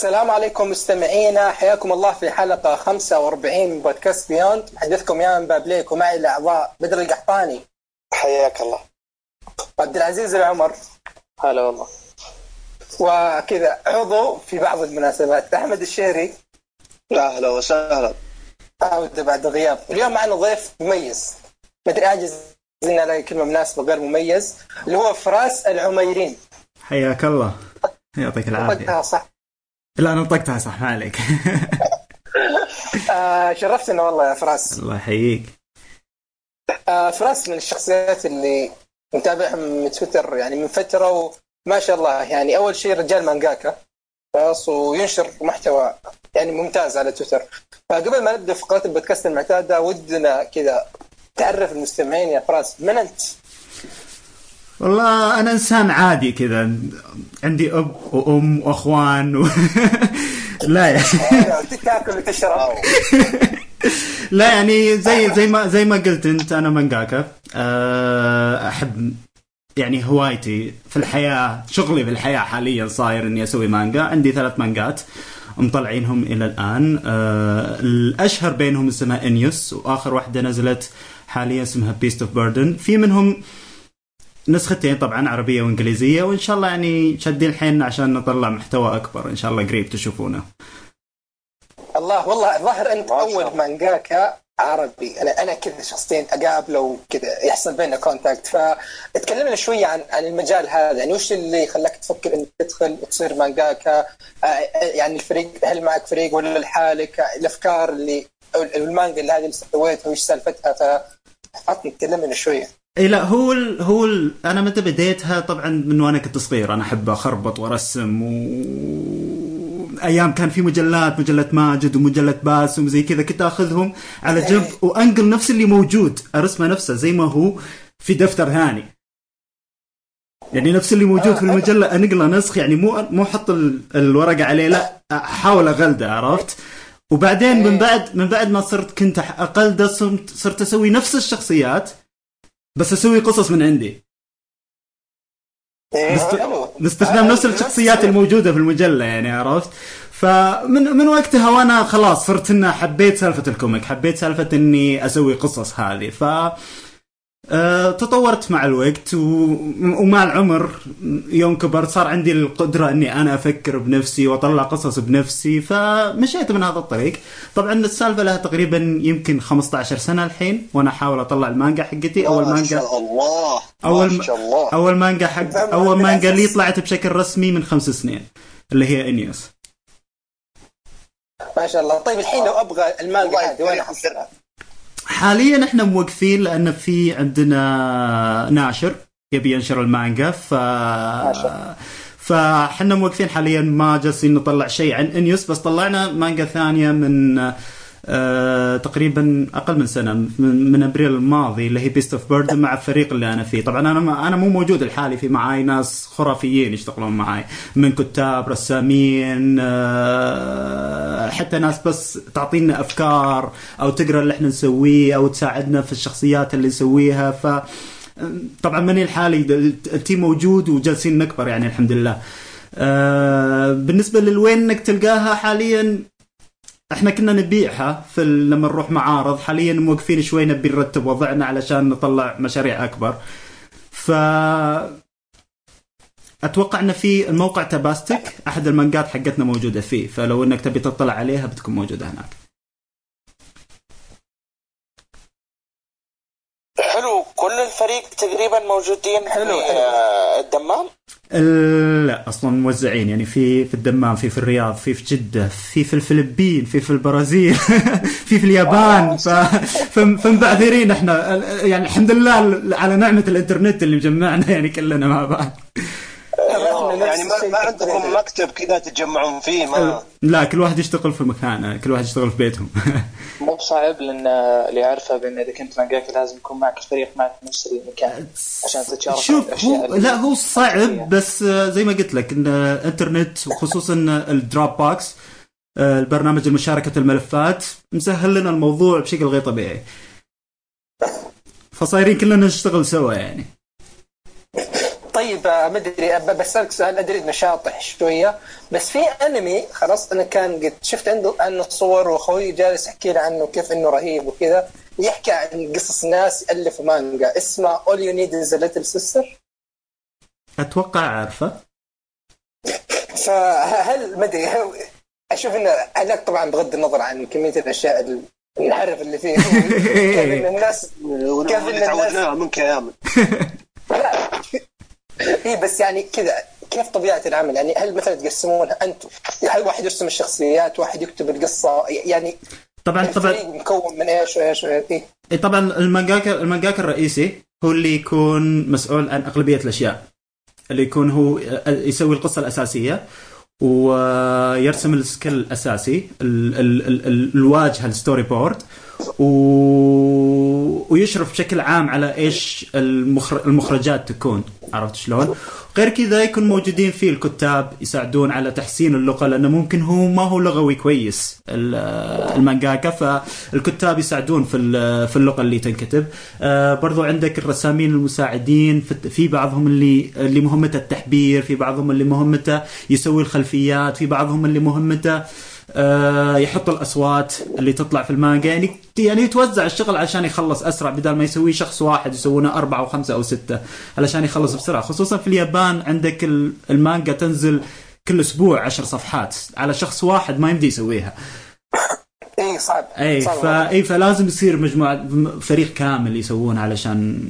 السلام عليكم مستمعينا. حياكم الله في حلقة 45 من بودكاست بيوند محدثكم يا بابليك ومعي الأعضاء بدر القحطاني. حياك الله. عبد العزيز العمر. هلا والله. وكذا عضو في بعض المناسبات. أحمد الشهري. أهلا وسهلا. عودة بعد غياب. اليوم معنا ضيف مميز. مدري عاجز إن الاقي كلمة مناسبة غير مميز. اللي هو فراس العميرين. حياك الله. يعطيك العافية. صح. لا أنا نطقتها صح ما عليك. آه شرفتنا والله يا فراس. الله يحييك. آه فراس من الشخصيات اللي متابعهم من تويتر يعني من فترة وما شاء الله يعني أول شيء رجال مانجاكا. خلاص وينشر محتوى يعني ممتاز على تويتر. فقبل ما نبدأ فقرات البودكاست المعتادة ودنا كذا تعرف المستمعين يا فراس من أنت؟ والله أنا إنسان عادي كذا. عندي أب وأم وأخوان و... لا يعني. تاكل وتشرب لا يعني زي زي ما زي ما قلت أنت أنا مانجاكا. أه، أحب يعني هوايتي في الحياة شغلي في الحياة حاليا صاير إني أسوي مانجا. عندي ثلاث مانجات مطلعينهم إلى الآن. أه الأشهر بينهم اسمها انيوس وآخر واحدة نزلت حاليا اسمها Beast of Burden في منهم نسختين طبعا عربية وإنجليزية وإن شاء الله يعني شادين حيلنا عشان نطلع محتوى أكبر. إن شاء الله قريب تشوفونه. الله والله الظاهر أنت أول مانجاكا عربي. أنا أنا كذا شخصيا اقابله وكذا يحصل بيننا contact فتكلمنا شوية عن عن المجال هذا. يعني وش اللي خلاك تفكر إنك تدخل وتصير مانجاكا؟ يعني الفريق هل معك فريق ولا لحالك؟ الأفكار اللي المانجا اللي هذه اللي سويتها وش سالفتها؟ فعطني تكلمنا شوية اي لا هو ال هو ال أنا متى بديتها طبعا من وأنا كنت صغير. أنا أحب أخربط وأرسم و أيام كان في مجلات مجلة ماجد ومجلة باسم وزي كذا كنت أخذهم على جنب وأنقل نفس اللي موجود أرسمه نفسه زي ما هو في دفتر ثاني يعني نفس اللي موجود في المجلة أنقله نسخ يعني مو مو أحط الورقة عليه لا أحاول أغلده عرفت؟ وبعدين من بعد من بعد ما صرت كنت اقلده صرت أسوي نفس الشخصيات بس أسوي قصص من عندي. باستخدام نفس الشخصيات الموجودة في المجلة يعني عرفت؟ فمن من وقتها وأنا خلاص صرت إنه حبيت سالفة الكوميك حبيت سالفة إني أسوي قصص هذه. ف تطورت مع الوقت ومع العمر يوم كبرت صار عندي القدرة إني أنا أفكر بنفسي وأطلع قصص بنفسي فمشيت من هذا الطريق. طبعا السالفة لها تقريبا يمكن 15 سنة الحين وأنا أحاول أطلع المانجا حقتي. أول مانجا ما شاء الله. أول ما شاء الله. أول مانجا حق أول مانجا لي طلعت بشكل رسمي من خمس سنين اللي هي إنيوس. ما شاء الله. طيب الحين لو أبغى المانجا هذه وين أحصلها؟ حاليا إحنا موقفين لأن في عندنا ناشر يبي ينشر المانجا ف فاحنا موقفين حاليا ما جالسين نطلع شيء عن إنيوس بس طلعنا مانجا ثانية من تقريبا أقل من سنة من, من أبريل الماضي اللي هي Beast of Burden مع الفريق اللي أنا فيه. طبعا أنا أنا مو موجود لحالي في معاي ناس خرافيين يشتغلون معاي. من كتاب رسامين آه حتى ناس بس تعطينا أفكار أو تقرأ اللي إحنا نسويه أو تساعدنا في الشخصيات اللي نسويها. ف طبعا ماني لحالي ال team موجود وجالسين نكبر يعني الحمد لله. آه بالنسبة ل وين إنك تلقاها حاليا؟ إحنا كنا نبيعها في لما نروح معارض. حاليا موقفين شوي نبي نرتب وضعنا علشان نطلع مشاريع أكبر. ف أتوقع ان في الموقع تباستك أحد المانجات حقتنا موجودة فيه. فلو إنك تبي تطلع عليها بتكون موجودة هناك. حلو. كل الفريق تقريبا موجودين حلو, حلو. الدمام؟ لا أصلا موزعين يعني في في الدمام في في الرياض في في جدة في في الفلبين في في البرازيل في في اليابان فمبعثرين إحنا. يعني الحمد لله على نعمة الإنترنت اللي مجمعنا يعني كلنا مع بعض. يعني ما, ما عندكم مكتب كذا تتجمعون فيه؟ ما لا كل واحد يشتغل في مكانه كل واحد يشتغل في بيتهم. مو بصعب لأن اللي يعرفه بأن إذا كنت مانجاكا لازم يكون معك الفريق معك في نفس المكان عشان تتشارك شوف هو لا هو صعب بس زي ما قلت لك إن الإنترنت وخصوصا ال Dropbox البرنامج المشاركة الملفات مسهل لنا الموضوع بشكل غير طبيعي. فصايرين كلنا نشتغل سوا يعني. طيب ما أدري بسألك سؤال أدري انه شاطح شوية. بس في أنمي خلاص أنا كان قد شفت عنده عنه صور وأخوي جالس يحكي لي عنه كيف إنه رهيب وكذا. يحكي عن قصص ناس يالفوا مانجا. اسمه All You Need Is a Little Sister. أتوقع عارفه. فهل ما أدري أشوف إنه هذاك طبعا بغض النظر عن كمية الأشياء الحرف اللي فيه. كيف إن الناس كيف إن تعودناها منك يا يامن لا اي بس يعني كذا كيف طبيعة العمل؟ يعني هل مثلا تقسمونها أنتم؟ هل واحد يرسم الشخصيات واحد يكتب القصة؟ يعني طبعا طبعا. مكون من إيش وإيش وإيش؟ إيه. طبعا المانجاكا المانجاكا الرئيسي هو اللي يكون مسؤول عن أغلبية الأشياء. اللي يكون هو يسوي القصة الأساسية ويرسم السكيل الأساسي ال ال ال الواجهة ال storyboard و... ويشرف بشكل عام على إيش المخر... المخرجات تكون. عرفت شلون؟ غير كذا يكون موجودين فيه الكتاب يساعدون على تحسين اللغة لأنه ممكن هو ما هو لغوي كويس المانجاكا. فالكتاب يساعدون في في اللغة اللي تنكتب. آه، برضو عندك الرسامين المساعدين في بعضهم اللي اللي مهمته التحبير في بعضهم اللي مهمته يسوي الخلفيات في بعضهم اللي مهمته يحط الأصوات اللي تطلع في المانجا. يعني يعني يتوزع الشغل عشان يخلص أسرع بدل ما يسويه شخص واحد يسوونه أربعة وخمسه أو ستة علشان يخلص بسرعة. خصوصا في اليابان عندك المانجا تنزل كل أسبوع عشر صفحات على شخص واحد ما يمدي يسويها. إي صعب. إي فا إي فلازم يصير مجموعة فريق كامل يسوون علشان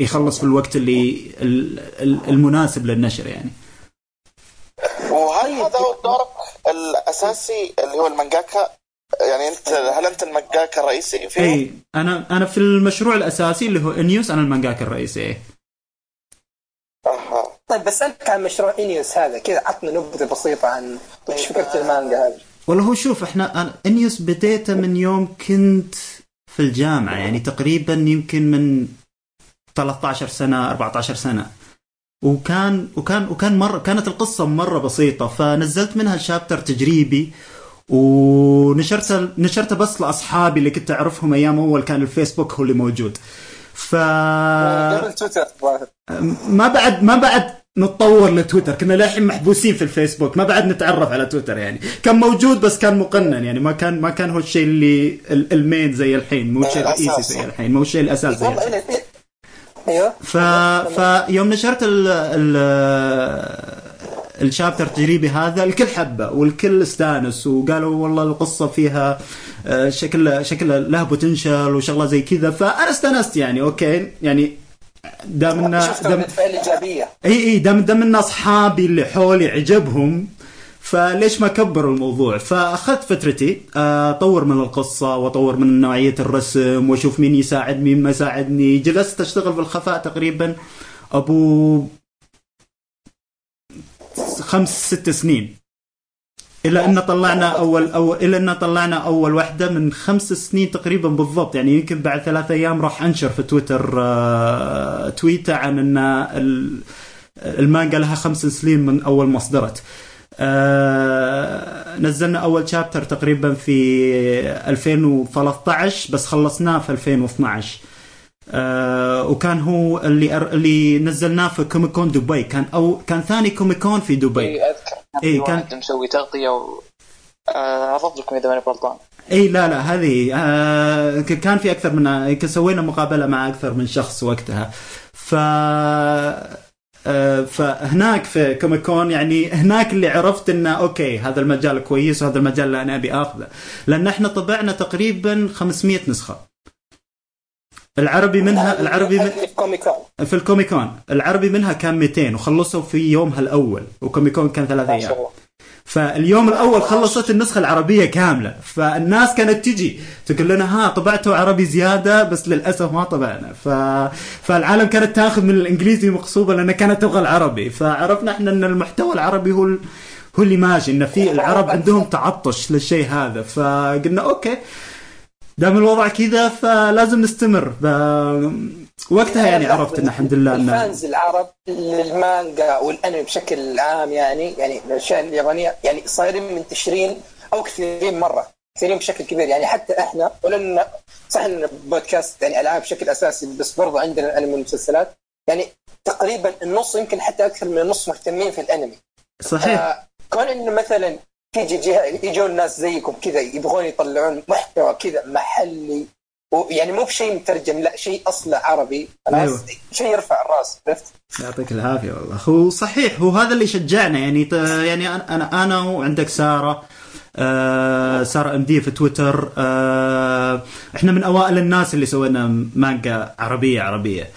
يخلص في الوقت اللي المناسب للنشر يعني. وهل هذا هو دورك الأساسي اللي هو المانجاكا. يعني انت هل أنت المانجاكا الرئيسي فيه؟ اي أنا أنا في المشروع الأساسي اللي هو إنيوس أنا المانجاكا الرئيسي. أها. طيب بسألك عن مشروع إنيوس هذا. كذا عطنا نبذة بسيطة عن إيش فكرة المانجا هذه. والله هو شوف إحنا أنا إنيوس بديته من يوم كنت في الجامعة. يعني تقريبا يمكن من 13 سنة 14 سنة. وكان وكان وكان مرة كانت القصة مرة بسيطة فنزلت منها شابتر تجريبي ونشرته نشرته بس لأصحابي اللي كنت أعرفهم أيام أول كان الفيسبوك هو اللي موجود. ف قبل تويتر ما بعد ما بعد نتطور لتويتر كنا للحين محبوسين في الفيسبوك ما بعد نتعرف على تويتر يعني. كان موجود بس كان مقنن يعني ما كان ما كان هو الشيء اللي المين زي الحين مو الشيء الرئيسي زي الحين مو الشيء الاساسي زي الحين. أيوه. ف... فيوم نشرت ال... ال... ال chapter التجريبي هذا الكل حبه والكل استانس وقالوا والله القصة فيها آه، شكل شكل لها potential وشغلة زي كذا. فأنا استانست يعني أوكي يعني دام ان دام إيجابية. اي إي دام دام إن أصحابي اللي حولي عجبهم فليش ما كبروا الموضوع؟ فأخذت فترتي آه، أطور من القصة وأطور من نوعية الرسم وأشوف مين يساعد مين ما يساعدني جلست أشتغل في الخفاء تقريبا أبو خمس ست سنين. إلى إن طلعنا أول اول إلى إن طلعنا أول واحدة من خمس سنين تقريبا بالضبط. يعني يمكن بعد ثلاث أيام راح أنشر في تويتر آه تويتة عن إن المانجا لها خمس سنين من أول ما اصدرت. آه نزلنا أول شابتر تقريبا في 2013 بس خلصناه في 2012 آه وكان هو اللي أر... اللي نزلناه في Comic Con دبي. كان أو كان ثاني Comic Con في دبي. اي أذكر. اي كان مسوي تغطية و آه عرضت لكم إذا ماني غلطان. اي لا لا هذه آه كان في أكثر من سوينا مقابلة مع أكثر من شخص وقتها. ف آه، فهناك في Comic Con يعني هناك اللي عرفت انه أوكي هذا المجال كويس وهذا المجال اللي أنا أبي آخذه. لأن إحنا طبعنا تقريبا 500 نسخة. العربي منها العربي من في الكوميكون في الكوميكون العربي منها كان 200 وخلصوا في يومها الأول وكوميكون كان ثلاث أيام. فاليوم الأول خلصت النسخة العربية كاملة فالناس كانت تجي تقول لنا ها طبعتوا عربي زيادة بس للأسف ما طبعنا ف... فالعالم كانت تاخذ من الإنجليزي مقصوبة لانها كانت تبغى العربي فعرفنا إحنا إن المحتوى العربي هو. هو اللي ماشي إن في العرب عندهم تعطش للشيء هذا فقلنا أوكي دام الوضع كذا فلازم نستمر. وقتها يعني عرفت إن الحمد لله إن ال fans العرب للمانجا والأنمي بشكل عام يعني يعني الأشياء اليابانية يعني صايرين منتشرين أو كثيرين مرة كثيرين بشكل كبير. يعني حتى إحنا ولن صح إن بودكاست يعني ألعاب بشكل أساسي بس برضه عندنا الأنمي والمسلسلات. يعني تقريبا النص يمكن حتى أكثر من النص مهتمين في الأنمي. صحيح. آه كون انه مثلا تيجي جهه يجون ناس زيكم كذا يبغون يطلعون محتوى كذا محلي يعني مو بشيء مترجم لا شيء أصله عربي. أيوة. شيء يرفع الراس عرفت؟ يعطيك العافية والله. هو صحيح هو هذا اللي شجعنا. يعني يعني أنا أنا وعندك سارة آه سارة إم دي في تويتر آه إحنا من أوائل الناس اللي سوينا مانجا عربية عربية.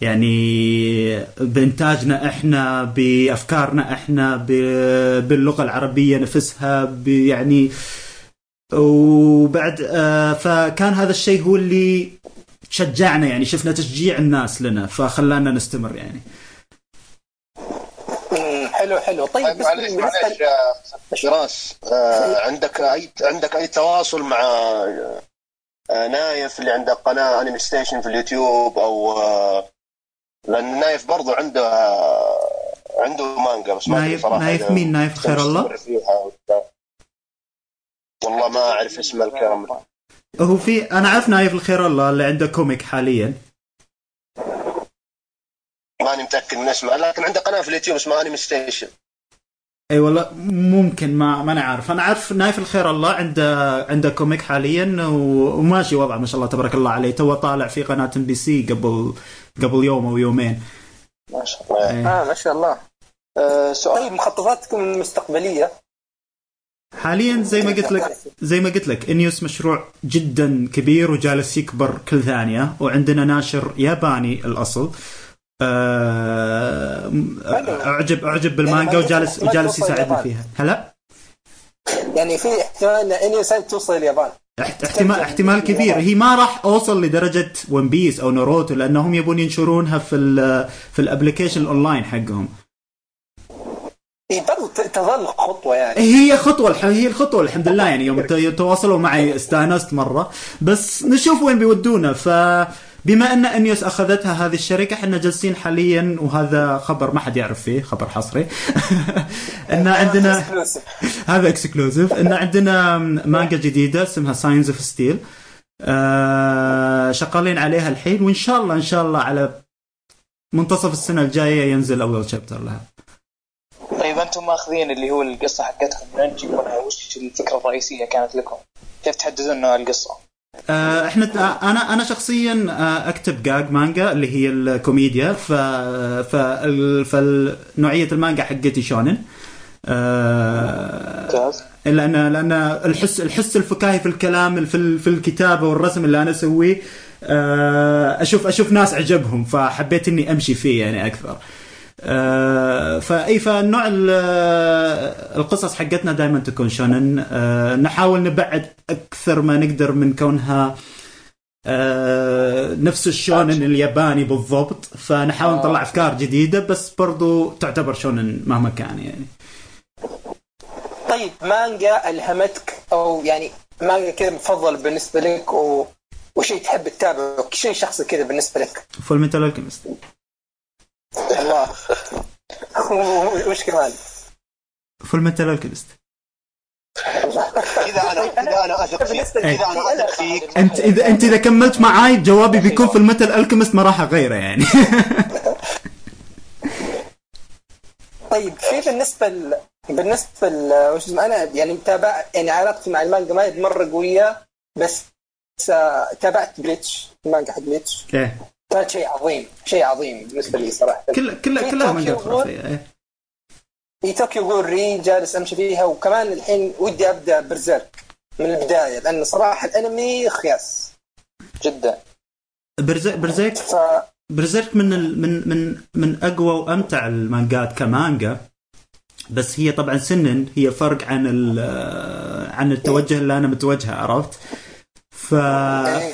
يعني بإنتاجنا إحنا بأفكارنا إحنا باللغة العربية نفسها يعني وبعد آه فكان هذا الشيء هو اللي شجعنا يعني شفنا تشجيع الناس لنا فخلانا نستمر يعني. حلو حلو. طيب, طيب معلش معلش فراس آه عندك أي عندك أي تواصل مع آه نايف اللي عنده قناة Anime Station في اليوتيوب أو آه لأن نايف برضه عنده عنده مانجا بس ما نايف صراحة نايف مين؟ نايف خير الله؟ والله ما أعرف اسمه الكامل هو في أنا اعرف نايف الخير الله اللي عنده comic حاليا. ماني متأكد من اسمه لكن عنده قناة في اليوتيوب اسمها Anime Station أي والله ممكن ما ما أنا عارف. أنا عارف نايف الخير الله عنده عنده comic حاليا وماشي وضعه ما شاء الله تبارك الله عليه. تو طالع في قناة MBC قبل قبل يوم أو يومين. ما شاء الله. آه ما شاء الله. آه سؤال طيب مخططاتكم المستقبلية؟ حاليا زي ما قلت لك زي ما قلت لك إنيوس مشروع جدا كبير وجالس يكبر كل ثانية وعندنا ناشر ياباني الأصل. آه، اعجب أعجب بالمانجا يعني وجالس وجالس يساعدني فيها. هلا؟ يعني في احتمال إن إنيوس توصل اليابان. احتمال احتمال كبير. هي ما راح أوصل لدرجة One Piece أو ناروتو لأنهم يبون ينشرونها في ال في ال application ال online حقهم. تظل خطوة يعني. هي خطوة هي الخطوة الحمد لله يعني يوم تواصلوا معي استانست مرة. بس نشوف وين بيودونا. ف بما أن انيوس أخذتها هذه الشركة إحنا جالسين حاليا وهذا خبر ما حد يعرف فيه خبر حصري. إن عندنا هذا exclusive إن عندنا مانجا جديدة اسمها Signs of Steel شغالين عليها الحين وإن شاء الله إن شاء الله على منتصف السنة الجاية ينزل أول chapter لها. طيب أنتم ماخذين اللي هو القصة حقتكم من تجيبونها وش الفكرة الرئيسية كانت لكم؟ كيف تحددون نوع القصة؟ آه، إحنا أنا أنا شخصيا آه، أكتب gag manga اللي هي الكوميديا ف فنوعيه المانجا حقتي shonen آه لأن لأن الحس الحس الفكاهي في الكلام في في الكتابة والرسم اللي أنا أسويه آه أشوف أشوف ناس عجبهم فحبيت إني أمشي فيه يعني أكثر آه آه، فاي فالنوع القصص حقتنا دائما تكون shonen. آه، نحاول نبعد أكثر ما نقدر من كونها آه، نفس ال shonen الياباني بالضبط. فنحاول نطلع أفكار جديدة بس برضو تعتبر shonen مهما كان يعني. طيب مانجا ألهمتك؟ أو يعني مانجا كذا مفضل بالنسبة لك و... وشيء تحب تتابعه؟ شيء شخصي كذا بالنسبة لك؟ Fullmetal Alchemist الله. وش كمان؟ Fullmetal Alchemist إذا أنا إذا أنا أثق فيك إذا أنا أثق فيك. أنت اذا أنت إذا كملت معاي جوابي بيكون Fullmetal Alchemist ما راح أغيره يعني. طيب في بالنسبة ل... بالنسبة ل... وش أنا يعني متابع يعني علاقتي مع المانجا ما هي مرة قوية بس تابعت Bleach المانجا حق Bleach إيه كان شيء عظيم شيء عظيم بالنسبة لي صراحة كل كل كلها مانجا خرافيه إيه. في طوكيو جول ري جالس أمشي فيها وكمان الحين ودي أبدأ برزيرك من البداية لأن صراحة الأنمي خياس جدا برزيرك برزيرك ف... برزيرك من ال... من من من أقوى وأمتع المانجات كمانجا بس هي طبعا سنن هي فرق عن عن التوجه اللي أنا متوجهه عرفت؟ ف...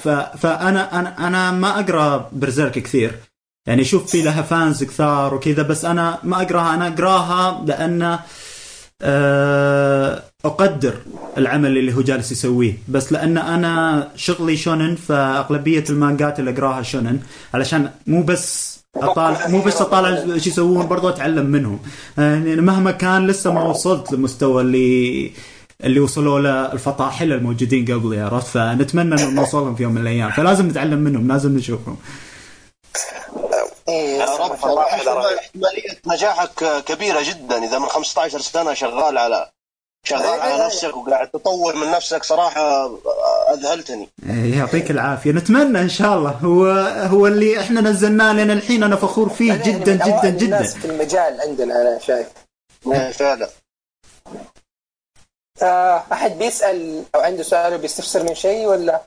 ف... فانا أنا أنا ما أقرأ برزيرك كثير. يعني شوف في لها فانز كثار وكذا بس أنا ما أقرأها. أنا أقرأها لأن آه، أقدر العمل اللي هو جالس يسويه. بس لأن أنا شغلي شونن فأغلبية المانجات اللي أقراها شونن. علشان مو بس اطالع مو بس أطالع إيش يسوون برضو أتعلم منهم. يعني مهما كان لسه ما وصلت للمستوى اللي اللي وصلوا له الفطاحله الموجودين قبل عرفت؟ فنتمنى إنه نوصلهم في يوم من الأيام. فلازم نتعلم منهم لازم نشوفهم. إيه. احتمال- إحتمالية نجاحك كبيرة جدا. إذا من 15 سنة شغال على شغال على أي. نفسك وقاعد تطور من نفسك صراحة أذهلتني. إيه، يعطيك العافية. نتمنى إن شاء الله. هو هو اللي إحنا نزلناه لنا الحين. أنا فخور فيه جدا جدا الناس جدا في المجال عندنا أنا شايف. إيه، فعلا. آه، أحد بيسأل أو عنده سؤال وبيستفسر من شيء ولا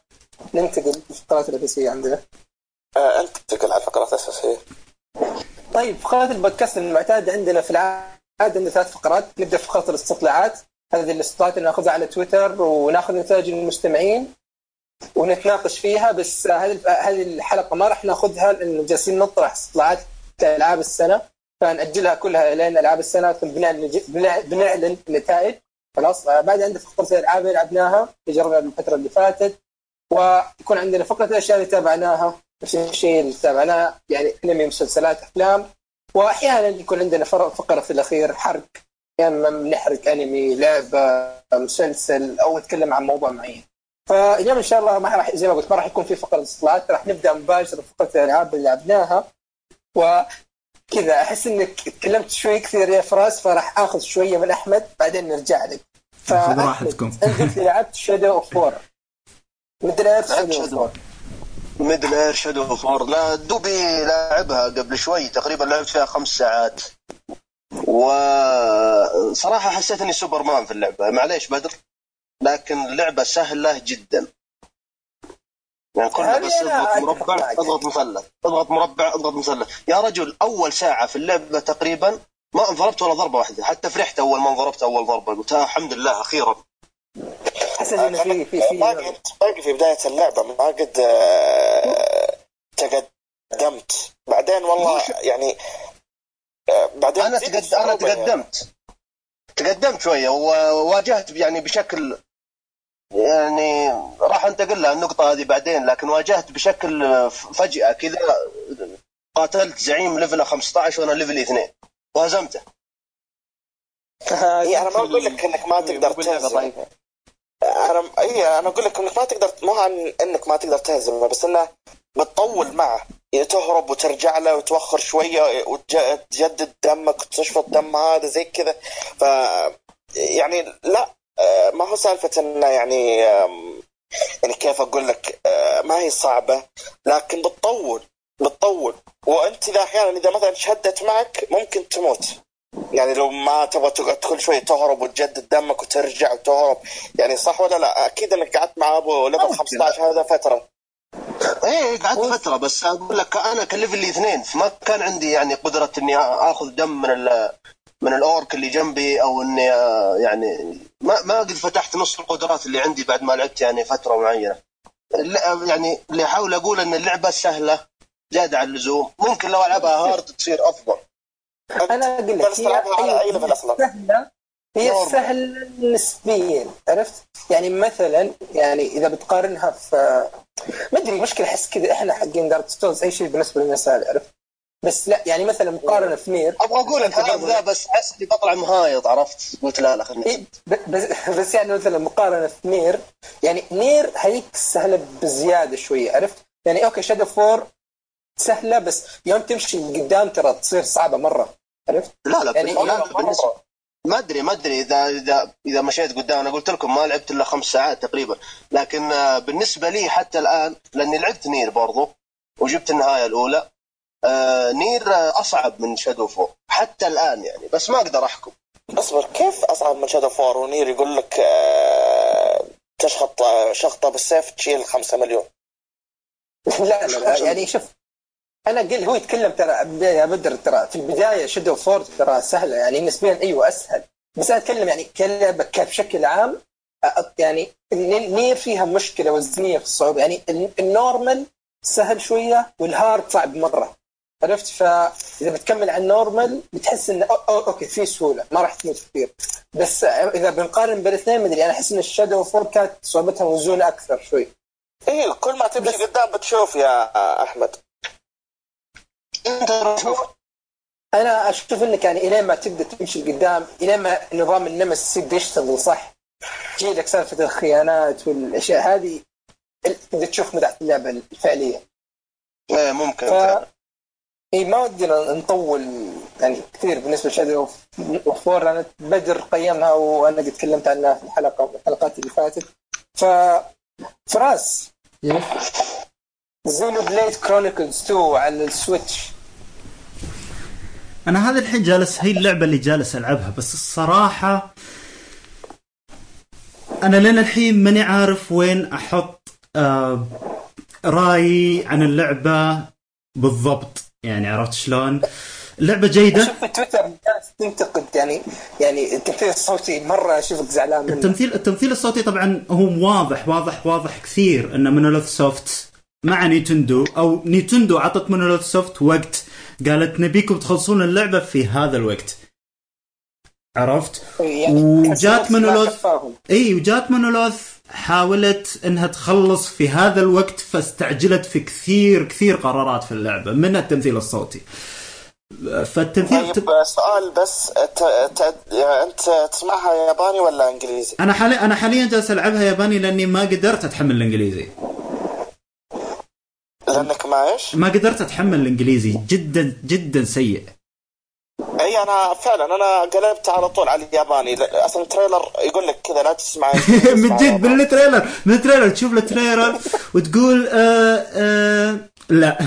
ننتقل للفقرات الأساسية عندنا؟ آه، انت تنتقل على الفقرات الأساسية. طيب فقرات البودكاست المعتاد عندنا في العادة عندنا ثلاث فقرات. نبدأ في فقرة الاستطلاعات. هذه الاستطلاعات اللي نأخذها على تويتر ونأخذ نتائج المستمعين ونتناقش فيها بس هذه هذه الحلقة ما راح نأخذها لأنه جالسين نطرح استطلاعات العاب السنة. فنأجلها كلها لين ألعاب السنة ثم بنعلن بنع- بنعلن النتائج خلاص بعد عندنا فقره الالعاب اللي لعبناها تجربنا الفترة اللي فاتت ويكون عندنا فقرة الأشياء اللي تابعناها نفس الشيء اللي تابعناه يعني انمي مسلسلات أفلام وأحيانا يكون عندنا فقرة في الأخير حرق يا اما بنحرق أنمي لعبة مسلسل أو نتكلم عن موضوع معين. فاليوم إن شاء الله ما راح زي ما قلت ما راح يكون في فقرة اصلاحات راح نبدأ مباشرة بفقرة الالعاب اللي لعبناها وكذا أحس إنك تكلمت شوي كثير يا فراس فراح آخذ شوية من أحمد بعدين نرجع لك. خذ راحتكم. أنت قلت لعبت Shadow of War مدري إيش لعبت Shadow of. War Middle-earth Shadow of War لا دوبي لاعبها قبل شوي تقريبا لعبت فيها خمس ساعات. وصراحة حسيت إني سوبرمان في اللعبة. معليش بدر لكن اللعبة سهلة جدا. يعني هذه بس اضغط مربع. اضغط مثلث اضغط مربع اضغط مثلث. يا رجل أول ساعة في اللعبة تقريبا ما انضربت ولا ضربة واحدة حتى فرحت أول ما انضربت أول ضربة قلت آه الحمد لله أخيرا. حسيت إنه في في في باقي انت باقي في بداية اللعبة ما قد آه، تقدمت. بعدين والله يعني آه، بعدين أنا تقد... أنا يعني. تقدمت. تقدمت شوية وواجهت يعني بشكل يعني راح انتقل لها النقطة هذه بعدين لكن واجهت بشكل فجأة كذا قاتلت زعيم level 15 وأنا level 2 وهزمته. إيه، أنا ما أقول لك إنك ما تقدر تهزم. ضعيفه أنا اي أنا أقول لك إنك ما تقدر مو عن إنك ما تقدر تهزمه بس إنه بتطول معه. يعني تهرب وترجع له وتوخر شوية وتجدد دمك وتشفط دم هذا زي كذا. ف يعني لا ما هو سالفة إنه يعني يعني كيف أقول لك آه، ما هي صعبة لكن بتطول بتطول وأنت إذا أحيانا إذا مثلا شدت معك ممكن تموت يعني لو ما تبغى تقعد كل شوية تهرب وتجدد دمك وترجع وتهرب يعني صح ولا لا؟ أكيد إنك قعدت مع أبو level ممكن. 15 هذا فترة إيه قعدت فترة بس أقول لك أنا ك level اثنين فما كان عندي يعني قدرة إني آخذ دم من من ال orc اللي جنبي أو إني آه، يعني ما ما قد فتحت نص القدرات اللي عندي بعد ما لعبت يعني فترة معينة يعني اللي أحاول أقول إن اللعبة سهلة زيادة عن اللزوم ممكن لو ألعبها hard تصير أفضل أنا أقول لك على level أصلاً؟ سهلة هي. سهلة نسبيا عرفت؟ يعني مثلا يعني إذا بتقارنها في ما أدري مشكلة أحس كذا إحنا حقين Dark Souls أي شيء بالنسبة لنا سهل عرفت؟ بس لا يعني مثلا مقارنة في NieR أبغى أقول الكلام ذا بس أحس إني بطلع مهايط عرفت؟ قلت لا لا خليني إيه، بس بس يعني مثلا مقارنة في NieR يعني NieR هيك سهلة بزيادة شوية عرفت؟ يعني okay Shadow of War سهلة بس يوم تمشي قدام ترى تصير صعبة مرة عرفت؟ لا لا, يعني لا, لا بالنسبة ما أدري ما أدري إذا إذا إذا مشيت قدام أنا قلت لكم ما لعبت إلا خمس ساعات تقريبا لكن آه، بالنسبة لي حتى الآن لأني لعبت NieR برضو وجبت النهاية الأولى آه NieR آه، أصعب من Shadow of War حتى الآن يعني بس ما أقدر أحكم. اصبر كيف أصعب من Shadow of War و NieR يقول لك آه، تشخط شخطة بالسيف تشيل 5 مليون. لا لا, يعني شوف أنا قل هو يتكلم ترى يا بدر ترى في البداية Shadow of War ترى سهلة يعني نسبيا أيوه أسهل. بس أنا أتكلم يعني كلعبة بشكل عام يعني NieR فيها مشكلة وزنية في الصعوبة. يعني ال- ال normal سهل شوية وال hard صعب مرة. عرفت؟ فاذا بتكمل على ال normal بتحس إنه أو أو okay في سهولة ما راح تموت كثير. بس إذا بنقارن بين الاثنين مدري أنا أحس إن ال Shadow of War كانت صعوبتها موزونه أكثر شوي. إيه كل ما تمشي بس- قدام بتشوف يا أحمد. أنت أنا أشوف إنك يعني إلين ما تبدا تمشي لقدام إلين ما نظام ال Nemesis يبدا يشتغل صح؟ تجي لك سالفه الخيانات والأشياء هذه تبدا تشوف متعه اللعبة الفعلية. إيه ممكن ف... فعلا. اي ما ودنا نطول يعني كثير بالنسبة ل Shadow of War لأن بدر قيمها وأنا قد تكلمت عنها في الحلقة الحلقات اللي فاتت. ف فراس. Xenoblade Chronicles 2 على ال Switch. أنا هذا الحين جالس هي اللعبة اللي جالس ألعبها بس الصراحة أنا لين الحين ماني عارف وين أحط آه رأيي عن اللعبة بالضبط. يعني عرفت شلون؟ اللعبه جيدة شوف في تويتر تنتقد يعني يعني التمثيل الصوتي مرة أشوفك زعلان منه التمثيل التمثيل الصوتي طبعا هو واضح واضح واضح كثير إن Monolith Soft مع Nintendo أو Nintendo عطت Monolith Soft وقت قالت نبيكم تخلصون اللعبة في هذا الوقت عرفت؟ يعني وجات مونولوث. إي وجات مونولوث حاولت إنها تخلص في هذا الوقت فاستعجلت في كثير كثير قرارات في اللعبة منها التمثيل الصوتي فالتمثيل طيب سؤال بس ت... ت... أنت تسمعها ياباني ولا إنجليزي؟ أنا حاليا أنا حاليا جالس ألعبها ياباني لأني ما قدرت أتحمل الإنجليزي لأنك ما إيش؟ ما قدرت أتحمل الإنجليزي جدا جدا سيء أي أنا فعلا أنا قلبت على طول على الياباني. أصلا ال trailer يقول لك كذا لا تسمع. من جد من ال trailer من ال trailer. تشوف ال trailer وتقول آه آه لا.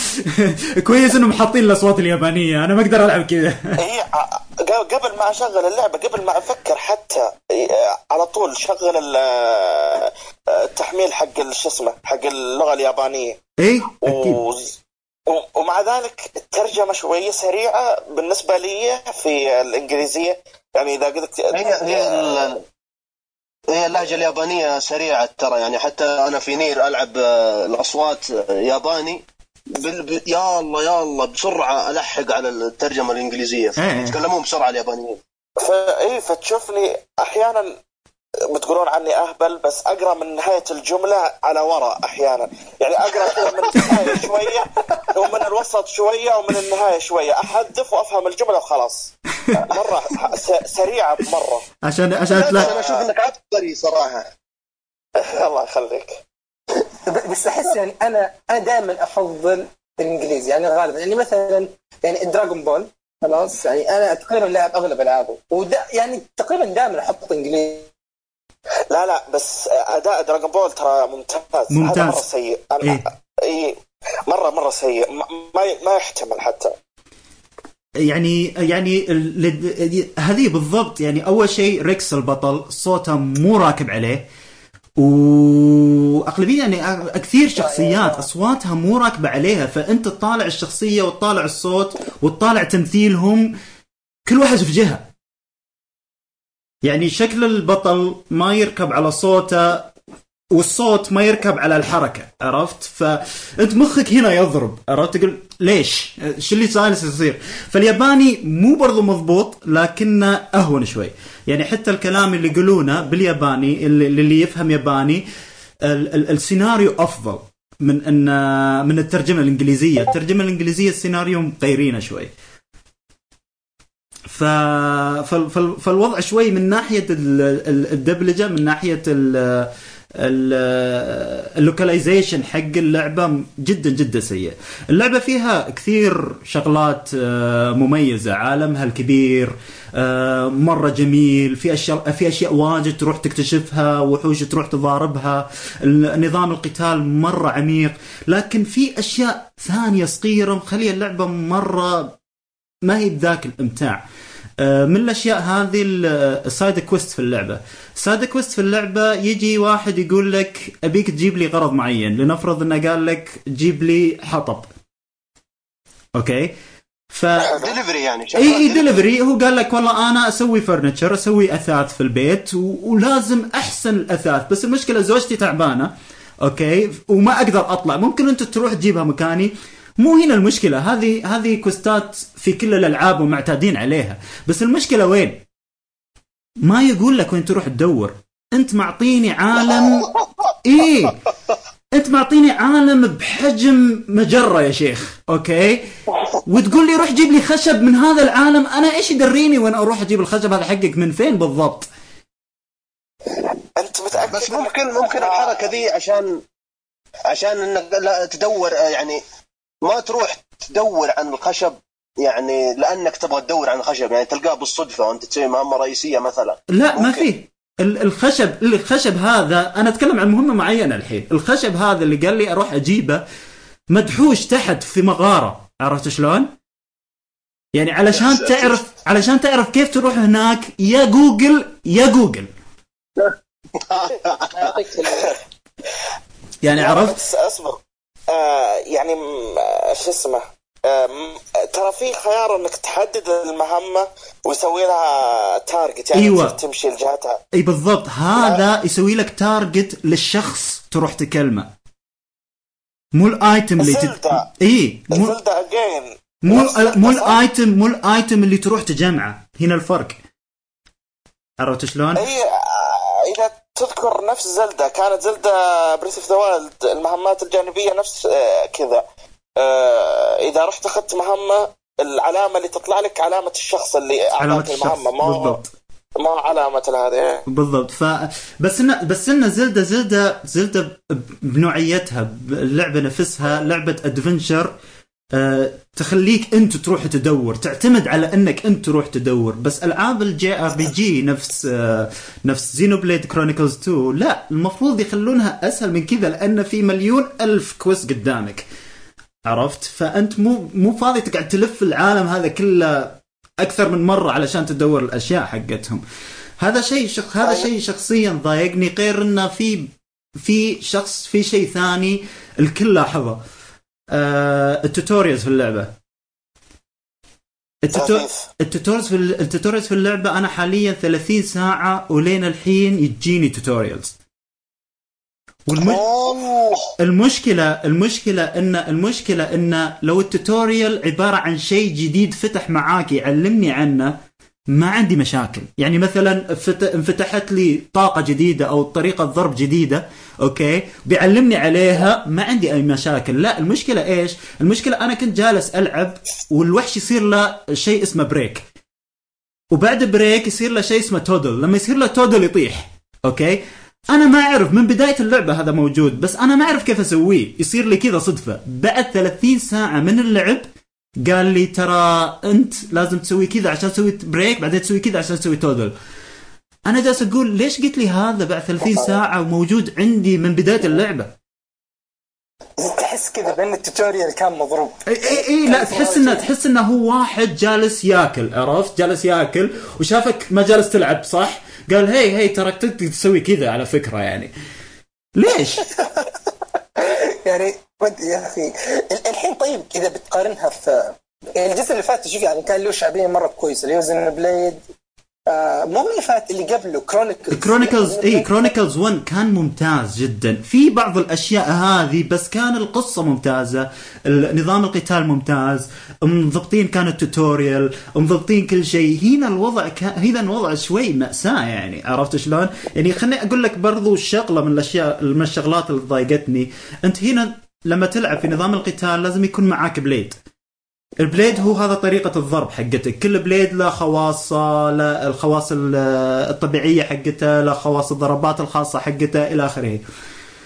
كويس إنهم حاطين الاصوات اليابانية. أنا ما أقدر ألعب كذا. ع- ق- قبل ما أشغل اللعبة قبل ما أفكر حتى إي، على طول شغل ال- التحميل حق شو اسمه حق اللغة اليابانية. اي أكيد. ومع ذلك الترجمة شوية سريعة بالنسبة لي في الإنجليزية. يعني إذا قلت هي هي هي اللهجة اليابانية سريعة ترى. يعني حتى أنا في NieR ألعب آه، الأصوات آه، ياباني. بال... ب... يا الله يا الله بسرعة ألحق على الترجمة الإنجليزية. إيه. يتكلمون بسرعة اليابانيين. فاي فتشوفني أحيانا بتقولون عني أهبل بس أقرأ من نهاية الجملة على وراء أحيانا. يعني أقرأ كذا من النهاية شوية ومن الوسط شوية ومن النهاية شوية. احذف وأفهم الجملة وخلاص. مرة س- سريعة مرة. عشان عشان لا،. أنا أشوف إنك عبقري صراحة. الله يخليك. بس أحس يعني أنا أنا دائما أفضل الإنجليزي. يعني غالبا يعني مثلا يعني دراغون بول خلاص. يعني أنا تقريبا لاعب اغلب العابه ودا يعني تقريبا دائما أحط إنجليزي. لا لا بس أداء Dragon Ball ترى ممتاز. ممتاز. هذا مرة سيء. أنا إيه. اي مرة مرة سيء. ما ما- يحتمل حتى. يعني يعني هذه بالضبط يعني أول شيء Rex البطل صوته مو راكب عليه. واغلبيه يعني كثير شخصيات أصواتها مو راكبة عليها. فأنت تطالع الشخصية وتطالع الصوت وتطالع تمثيلهم كل واحد في جهة. يعني شكل البطل ما يركب على صوته والصوت ما يركب على الحركة عرفت؟ فأنت مخك هنا يضرب عرفت؟ تقول ليش؟ شو اللي جالس يصير؟ فالياباني مو برضو مضبوط لكنه أهون شوي. يعني حتى الكلام اللي يقولونه بالياباني اللي, اللي يفهم ياباني ال- ال- السيناريو أفضل من ان من الترجمة الإنجليزية. الترجمة الإنجليزية السيناريو مغيرينه شوي. ف... فال... فال... فالوضع شوي من ناحية ال... ال- الدبلجة من ناحية ال... ال- اللوكاليزيشن حق اللعبة جدا جدا سيء. اللعبة فيها كثير شغلات آه، مميزة، عالمها الكبير آه، مرة جميل، في أشياء في أشياء واجد تروح تكتشفها، وحوش تروح تضاربها، نظام القتال مرة عميق، لكن في أشياء ثانية صغيرة مخليه اللعبة مرة ما هي بذاك الإمتاع. آه، من الأشياء هذه ال- ال side quest في اللعبة. ال side quest في اللعبة يجي واحد يقول لك أبيك تجيب لي غرض معين لنفرض إنه قال لك جيب لي حطب. okay؟ ف دليفري يعني إي إي دليفري هو قال لك والله أنا أسوي furniture أسوي أثاث في البيت و... ولازم أحسن الأثاث بس المشكلة زوجتي تعبانة. okay؟ وما أقدر أطلع. ممكن أنت تروح تجيبها مكاني. مو هنا المشكلة. هذه هذه quest ات في كل الألعاب ومعتادين عليها. بس المشكلة وين؟ ما يقول لك وين تروح تدور. أنت معطيني عالم إيه. أنت معطيني عالم بحجم مجرة يا شيخ. أوكي؟ وتقول لي روح جيب لي خشب من هذا العالم. أنا إيش يدريني وين أروح أجيب الخشب هذا حقك؟ من فين بالضبط؟ أنت متأكد؟ بس ممكن ممكن الحركة ذي عشان عشان إنك لا تدور آه، يعني ما تروح تدور عن الخشب يعني لأنك تبغى تدور عن الخشب يعني تلقاه بالصدفة وأنت تسوي مهمة رئيسية مثلا. لا ما. فيه ال- الخشب الخشب هذا أنا أتكلم عن مهمة معينة الحين. الخشب هذا اللي قال لي أروح أجيبه مدحوش تحت في مغارة. عرفت شلون؟ يعني علشان تعرف علشان تعرف كيف تروح هناك يا جوجل يا جوجل. يعني عرفت؟ بس أصبر. آه يعني آه، شو اسمه؟ آه ترى في خيار إنك تحدد المهمة ويسوي لها target يعني أيوة. تمشي لجهتها. أي بالضبط. هذا يسوي لك target للشخص تروح تكلمه. مو ال item اللي تت... إي مو اجين مو مو. ال item مو ال item اللي تروح تجمعه. هنا الفرق. عرفت شلون؟ إي تذكر نفس Zelda كانت Zelda Breath of the Wild المهمات الجانبية نفس آه، كذا. آه، إذا رحت أخذت مهمة العلامة اللي تطلع لك علامة الشخص اللي علامة الشخص المهمه ما بالضبط. ما علامة هذه. بالضبط. ف بس انه بس انه Zelda Zelda Zelda بنوعيتها اللعبه نفسها لعبة adventure تخليك انت تروح تدور. تعتمد على انك انت تروح تدور. بس العاب ال JRPG نفس أه نفس Xenoblade Chronicles 2 لا المفروض يخلونها أسهل من كذا لأن في مليون ألف quest قدامك. عرفت؟ فأنت مو مو فاضي تقعد تلف العالم هذا كله أكثر من مرة علشان تدور الأشياء حقتهم. هذا شيء شخ... هذا شيء شخصيا ضايقني غير إنه في في شخص في شيء ثاني الكل لاحظه. آه ال tutorials في اللعبة. ال tutorials في ال- ال tutorials في اللعبة أنا حاليا 30 ساعة ولين الحين يجيني tutorials. المشكلة المشكلة ان المشكلة إن لو ال tutorial عبارة عن شيء جديد فتح معاك يعلمني عنه ما عندي مشاكل. يعني مثلا فت- انفتحت لي طاقة جديدة أو طريقة ضرب جديدة أوكي؟ بيعلمني عليها ما عندي أي مشاكل. لا المشكلة إيش؟ المشكلة أنا كنت جالس ألعب والوحش يصير له شيء اسمه break وبعد break يصير له شيء اسمه topple لما يصير له topple يطيح. أوكي؟ أنا ما أعرف من بداية اللعبة هذا موجود بس أنا ما أعرف كيف أسويه. يصير لي كذا صدفة. بعد 30 ساعة من اللعب قال لي ترى أنت لازم تسوي كذا عشان تسوي break بعدين تسوي كذا عشان تسوي topple أنا جالس أقول ليش قلت لي هذا بعد 30 ساعة وموجود عندي من بداية اللعبة؟ تحس كذا بأن ال tutorial كان مضروب. إي إي, إي لا تحس انه تحس إنه هو واحد جالس ياكل عرفت؟ جالس ياكل وشافك ما جالس تلعب صح؟ قال هي هي ترى تقدر تسوي كذا على فكرة يعني. ليش؟ يعني ود يا أخي. ال- الحين طيب إذا بتقارنها في يعني الجزء اللي فات شوف يعني كان له شعبيه مرة كويسه اللي هو Xenoblade آه مو اللي فات اللي قبله Chronicles Chronicles اي Chronicles 1 كان ممتاز جدا. في بعض الأشياء هذه بس كان القصة ممتازة نظام القتال ممتاز مضبطين كان ال tutorial مضبطين كل شيء. هنا الوضع كان هنا الوضع شوي مأساة يعني عرفت شلون؟ يعني خليني أقول لك برضو شغله من الأشياء من الشغلات اللي ضايقتني. أنت هنا لما تلعب في نظام القتال لازم يكون معاك blade. ال blade هو هذا طريقة الضرب حقتك كل blade له خواصة له الخواص ال- الطبيعية حقته له خواص الضربات الخاصة حقته إلى آخره.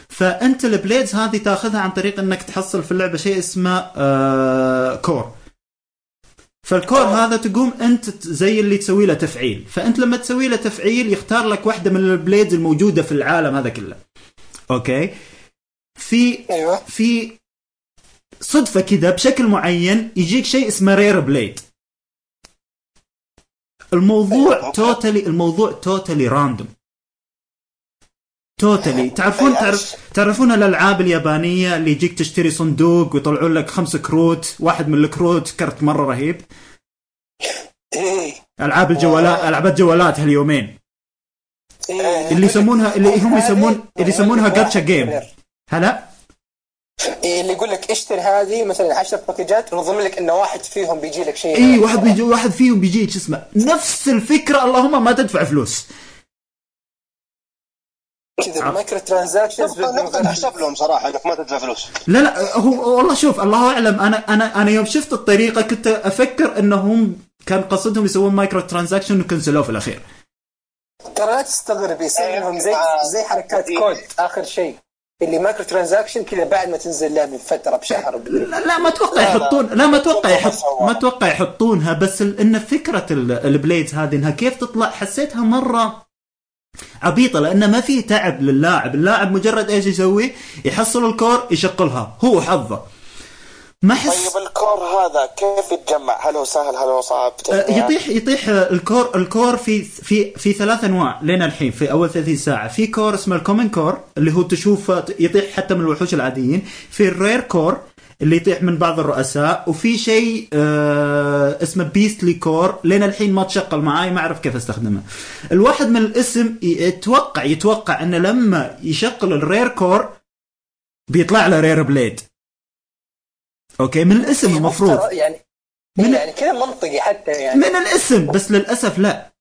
فأنت ال blades هذه تأخذها عن طريق أنك تحصل في اللعبة شيء اسمه آه core. فال core هذا تقوم أنت زي اللي تسوي له تفعيل. فأنت لما تسوي له تفعيل يختار لك واحدة من ال blades الموجودة في العالم هذا كله. أوكي؟ في أيوه. في صدفة كذا بشكل معين يجيك شيء اسمه rare blade الموضوع totally الموضوع totally random totally تعرفون تعرف تعرفون الألعاب اليابانية اللي يجيك تشتري صندوق ويطلعون لك خمس كروت واحد من الكروت كرت مرة رهيب. إيه. ألعاب الجوالات ألعاب الجوالات هاليومين إيه. اللي يسمونها اللي هم يسمون اللي يسمونها جاتشا جيم. هلا؟ إيه اللي يقول لك اشتري هذه مثلا 10 package ات ونضمن لك انه واحد فيهم بيجي لك شيء. اي واحد بيجي واحد فيهم بيجيك اسمه نفس الفكرة اللهم ما تدفع فلوس. كذا micro transactions نقطة تحسب لهم صراحة انك ما تدفع فلوس. لا لا هو والله شوف الله أعلم أنا أنا أنا يوم شفت الطريقة كنت أفكر إنهم كان قصدهم يسوون micro transaction وكنسلوه في الأخير. ترى لا تستغرب يصير لهم زي زي حركات Call of Duty آخر شيء. اللي micro transaction كذا بعد ما تنزل لها من فترة بشهر لا, لا ما أتوقع يحطون لا ما أتوقع يحط ما أتوقع يحطونها بس إن فكرة ال- ال blades هذه إنها كيف تطلع حسيتها مرة عبيطة لأنه ما في تعب للاعب، اللاعب مجرد إيش يسوي؟ يحصل ال core يشغلها هو حظه. ما احس طيب ال core هذا كيف يتجمع؟ هل هو سهل؟ هل هو صعب؟ آه، يطيح يطيح آه، ال core ال core في في في ثلاث أنواع لين الحين في أول 30 ساعة. في core اسمه ال common core اللي هو تشوف آه، يطيح حتى من الوحوش العاديين. في ال rare core اللي يطيح من بعض الرؤساء. وفي شيء آه اسمه بيستلي core لين الحين ما تشغل معاي ما أعرف كيف أستخدمه. الواحد من الاسم يتوقع يتوقع انه لما يشغل ال rare core بيطلع له rare blade. أوكي؟ من الاسم المفروض. يعني من- يعني كذا منطقي حتى يعني. من الاسم بس للأسف لا.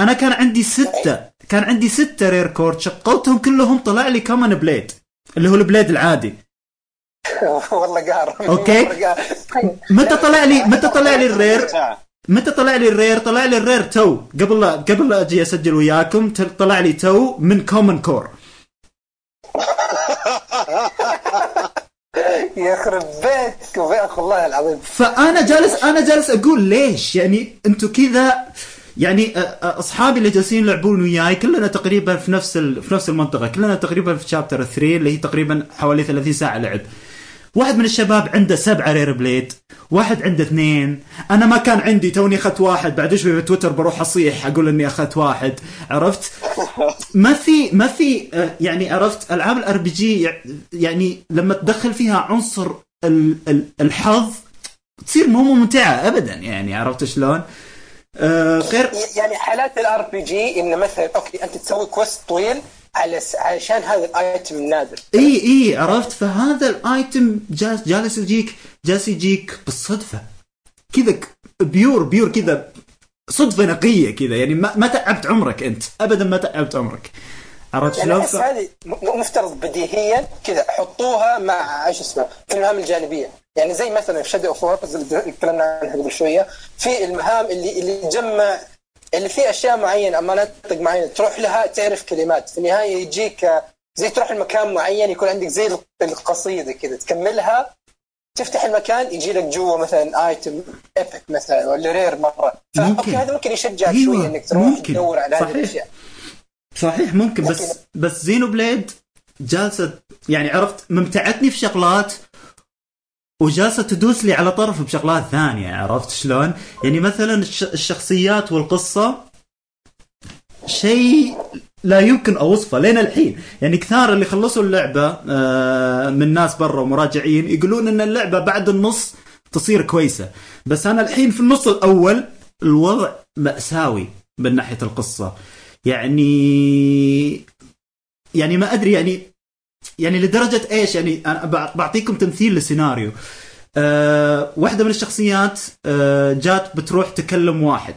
أنا كان عندي ستة كان عندي ستة rare core شغلتهم كلهم طلع لي common blade اللي هو ال blade العادي. والله قهر. أوكي. مرة قهر. متى طلع لي متى طلع لي ال rare؟ ساعة متى طلع لي ال rare؟ طلع لي ال rare تو. قبل لا قبل لا أجي أسجل وياكم طلع لي تو من common core يخرب بيتك وبيتك والله العظيم فأنا جالس أنا جالس أقول ليش يعني أنتم كذا يعني أصحابي اللي جالسين يلعبون وياي كلنا تقريبا في نفس. في نفس المنطقة كلنا تقريبا في chapter 3 اللي هي تقريبا حوالي 30 ساعة لعب واحد من الشباب عنده سبعة rare blade واحد عنده اثنين. أنا ما كان عندي، توني أخذت واحد. بعد شوي في تويتر بروح أصيح أقول إني أخذت واحد. عرفت؟ ما في ما في آه، يعني عرفت؟ ألعاب ال RPG يعني لما تدخل فيها عنصر ال- ال- الحظ تصير مو ممتعة ابدا يعني عرفت شلون؟ آه غير يعني حالات ال RPG انه مثلا أوكي أنت تسوي quest طويل على. علشان هذا ال item النادر إي إي عرفت؟ فهذا ال item جالس جالس يجيك جالس يجيك بالصدفة. كذا pure pure كذا صدفة نقية كذا. يعني ما, ما تعبت عمرك أنت. ابدا ما تعبت عمرك. عرفت شلون؟ ف... هذه مفترض بديهيا كذا حطوها مع إيش اسمه. في المهام الجانبية. يعني زي مثلا في Shadow of اللي تكلمنا عنها قبل شوية في المهام اللي اللي تجمع اللي في أشياء معينة مناطق معينة تروح لها تعرف كلمات في النهاية يجيك زي تروح لمكان معين يكون عندك زي القصيدة كذا تكملها تفتح المكان يجي لك جوا مثلا item epic مثلا ولا rare مرة فا ممكن. أوكي هذا ممكن يشجعك أيوة، شوية إنك تروح ممكن. تدور على هذه. الأشياء صحيح ممكن بس بس Xenoblade جالسة يعني عرفت ممتعتني في شغلات وجالسة تدوس لي على طرف بشغلات ثانية عرفت شلون؟ يعني مثلا الش- الشخصيات والقصة شيء لا يمكن أوصفه لين الحين. يعني كثار اللي خلصوا اللعبة آه، من ناس برا ومراجعين يقولون إن اللعبة بعد النص تصير كويسة. بس أنا الحين في النص الأول الوضع مأساوي من ناحية القصة. يعني يعني ما أدري يعني يعني لدرجة إيش؟ يعني أنا بع- بعطيكم تمثيل لسيناريو. أه واحدة من الشخصيات أه جات بتروح تكلم واحد.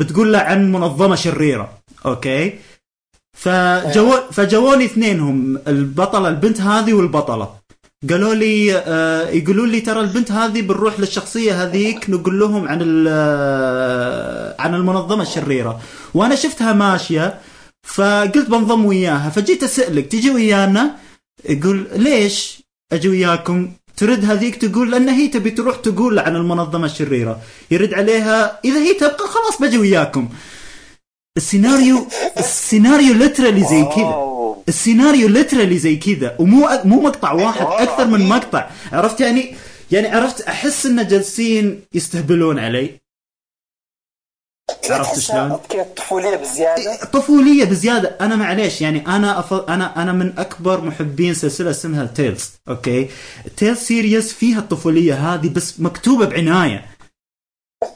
بتقول له عن منظمة شريرة. أوكي؟ فجو فجوني اثنينهم البطلة البنت هذه والبطلة. قالوا لي آه يقولوا لي ترى البنت هذه بنروح للشخصية هذيك نقول لهم عن ال- آه، عن المنظمة الشريرة. وأنا شفتها ماشية. فقلت بنضم وياها فجيت أسألك تجي ويانا؟ يقول ليش؟ أجي وياكم. ترد هذيك تقول لأن هي تبي تروح تقول عن المنظمة الشريرة. يرد عليها إذا هي تبقى خلاص بجي وياكم. السيناريو السيناريو literally زي كذا. السيناريو literally زي كذا. ومو مو مقطع واحد أكثر من مقطع. عرفت يعني؟ يعني عرفت أحس إن جالسين يستهبلون علي. عرفت شلون؟ طفوليه بزيادة. طفوليه بزيادة. أنا معليش يعني أنا أف... أنا أنا من أكبر محبين سلسلة اسمها Tales أوكي؟ Tales series فيها الطفولية هذه بس مكتوبة بعناية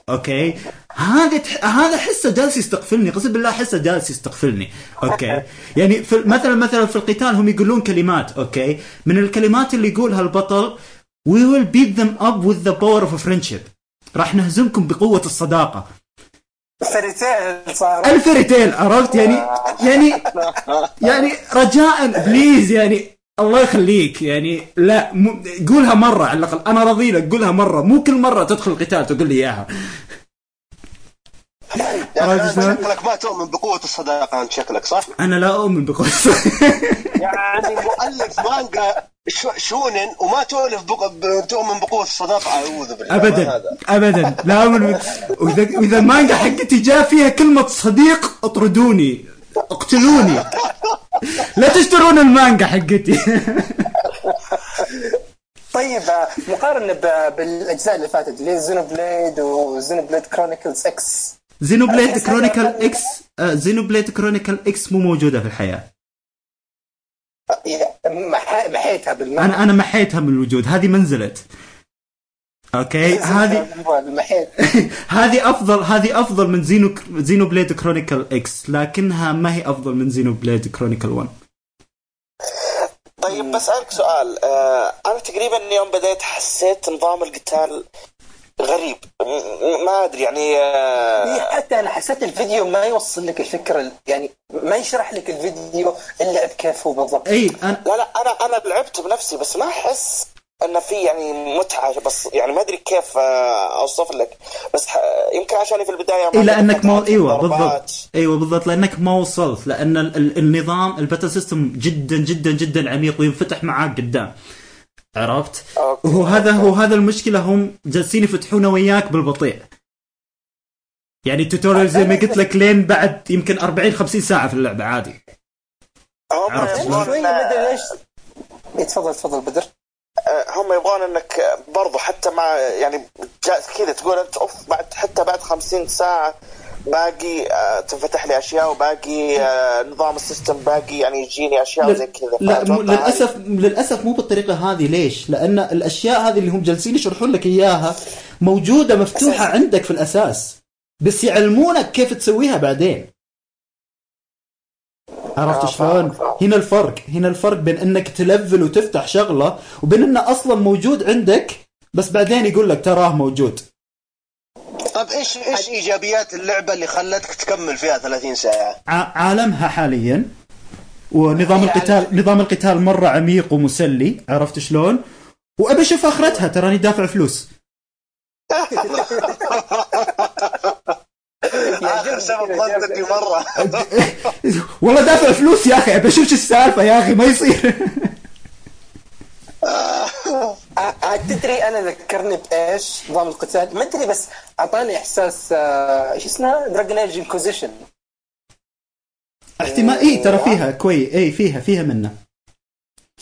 أوكي؟ هذا تح... هذا حسه جالس يستغفلني قسم بالله حسه جالس يستغفلني أوكي؟ يعني في... مثلا مثلا في القتال هم يقولون كلمات أوكي؟ من الكلمات اللي يقولها البطل we will beat them up with the power of friendship. راح نهزمكم بقوة الصداقة. فريتين صار. الفريتين عرفت؟ يعني يعني يعني رجاء please يعني الله يخليك يعني لا مو قولها مرة على الأقل. أنا راضي لك قولها مرة. مو كل مرة تدخل القتال تقول لي إياها. يا؟ شكلك ما تؤمن بقوة الصداقة أنت شكلك صح؟ أنا لا أؤمن بقصة يعني مؤلف مانجا شو- شونن وما تؤلف بق... ب... تؤمن بقوة الصداقة أعوذ بالله. هذا؟ ابدا. لا أؤمن ب- واذا وإذا المانجا حقتي جاء فيها كلمة صديق اطردوني. اقتلوني. لا تشترون المانجا حقتي. طيب مقارنة بالأجزاء اللي فاتت اللي هي Xenoblade و Xenoblade Chronicles X Xenoblade Chronicle X آه، Xenoblade Chronicle X مو موجودة في الحياة. مح- محيتها بالمعنى. أنا أنا محيتها من الوجود. هذه ما نزلت أوكي هذه هذه افضل هذه أفضل من Xeno Xenoblade Chronicle X لكنها ما هي أفضل من Xenoblade Chronicle 1 طيب بسألك سؤال. آه أنا تقريبا يوم بديت حسيت نظام القتال غريب. ما أدري يعني آه حتى أنا حسيت الفيديو ما يوصل لك الفكرة ال- يعني ما يشرح لك الفيديو اللعب كيف هو بالضبط. إي أنا لا لا أنا أنا لعبت بنفسي بس ما أحس أن في يعني متعة بس يعني ما أدري كيف آه أوصف لك. بس ح- يمكن عشاني في البداية ما إيه لأنك ما إيوه. بالضبط. إيوه بالضبط لأنك ما وصلت لأن ال- ال- النظام ال battle system جدا جدا جدا عميق وينفتح معاك قدام. عرفت؟ أوكي. وهو هذا هو هذا المشكلة هم جالسين يفتحونه وياك بالبطيء يعني ال tutorial زي ما قلت لك لين بعد يمكن 40 50 ساعة في اللعبة عادي عرفت يبغون شوي ما ادري ليش تفضل تفضل بدر آه، هم يبغون إنك برضو حتى مع يعني كذا تقول أنت أوف بعد حتى بعد خمسين ساعة باقي آه، تنفتح لي أشياء وباقي آه، نظام ال system باقي يعني يجيني أشياء زي كذا. لا للأسف للأسف مو بالطريقة هذه. ليش؟ لأن الأشياء هذه اللي هم جالسين يشرحون لك إياها موجودة مفتوحة أساسي. عندك في الأساس بس يعلمونك كيف تسويها بعدين. عرفت آه، شلون؟ هنا الفرق. هنا الفرق بين إنك تلفل وتفتح شغلة وبين إنه أصلا موجود عندك بس بعدين يقول لك تراه موجود. طب إيش إيش إيجابيات اللعبة اللي خلتك تكمل فيها 30 ساعة؟ ع- عالمها حاليا. ونظام هي القتال نظام القتال مرة عميق ومسلي. عرفت شلون؟ وابي أشوف آخرتها. تراني دافع فلوس. آخر سبب منطقي مره والله دافع فلوس يا أخي. ابي أشوف شو السالفة يا أخي. ما يصير. تدري أنا ذكرني بإيش؟ نظام القتال. ما أدري بس أعطاني إحساس آه، إيش اسمها Dragon Age Inquisition احتمال اي ترى فيها كوي اي فيها فيها منه.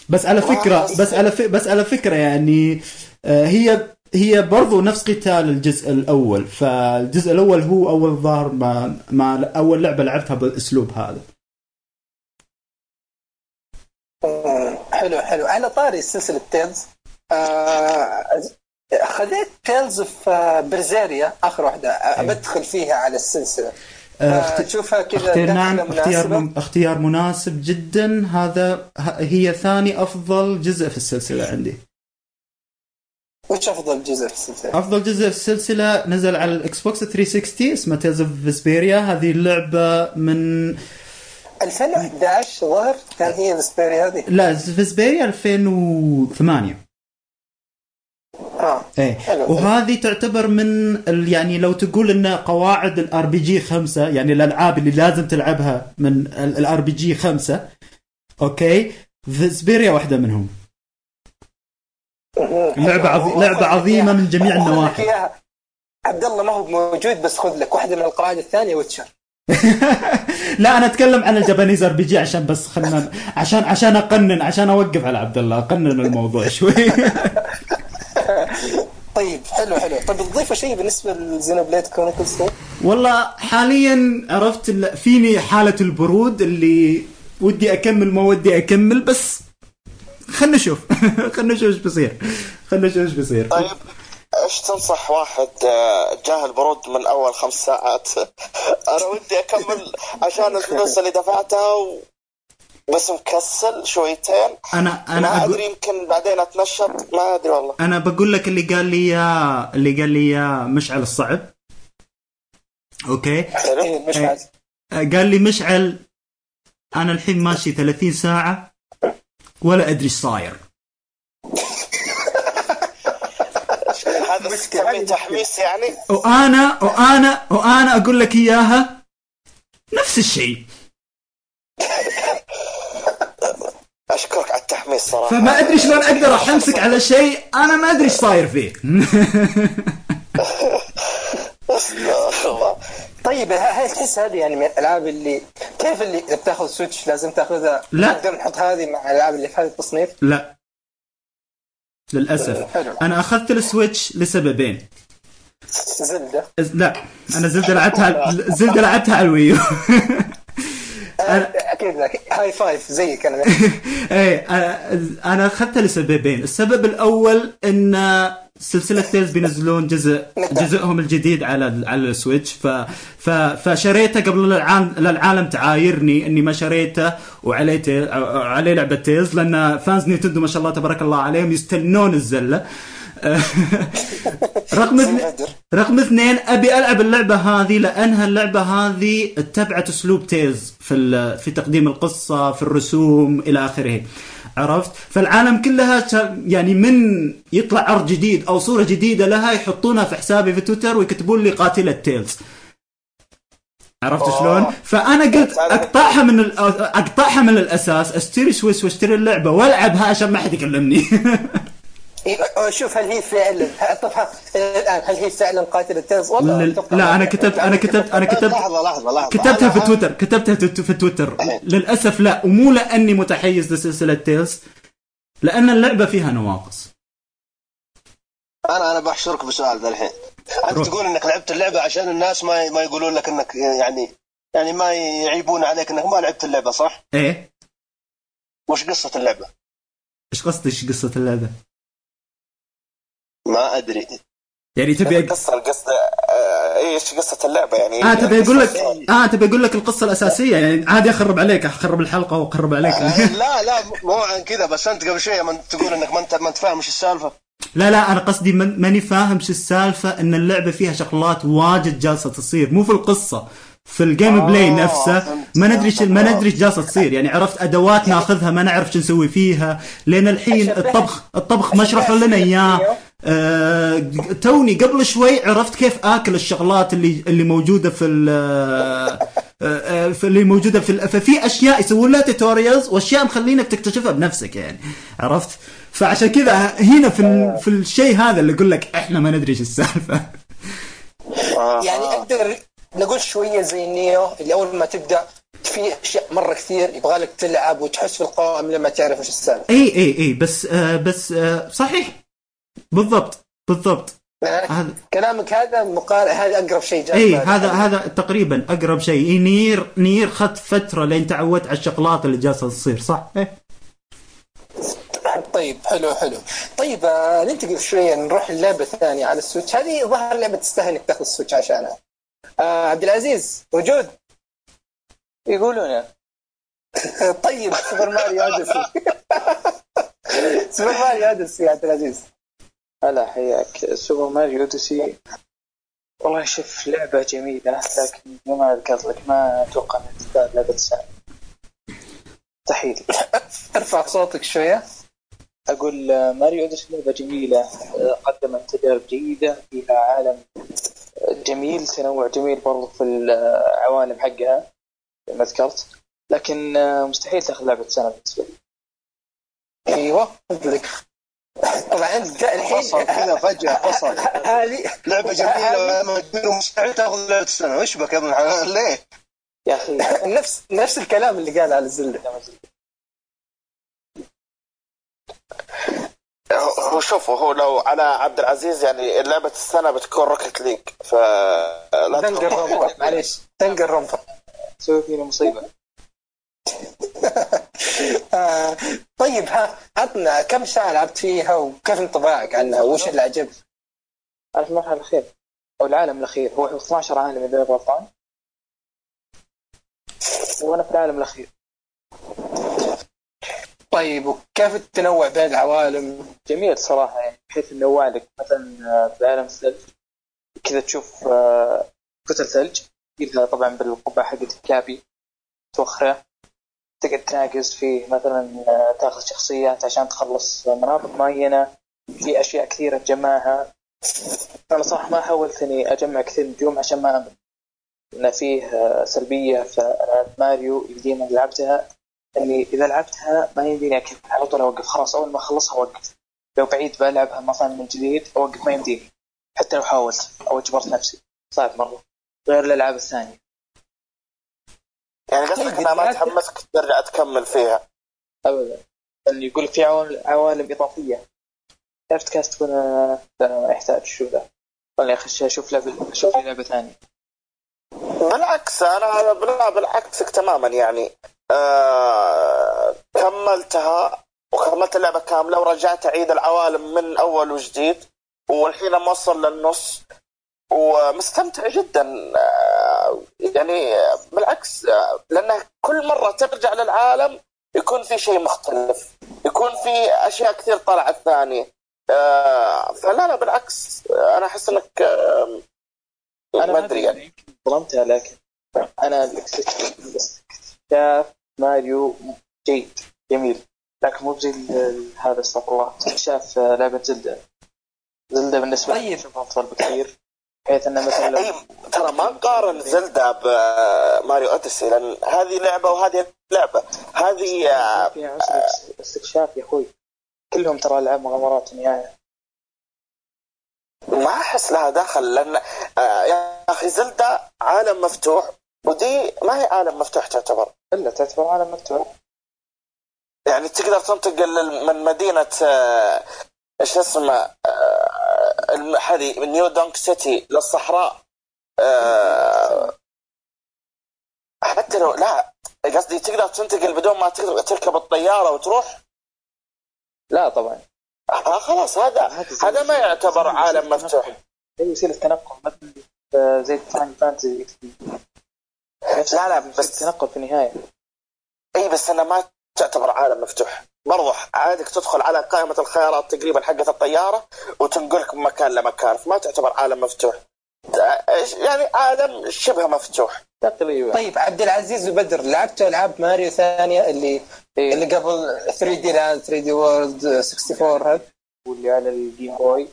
بس على فكرة بس على ف... بس على فكرة يعني آه، هي هي برضو نفس قتال الجزء الأول. فالجزء الأول هو أول ظاهر ما, ما أول لعبة لعبتها بالاسلوب هذا. حلو حلو. على طاري سلسلة Tales آه، خذيت Tales of Berseria آخر واحدة. آه، بدخل فيها على السلسلة. آه، آه، تشوفها كذا اختيار نعم اختيار مناسبة. من... اختيار مناسب جدا. هذا هي ثاني أفضل جزء في السلسلة عندي. وش أفضل جزء في السلسلة؟ أفضل جزء في السلسلة نزل على ال Xbox 360 اسمه Tales of Vesperia هذه اللعبة من 2011 ظهر؟ كان هي السبيري هذه؟ لا Vesperia 2008 آه. إيه. حلو. وهذه تعتبر من ال... يعني لو تقول إن قواعد ال RPG خمسة يعني الألعاب اللي لازم تلعبها من ال RPG خمسة أوكي؟ Vesperia واحدة منهم. لعبة عظي... لعبة عظيمة من جميع النواحي. عبد الله ما هو موجود بس خذ لك واحدة من القواعد الثانية Witcher. لا أنا أتكلم عن ال Japanese RPG عشان بس خلنا عشان عشان أقنن عشان أوقف على عبد الله أقنن الموضوع شوي. طيب حلو حلو. طيب تضيفوا شيء بالنسبة لل Xenoblade Chronicles والله حاليا عرفت فيني حالة البرود اللي ودي أكمل ما ودي أكمل بس خلنا نشوف. خلنا نشوف إيش بيصير. خلنا نشوف إيش بيصير. طيب إيش تنصح واحد آه، جاه البرود من أول خمس ساعات؟ أنا ودي أكمل عشان الفلوس اللي دفعتها و... بس مكسل شويتين. أنا ما أنا أدري أقول يمكن بعدين اتنشط ما أدري والله. أنا بقول لك اللي قال لي يا اللي قال لي يا مشعل الصعب. أوكي؟ حلو إيه مش عاد قال لي مشعل أنا الحين ماشي 30 ساعة ولا أدري إيش صاير. هذا تحميس يعني؟ وأنا وأنا وأنا أقول لك إياها نفس الشيء. أشكرك على التحميس صراحة. فما أدري شلون أقدر أحمسك على شيء أنا ما أدري إيش صاير فيه. الله. طيب هل تحس هذه يعني من الألعاب اللي كيف اللي بتاخذ Switch لازم تاخذها؟ لا. نقدر نحط هذه مع الألعاب اللي في هذا التصنيف؟ لا. للأسف. حلو. أنا أخذت ال Switch لسببين. Zelda. لا أنا Zelda لعبتها Zelda لعبتها على ال Wii U. أكيد أكيد. high five زيك أنا إيه أنا- أنا اخذتها لسببين، السبب الأول إن سلسلة Tales بينزلون جزء جزءهم الجديد على على ال Switch. ف ف فشريته قبل العالم العالم تعايرني إني ما شريته وعليه عليه لعبة Tales لأن fans Nintendo ما شاء الله تبارك الله عليهم يستنون الزلة. رقم رقم اثنين أبي ألعب اللعبة هذه لأنها اللعبة هذه اتبعت أسلوب Tales في في تقديم القصة في الرسوم إلى آخره. عرفت؟ فالعالم كلها يعني من يطلع عرض جديد أو صورة جديدة لها يحطونها في حسابي في تويتر ويكتبون لي قاتلة Tales عرفت شلون؟ فأنا قلت أقطعها من أقطعها من الأساس أشتري سويس وأشتري اللعبة وألعبها عشان ما حد يكلمني. شوف هل هي فعلا الآن هل هي فعلا قاتله Tales والله لا, لا أنا. كتبت أنا كتبت أنا كتبت لحظة لحظة لحظة كتبتها في تويتر كتبتها في تويتر للأسف لا ومو لاني متحيز لسلسلة Tales لأن اللعبة فيها نواقص أنا أنا بحشرك بسؤال ذا الحين أنت روح. تقول إنك لعبت اللعبة عشان الناس ما ما يقولون لك إنك يعني يعني ما يعيبون عليك إنك ما لعبت اللعبة صح؟ إيه وش قصة اللعبة؟ إيش قصدك إيش قصة اللعبة؟ ما أدري. يعني تبي. القصة القصة آه، إيش قصة اللعبة يعني؟ آه تبي أقول لك آه تبي أقول لك القصة الأساسية. يعني عادي أخرب عليك أخرب الحلقة وأخرب عليك. لا لا مو عن كذا بس أنت قبل شوية من تقول إنك ما انت ما أنت فاهم إيش السالفة. لا لا أنا قصدي ماني فاهم شو السالفة إن اللعبة فيها شغلات واجد جالسة تصير مو في القصة. في ال game آه، play نفسه فهمت. ما ندري ما آه. ندري إيش جالسة تصير. يعني عرفت أدوات ناخذها ما نعرف شو نسوي فيها. لأن الحين الطبخ الطبخ ما شرحوا لنا إياه. آه توني قبل شوي عرفت كيف آكل الشغلات اللي اللي موجودة في ال آه، آه، في اللي موجودة في ال- ففي أشياء يسوون لها tutorials وأشياء مخلينك تكتشفها بنفسك يعني. عرفت؟ فعشان كذا هنا في ال- في الشيء هذا اللي أقول لك إحنا ما ندري إيش السالفة. يعني أقدر نقول شوية زي Nioh اللي أول ما تبدأ في أشياء مرة كثير يبغى لك تلعب وتحس في القوائم لما تعرف إيش السالفة. إي إي إي بس آه بس آه صحيح. بالضبط بالضبط. يعني هذا كلامك هذا مقارن هذا أقرب شيء جاء إي. هذا هذا تقريبا أقرب شيء. Nier Nier خذ فترة لين تعودت على الشغلات اللي جالسة تصير صح؟ إيه؟ طيب حلو حلو. طيب آه ننتقل شوية نروح للعبة ثانية على ال Switch. هذه ظهر لعبة تستاهل إنك تاخذ ال Switch عشانها. آه عبد العزيز موجود يقولون. طيب Super Mario Odyssey. Super Mario Odyssey يا عبد العزيز. هلا حياك. Super Mario Odyssey. والله شوف لعبة جميلة لكن زي ما ذكرت لك ما أتوقع إنها تستاهل لعبة السنة مستحيل ارفع صوتك شوية. أقول آه، Mario Odyssey لعبة جميلة آه، قدمت تجارب جيدة فيها عالم جميل تنوع جميل برضو في العوالم حقها ما ذكرت. لكن آه، مستحيل تاخذ لعبة السنة بالنسبة لي. أيوه. قصدك. طبعا جاء الحين. فصل كذا فجأة فصل هذه. لعبة جميلة لما تقول مستحيل تاخذ لعبة السنة وش بك يا ابن ليه؟ يا أخي نفس نفس الكلام اللي قال على الزلده هو شوف هو لو على عبد العزيز يعني لعبة السنة بتكون Rocket League فلا Danganronpa معليش. Danganronpa تسوي فينا مصيبة. آه، طيب ها عطنا كم ساعة لعبت فيها وكيف انطباعك عنها؟ وش اللي عجبك؟ أنا في المرحلة الأخيرة أو العالم الأخير. هو 12 عالم إذا غلطان. وأنا في العالم الأخير. طيب وكيف التنوع بين العوالم؟ جميل صراحة يعني بحيث إنه وعدك مثلا آه، في عالم الثلج كذا تشوف آه، كتل ثلج تجيبها طبعا بالقبعة حقت الكابي توخره تقعد تناقز فيه مثلا آه، تاخذ شخصيات عشان تخلص مناطق معينة في أشياء كثيرة تجمعها. أنا صراحة ما حاولت إني أجمع كثير نجوم عشان ما أمل. إن فيه آه، سلبية في العاب ماريو اللي لعبتها. اني إذا لعبتها ما يمديني أكمل. على طول أوقف. خلاص أول ما أخلصها أوقف. لو بعيد بلعبها مثلا من جديد أوقف. ما يمديني. حتى لو حاولت أو أجبرت نفسي. صعب مرة. غير الألعاب الثانية. يعني قصدك إنها ما تحمسك ترجع تكمل فيها. ابدا. اللي يقول في عوالم, عوالم إضافية. لعبة كاس تكون آه، يحتاج شو ذا؟ خليني اخش أشوف لعبه أشوف لي لعبة ثانية. بالعكس أنا بالعكسك تماما يعني. آه كملتها وكملت اللعبة كاملة ورجعت أعيد العوالم من أول وجديد والحين موصل للنص. ومستمتع جدا. آه يعني بالعكس آه لأنه كل مرة ترجع للعالم يكون في شيء مختلف يكون في أشياء كثير طلعت ثانية. آه فلا لا بالعكس أنا أحس إنك آه ما أدري يعني. ظلمتها لكن أنا الاستكشاف ماريو جيد جميل. لكن مو ال- هذا استغفر الله. استكشاف آه، لعبة زلدة. زلدة بالنسبة لي طيب. اشوفها أفضل بكثير بحيث إنه مثلا لو اي ترى ما نقارن زلدا بماريو أوديسي لأن هذه لعبة وهذه لعبة. هذه آه، فيها عنصر أستكشاف يا أخوي. كلهم ترى العاب مغامرات في النهايه ما أحس لها دخل لأن آه، يا أخي Zelda عالم مفتوح وذي ما هي عالم مفتوح تعتبر. إلا تعتبر عالم مفتوح. يعني تقدر تنتقل من مدينة آه، إيش اسمه آه، هذه New Donk City للصحراء آه، حتى لو لا قصدي تقدر تنتقل بدون ما تقدر تركب الطيارة وتروح؟ لا طبعا. آه خلاص هذا هذا ما يعتبر عالم مفتوح. هي وسيله تنقل مثلا آه، زي فان فانتزي نفس لا، لا، بس- تنقل في النهاية. إي بس انه ما تعتبر عالم مفتوح. برضو عادك تدخل على قائمة الخيارات تقريبا حقت الطيارة وتنقلك من مكان لمكان فما تعتبر عالم مفتوح. يعني عالم شبه مفتوح. تقريبا. طيب عبد العزيز وبدر لعبتوا ألعاب ماريو ثانية اللي إيه. اللي قبل 3D Land 3D World 64 هذا واللي على ال Game Boy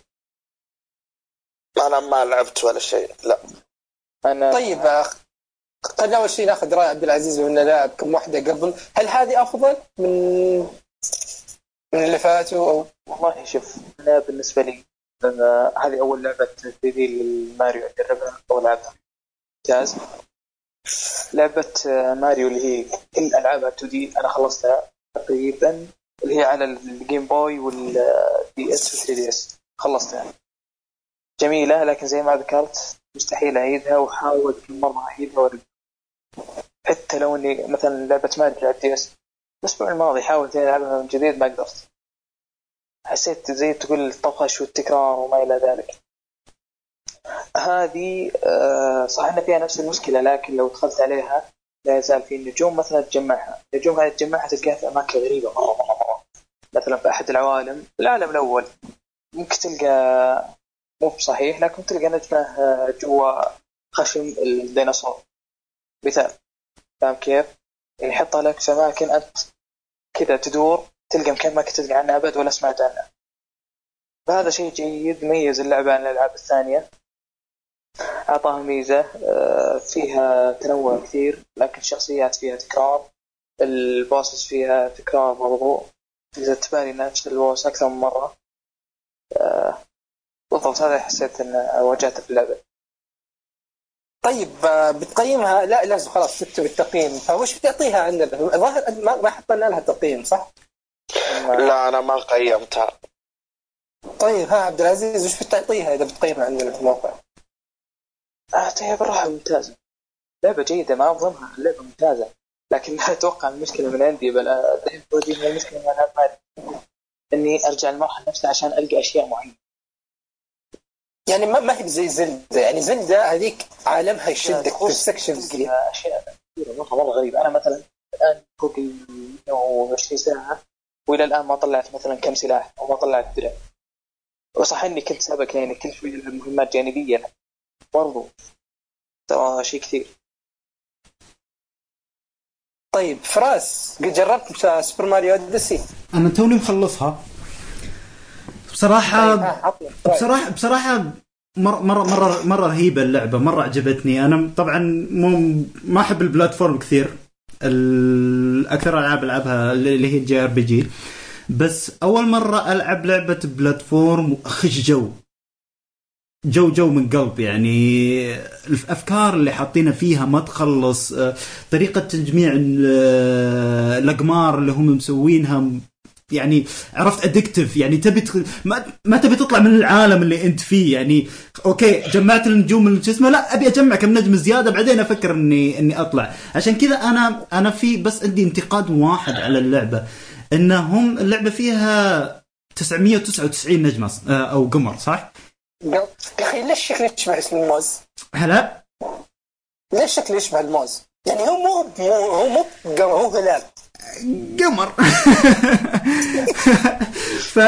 أنا ما لعبت ولا شيء لا. أنا طيب آه، خلينا أول شيء ناخذ رأي عبد العزيز وانه لاعب كم واحدة قبل. هل هذه أفضل من من اللي فاتوا أو؟ والله شوف أنا بالنسبة لي هذه أول لعبة 3D أجربها أو لعبها ممتاز لعبة آه، ماريو اللي هي كل ألعابها 2D أنا خلصتها تقريبا اللي هي على ال Game Boy وال DS و 3DS خلصتها. جميلة لكن زي ما ذكرت مستحيل أعيدها واحاول كل مرة أعيدها وارجع حتى لو إني مثلا لعبة ماريو على ال DS الأسبوع الماضي حاولت إني ألعبها من جديد ما قدرت. حسيت زي تقول الطفش والتكرار وما إلى ذلك. هذه آه، صح إن فيها نفس المشكلة لكن لو دخلت عليها لا يزال في النجوم مثلا تجمعها. النجوم هذه تجمعها تلقاها في أماكن غريبة مرة مرة مرة. مثلا في أحد العوالم العالم الأول. ممكن تلقى مو بصحيح لكن تلقى نجمه آه، جوا خشم الديناصور. مثال فاهم كيف؟ يعني يحطها لك في اماكن أنت كذا تدور تلقى مكان ما كنت تدري عنها أبد ولا سمعت عنها فهذا شيء جيد ميز اللعبة عن الألعاب الثانية. أعطاها ميزة آه، فيها تنوع كثير لكن الشخصيات فيها تكرار البوسس فيها تكرار برضو إذا تبالي نفس البوس أكثر من مرة آه، بالضبط هذا حسيت أن واجهته في اللعبة. طيب آه، بتقيمها لا لازم خلاص ستة بالتقييم. فوش بتعطيها عندنا؟ الظاهر ما ما حطينا لها تقييم صح؟ لا أنا ما قيمتها. طيب ها عبد العزيز وش بتعطيها إذا بتقيمها عندنا في الموقع؟ أعطيها بالراحة ممتازة. لعبة جيدة ما أظلمها اللعبة ممتازة. لكن لا أتوقع المشكلة من عندي بل المشكلة من إني أرجع المرحلة نفسها عشان ألقى أشياء معينة. يعني ما, ما هي زي زلدة. يعني زلدة هذيك عالمها يشدك في السكشنز أشياء كثيرة مرة مرة غريبة أنا مثلا الآن فوق ال 120 ساعة وإلى الآن ما طلعت مثلا كم سلاح أو ما طلعت درع. وصح إني كنت سابق يعني كل شوي ألعب مهمات جانبية. برضو ترى شيء كثير. طيب فراس قد جربت سوبر ماريو أوديسي؟ أنا توني مخلصها. بصراحه. بصراحه بصراحة مره مره مره مرة رهيبة اللعبة مرة عجبتني. أنا طبعا مو ما أحب البلاتفورم كثير. أكثر ألعاب ألعبها اللي هي ال JRPG. بس أول مرة ألعب لعبة platform واخش جو. جو جو من قلب يعني. الأفكار اللي حاطينها فيها ما تخلص. طريقة تجميع ال- الأقمار اللي هم مسوينها يعني عرفت addictive يعني تبي تخ... ما, ما تبي تطلع من العالم اللي أنت فيه يعني okay جمعت النجوم من شو اسمه لا أبي أجمع كم نجم زيادة بعدين أفكر إني إني أطلع عشان كذا أنا أنا في بس عندي انتقاد واحد على اللعبة إنهم اللعبة فيها 999 نجمة آه، أو قمر صح؟ يا أخي ليش شكله يشبه اسم الموز؟ هلا ليش شكله يشبه الموز؟ يعني هو مو مو هو مو هو هلال قمر ف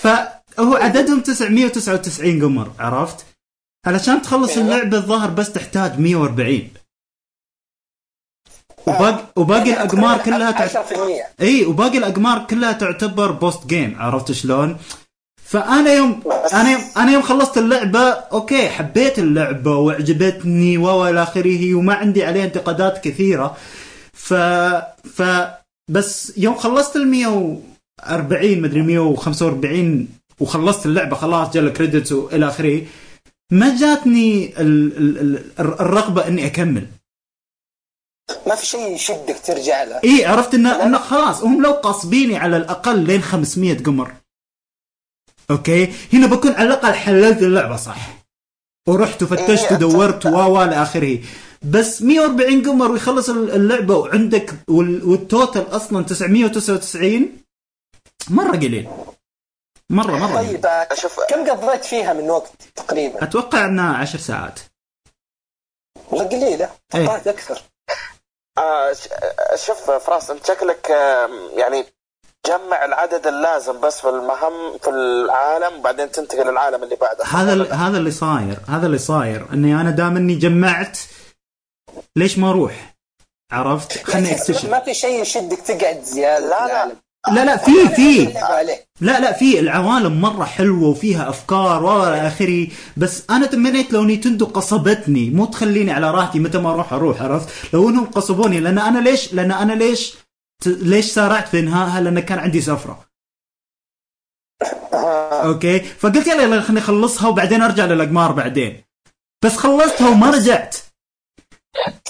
ف هو عددهم 999 قمر عرفت؟ علشان تخلص أيوة. اللعبة الظاهر بس تحتاج 140 وباقي وباقي الأقمار كلها تعت... 10% إي وباقي الأقمار كلها تعتبر post game عرفت شلون؟ فأنا يوم أنا يوم أنا يوم خلصت اللعبة okay حبيت اللعبة وعجبتني و إلى آخره وما عندي عليها انتقادات كثيرة ف ف بس يوم خلصت ال 140 مدري 145 وخلصت اللعبة خلاص جا credits وإلى آخره ما جاتني ال ال ال الرغبة إني أكمل. ما في شيء يشدك ترجع له؟ إي عرفت انه انه خلاص هم لو غاصبيني على الأقل لين 500 قمر. okay؟ هنا بكون على الأقل حللت اللعبة صح. ورحت وفتشت إيه، ودورت و و إلى آخره. بس 140 قمر ويخلص اللعبة وعندك وال- وال total أصلا 999 مرة قليل. مرة مرة. طيب آه، شوف كم قضيت فيها من وقت تقريبا؟ أتوقع إنها 10 ساعات. والله قليلة. إيه. توقعت أكثر. آه آه، شوف فراس انت شكلك آه، يعني جمع العدد اللازم بس في المهام في العالم وبعدين تنتقل للعالم اللي بعده. هذا هذا اللي صاير هذا اللي صاير. إني أنا دام إني جمعت ليش ما أروح عرفت؟ خلني اكتشف ما في شيء يشدك تقعد زيادة. لا، لا. لا لا في في. لا لا في. العوالم مرة حلوة وفيها أفكار والى اخره بس أنا تمنيت لو Nintendo غصبتني. مو تخليني على راحتي متى ما أروح أروح عرفت؟ لو إنهم غصبوني. لأن أنا ليش؟ لأن أنا ليش ليش سارعت في إنهائها؟ لأن كان عندي سفرة. okay؟ فقلت يلا يلا خليني أخلصها وبعدين أرجع للأقمار بعدين. بس خلصتها وما رجعت.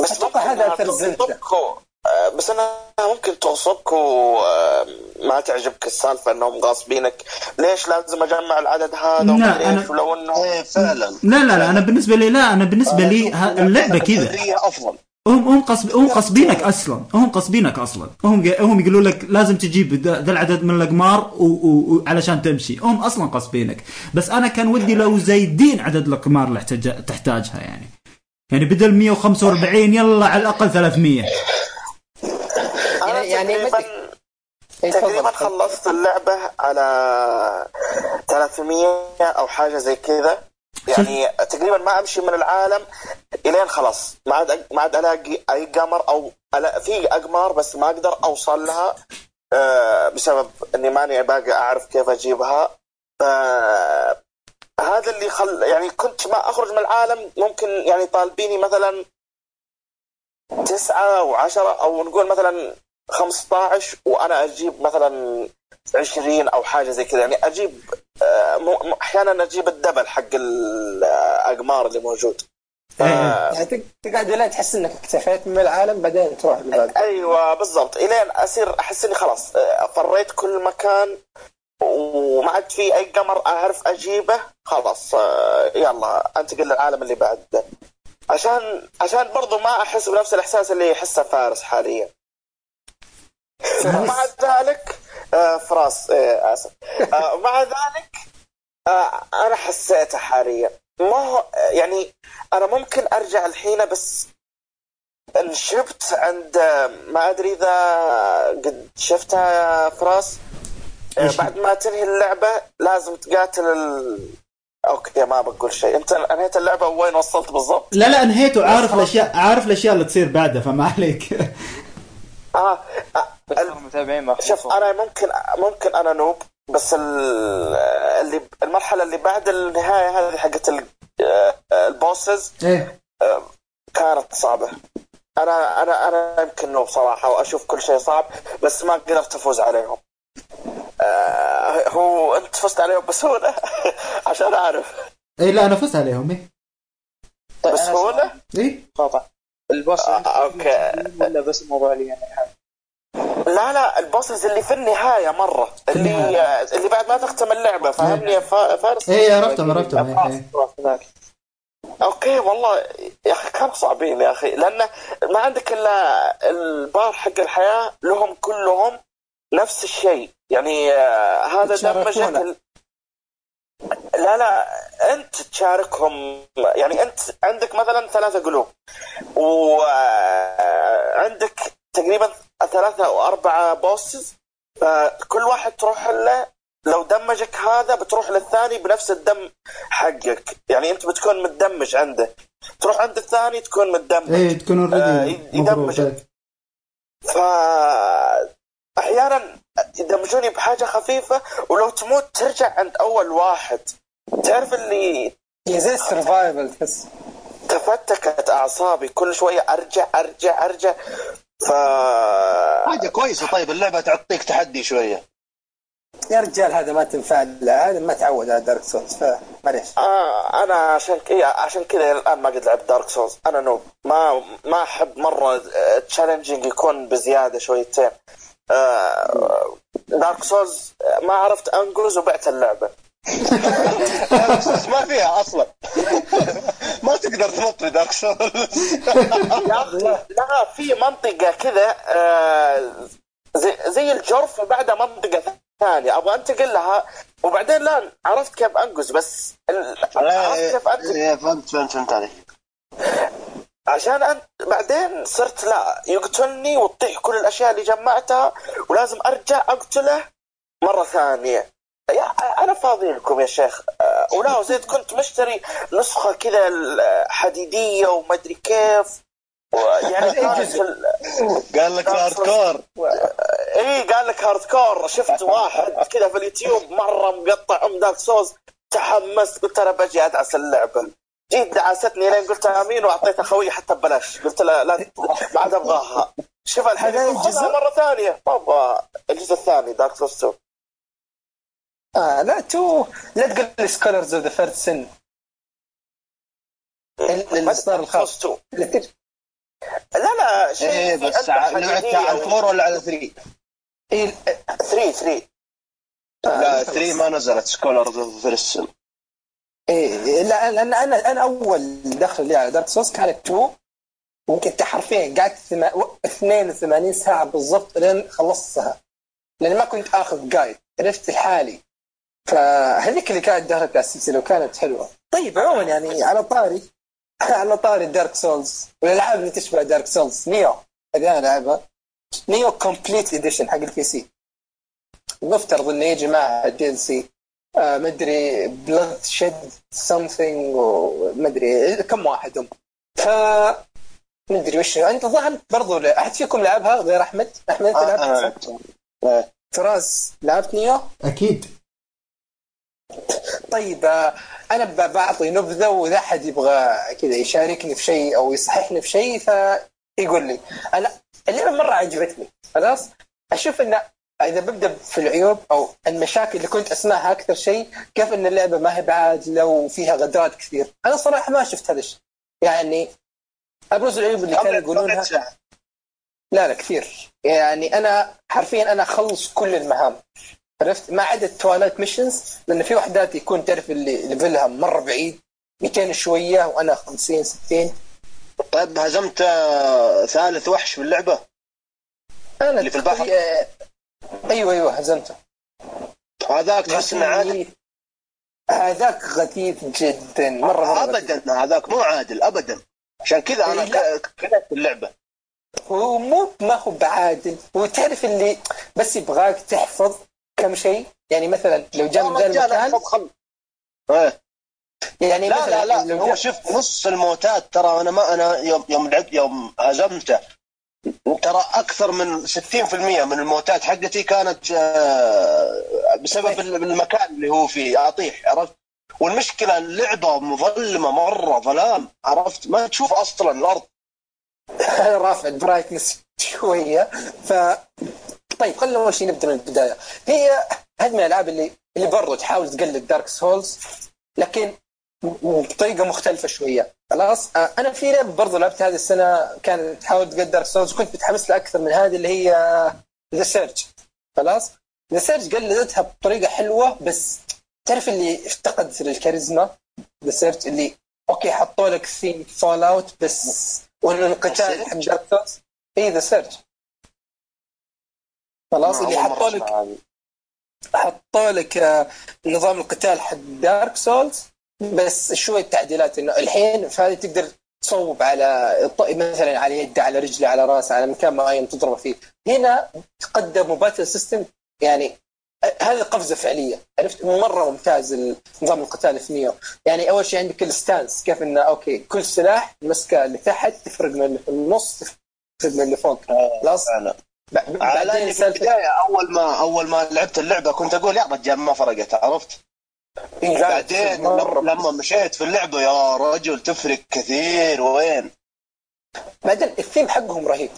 بس أتوقع هذا إذا غصبوك آه، بس أنا ممكن غصبوك آه، ما تعجبك السالفة إنهم غاصبينك. ليش لازم أجمع العدد هذا لا، أنا- ولو انه إيه فعلا. لا لا لا أنا بالنسبة لي لا أنا بالنسبة لي ه- اللعبة كذا. أفضل. هم هم قصب هم قصبينك أصلا. هم قصبينك أصلا. هم هم يقولوا لك لازم تجيب ذا العدد من الأقمار وعلشان تمشي. هم أصلا قصبينك بس أنا كان ودي لو زايدين عدد الأقمار اللي تحتاجها يعني. يعني بدل 145 يلا على الأقل 300 أنا يعني- يعني تقريبا إيه، تقريبا. خلصت اللعبة على 300 أو حاجة زي كذا. يعني تقريبا ما أمشي من العالم إلين خلاص. ما عاد ما عاد ألاقي أي قمر أو في أقمار بس ما أقدر أوصل لها آه، بسبب إني ماني باقي أعرف كيف أجيبها. ف هذا اللي خل يعني كنت ما أخرج من العالم ممكن يعني طالبيني مثلا تسعة أو عشرة أو نقول مثلا 15 وأنا أجيب مثلا 20 أو حاجة زي كذا. يعني أجيب آه، أحيانا أجيب ال double حق الاقمار اللي موجود. إيه. يعني تق- تقعد لين تحس إنك اكتفيت من العالم بعدين تروح أيوه بالضبط. إلين أصير أحس إني خلاص آه، فريت كل مكان وما عاد في أي قمر أعرف أجيبه. خلاص آه، يلا أنتقل للعالم اللي بعد. عشان عشان برضو ما أحس بنفس الإحساس اللي يحسه فارس حاليا. ومع ذلك آه، فراس آه، آسف. آه، مع ذلك أنا حسيته حاليا. ما هو يعني أنا ممكن أرجع الحين بس انشبت عند ما أدري إذا قد شفتها يا فراس. إيش؟ بعد ما تنهي اللعبة لازم تقاتل ال... okay ما بقول شيء أنت أنهيت اللعبة وين وصلت بالضبط؟ لا لا انهيت وعارف الاشياء عارف الأشياء اللي تصير بعدها فما عليك آه, آه المتابعين ما شوف. أنا ممكن ممكن أنا noob بس ال- اللي المرحلة اللي بعد النهاية هذه حقت ال- آه، ال bosses إيه كانت صعبة أنا أنا أنا يمكن noob صراحة وأشوف كل شيء صعب بس ما قدرت أفوز عليهم آه، هو انت فزت عليهم بسهوله عشان أعرف. إيه لا أنا فزت عليهم إيه. طيب بسهوله إيه؟ قاطع. ال boss آه، okay. ولا بس الموضوع لي أنا الحين لا لا ال bosses اللي في النهاية مرة. اللي النهاية. اللي بعد ما تختم اللعبة فاهمني؟ يا فا- فارس. إيه عرفتهم عرفتهم إيه، إيه. okay والله يا أخي كانوا صعبين يا أخي. لأن ما عندك إلا البار حق الحياة لهم كلهم نفس الشيء. يعني آه، هذا ال... لا لا أنت تشاركهم. يعني أنت عندك مثلا ثلاثة قلوب وعندك تقريبا ثلاثة أو أربعة bosses فكل واحد تروح له لو دمجك هذا بتروح للثاني بنفس الدم حقك. يعني أنت بتكون متدمج عنده. تروح عند الثاني تكون متدمج. إيه تكون آه، already يدمج. مضروب ف أحيانا يدمجوني بحاجة خفيفة ولو تموت ترجع عند أول واحد. تعرف اللي زي ال survival تحس تفتكت أعصابي كل شوية أرجع أرجع أرجع. ف حاجة كويسة. طيب اللعبة تعطيك تحدي شوية. يا رجال هذا ما تنفع. هذا ما تعود على Dark Souls فمعليش آه أنا عشان كذا عشان كذا الآن ما قد لعبت Dark Souls أنا noob. ما ما أحب مرة challenging يكون بزيادة شويتين. Dark Souls ما عرفت انقز وبعت اللعبة. ما فيها أصلا. ما تقدر في Dark Souls لا في منطقة كذا آه، زي زي الجرف وبعدها منطقة ثانية. أبغى أنتقل لها. وبعدين لا عرفت كيف أنقز بس عرفت كيف أنتقل. إيه، فهمت فهمت فهمت عليك. عشان أنت بعدين صرت لا يقتلني وتطيح كل الأشياء اللي جمعتها ولازم أرجع أقتله مرة ثانية. يا أنا فاضي لكم يا شيخ. آه، ولا وزيد كنت مشتري نسخة كذا حديدية ومدري كيف. يعني قال لك hardcore إي قال لك hardcore شفت واحد كذا في اليوتيوب مرة مقطع أم Dark Souls تحمست قلت أنا بجي أدعس اللعبة. جيت دعستني لين قلت أمين واعطيتها خوي حتى ببلاش. قلت له لا عاد أبغاها. شوف الحين الجزء؟ مرة ثانية. ما أبغى الجزء الثاني Dark Souls 2 آه لا تو لا تقول لي Scholar of the First Sin الإصدار الخاص. 2 اللي تج- لا لا شيء في بس لعبت على ال four ولا على 3 إيه، 3 3 لا 3 ما نزلت Scholar of First Sin إيه لا لأن أنا أنا أول دخل لي على Dark Souls كانت 2 يمكن انت حرفيا قعدت ثما- و- 82 ساعة بالضبط لين خلصتها. لأن ما كنت آخذ guide عرفت لحالي فهذيك اللي كانت دخلت على السلسلة وكانت حلوة. طيب عموما يعني على طاري على طاري Dark Souls والألعاب اللي تشبه Dark Souls Nioh. هذه أنا لعبها Nioh Complete Edition حق ال PC نفترض إنه يجي معها DLC آه مدري Bloodshed something ومدري كم واحد هم ف مدري وش أنت ظهر برضو لا- أحد فيكم لعبها غير أحمد؟ أحمد أنت أنا لعبتها؟ لعبتها إيه. فراس لعبت Nioh؟ أكيد طيب آه، أنا بعطي نبذة وإذا أحد يبغى كذا يشاركني في شيء أو يصححني في شيء فيقول لي أنا اللعبة مرة عجبتني خلاص أشوف إن إذا ببدأ في العيوب أو المشاكل اللي كنت أسمعها أكثر شيء كيف إن اللعبة ما هي بعادله وفيها غدرات كثير؟ أنا صراحة ما شفت هذا الشيء. يعني أبرز العيوب اللي كانوا يقولونها. لا لا كثير. يعني أنا حرفيا أنا أخلص كل المهام. عرفت؟ ما عدا ال Twilight missions لأن في وحدات يكون تعرف اللي level ها مرة بعيد 200 شوية وأنا 50 60 طيب هزمت ثالث وحش في اللعبة؟ أنا اللي في البحر؟ أيوه أيوه هزمته. هذاك تحس انه عادل. هذاك غثيث جدا مرة غثيث. ابدا هذاك مو عادل ابدا. عشان كذا أنا كرهت اللعبة. هو مو ما هو بعادل. هو تعرف اللي بس يبغاك تحفظ كم شيء؟ يعني مثلا لو جاء من ذا المكان خم إيه. يعني لا مثلا لا لا هو شفت نص الموتات ترى أنا ما أنا يوم يوم لعبت يوم هزمته. ترى أكثر من 60% من الموتات حقتي كانت آه، بسبب المكان اللي هو فيه. أطيح عرفت؟ والمشكلة اللعبة مظلمة مرة ظلام عرفت؟ ما تشوف أصلا الأرض. رافع البرايتنس شوية. ف طيب خلينا أول شيء نبدأ من البداية. هي هذه من الألعاب اللي اللي برضو تحاول تقلد Dark Souls لكن بطريقه مختلفة شوية. خلاص؟ آه، أنا في لعبة برضو لعبتها هذه السنة كانت تحاول تقلد Dark Souls وكنت متحمس لها أكثر من هذه اللي هي The Surge خلاص؟ The Surge قلدتها بطريقة حلوة بس تعرف اللي افتقدت الكاريزما The Surge اللي okay حطوا لك theme Fallout بس والقتال حق Dark Souls اي The Surge خلاص؟ اللي حطوا لك حطوا لك آه، نظام القتال حق Dark Souls بس شوية تعديلات إنه الحين فهذه تقدر تصوب على مثلا على يده على رجله على رأسه على مكان معين تضربه فيه. هنا قدموا battle system يعني آه، هذه قفزة فعلية. عرفت؟ مرة ممتاز نظام القتال في Nioh يعني أول شيء عندك ال stance كيف إنه okay كل سلاح مسكة اللي تحت تفرق من اللي في النص تفرق من اللي فوق. خلاص؟ فعلا ب- على في سالفة البداية أول ما أول ما لعبت اللعبة كنت أقول يا رجال ما فرقت عرفت؟ بعدين مرة لما مشيت في اللعبة يا رجل تفرق كثير. وين؟ بعدين الثيم حقهم رهيب.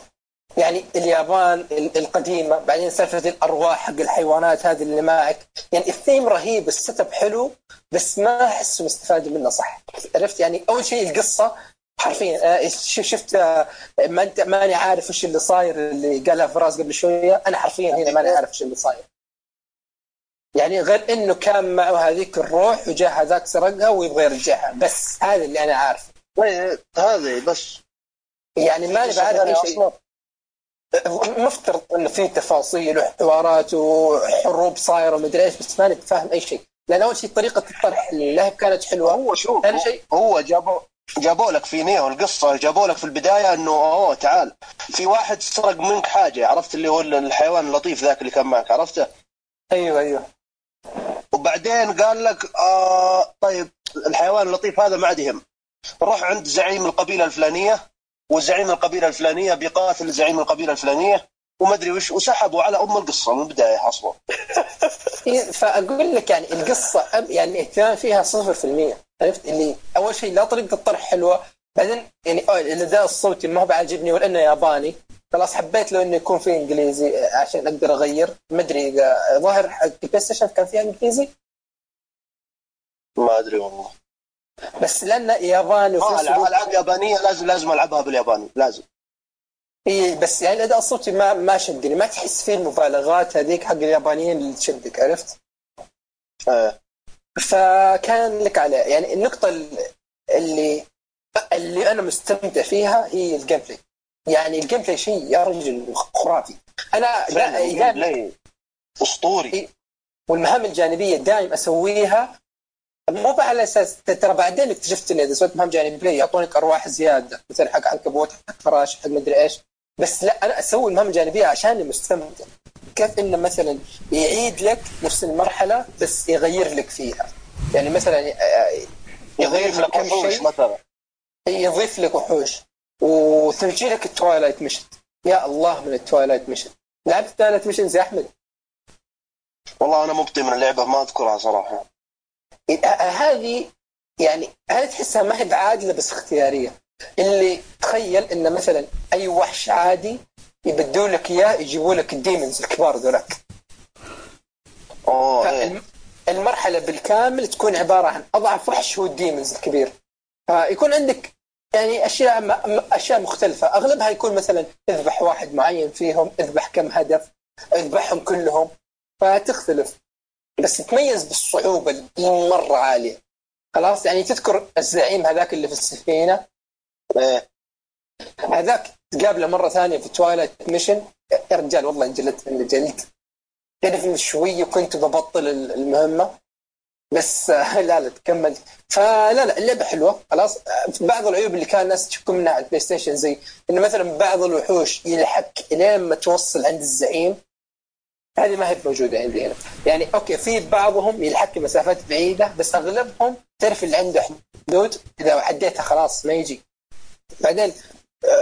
يعني اليابان ال- القديمة بعدين سالفة الأرواح حق الحيوانات هذه اللي معك. يعني الثيم رهيب ال setup حلو بس ما احسه مستفاد منه صح؟ عرفت؟ يعني أول شيء القصة حرفيا آه، شفت آه، ما انت ماني عارف إيش اللي صاير اللي قالها فراس قبل شوية. أنا حرفيا هنا ماني عارف إيش اللي صاير. يعني غير إنه كان معه هذيك الروح وجاء هذاك سرقها ويبغى يرجعها. بس هذا اللي أنا عارفه. طيب هذه بس. يعني ماني بعرف أي شيء. مفترض انه في تفاصيل وحوارات وحروب صايرة ومدري إيش بس ماني فاهم أي شيء. لأن أول شيء طريقة الطرح اللعب كانت حلوة. هو شوف ثاني شيء هو جابوا جابوا لك في نيو القصة جابوا لك في البداية إنه أوه تعال. في واحد سرق منك حاجة عرفت اللي هو الحيوان اللطيف ذاك اللي كان معك عرفته؟ أيوه أيوه. وبعدين قال لك آه طيب الحيوان اللطيف هذا ما عاد يهم. روح عند زعيم القبيلة الفلانية وزعيم القبيلة الفلانية بيقاتل زعيم القبيلة الفلانية وما أدري وش وسحبوا على أم القصة من البداية أصلا. إيه، فأقول لك يعني القصة يعني اهتمام فيها 0% عرفت؟ اللي أول شيء لا طريقة الطرح حلوة بعدين يعني الاداء الصوتي ما هو بعجبني ولا إنه ياباني. خلاص حبيت لو إنه يكون فيه إنجليزي عشان أقدر أغير. ما أدري إذا ظاهر حق بلاي ستيشن كان فيها إنجليزي؟ ما أدري والله. بس لأنه ياباني آه الوقت- العاب يابانيه لازم لازم ألعبها بالياباني لازم. إي بس يعني الاداء الصوتي ما ما شدني. ما تحس فيه المبالغات هذيك حق اليابانيين اللي تشدك عرفت؟ آه. فكان لك عليه يعني النقطة اللي اللي أنا مستمتع فيها هي ال gameplay يعني ال gameplay شيء يا رجل خرافي. أنا دا- play أسطوري. والمهام الجانبية دائم أسويها. مو على أساس ترى بعدين اكتشفت إني إذا سويت مهام جانبية يعطونك أرواح زيادة. مثلا حق عنكبوت حق فراش حق مدري إيش. بس لا أنا أسوي المهام الجانبية عشان مستمتع. كيف إنه مثلا يعيد لك نفس المرحلة بس يغير لك فيها. يعني مثلا آه، يضيف لك وحوش مثلا. يضيف لك وحوش. وتمشي لك ال Twilight mission. يا الله من ال Twilight mission. لعبت ال Twilight mission يا أحمد. والله أنا مبطي من اللعبة ما أذكرها صراحة. هذه يعني هذه تحسها ما هي بعادلة بس اختيارية. اللي تخيل إن مثلا أي وحش عادي يبدوا لك إياه يجيبوا لك ال demons الكبار ذولاك. أوه فالم- المرحلة بالكامل تكون عبارة عن أضعف وحش هو ال demons الكبير. فيكون عندك يعني أشياء م- أشياء مختلفة. أغلبها يكون مثلا اذبح واحد معين فيهم اذبح كم هدف اذبحهم كلهم فتختلف. بس تتميز بالصعوبة المره عالية. خلاص؟ يعني تذكر الزعيم هذاك اللي في السفينة؟ إيه هذاك تقابله مرة ثانية في twilight mission يا رجال والله انجلدت من جلد. تعرف من شوية كنت ببطل المهمة؟ بس لا لا كملت فلا لا اللعبة حلوة خلاص. بعض العيوب اللي كان الناس تشكو منها على ال PlayStation زي إنه مثلا بعض الوحوش يلحق لين ما توصل عند الزعيم هذه ما هي موجودة عندي هنا. يعني أوكي في بعضهم يلحق مسافات بعيدة بس أغلبهم تعرف اللي عنده حدود إذا عديتها خلاص ما يجي. بعدين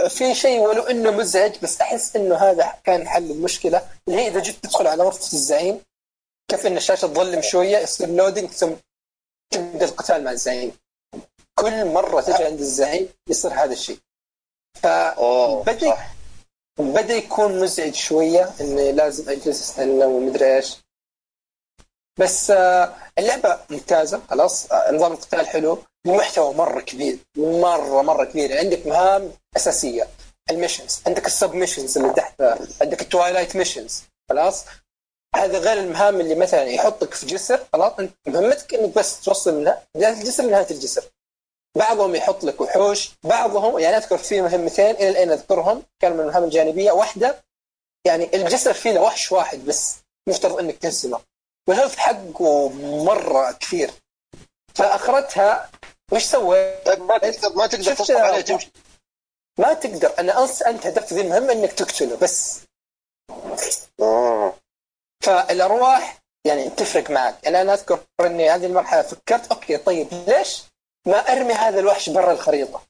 في شيء ولو إنه مزعج بس أحس إنه هذا كان حل المشكلة اللي هي إذا جيت تدخل على غرفة الزعيم كيف إن الشاشة تظلم شوية؟ يصير loading ثم تبدا القتال مع الزعيم. كل مرة تجي عند الزعيم يصير هذا الشيء. فبدا بدأ يكون مزعج شوية اني لازم أجلس أستنى ومدري إيش. بس آه، اللعبة ممتازة خلاص. آه، نظام القتال حلو. المحتوى مرة كبير مرة مرة كبير. عندك مهام أساسية. ال missions عندك ال sub missions اللي تحتها عندك ال twilight missions خلاص. هذا غير المهام اللي مثلا يحطك في جسر خلاص؟ أنت مهمتك إنك بس توصل من بدايه الجسر لنهاية الجسر. بعضهم يحط لك وحوش بعضهم يعني أذكر في مهمتين إلى الآن أذكرهم كانوا من المهام الجانبية واحدة يعني الجسر فيه له وحش واحد بس مفترض إنك تهزمه وال health حقه مرة كثير. فأخرتها وش سويت؟ طيب ما تقدر ما تقدر تصبر عليه تمشي ما تقدر. أنا انت أنت هدفت ذي المهمة إنك تقتله بس. آه. فالأرواح يعني تفرق معك. يعني أنا أذكر إني هذه المرحلة فكرت أوكي طيب ليش ما أرمي هذا الوحش برا الخريطة؟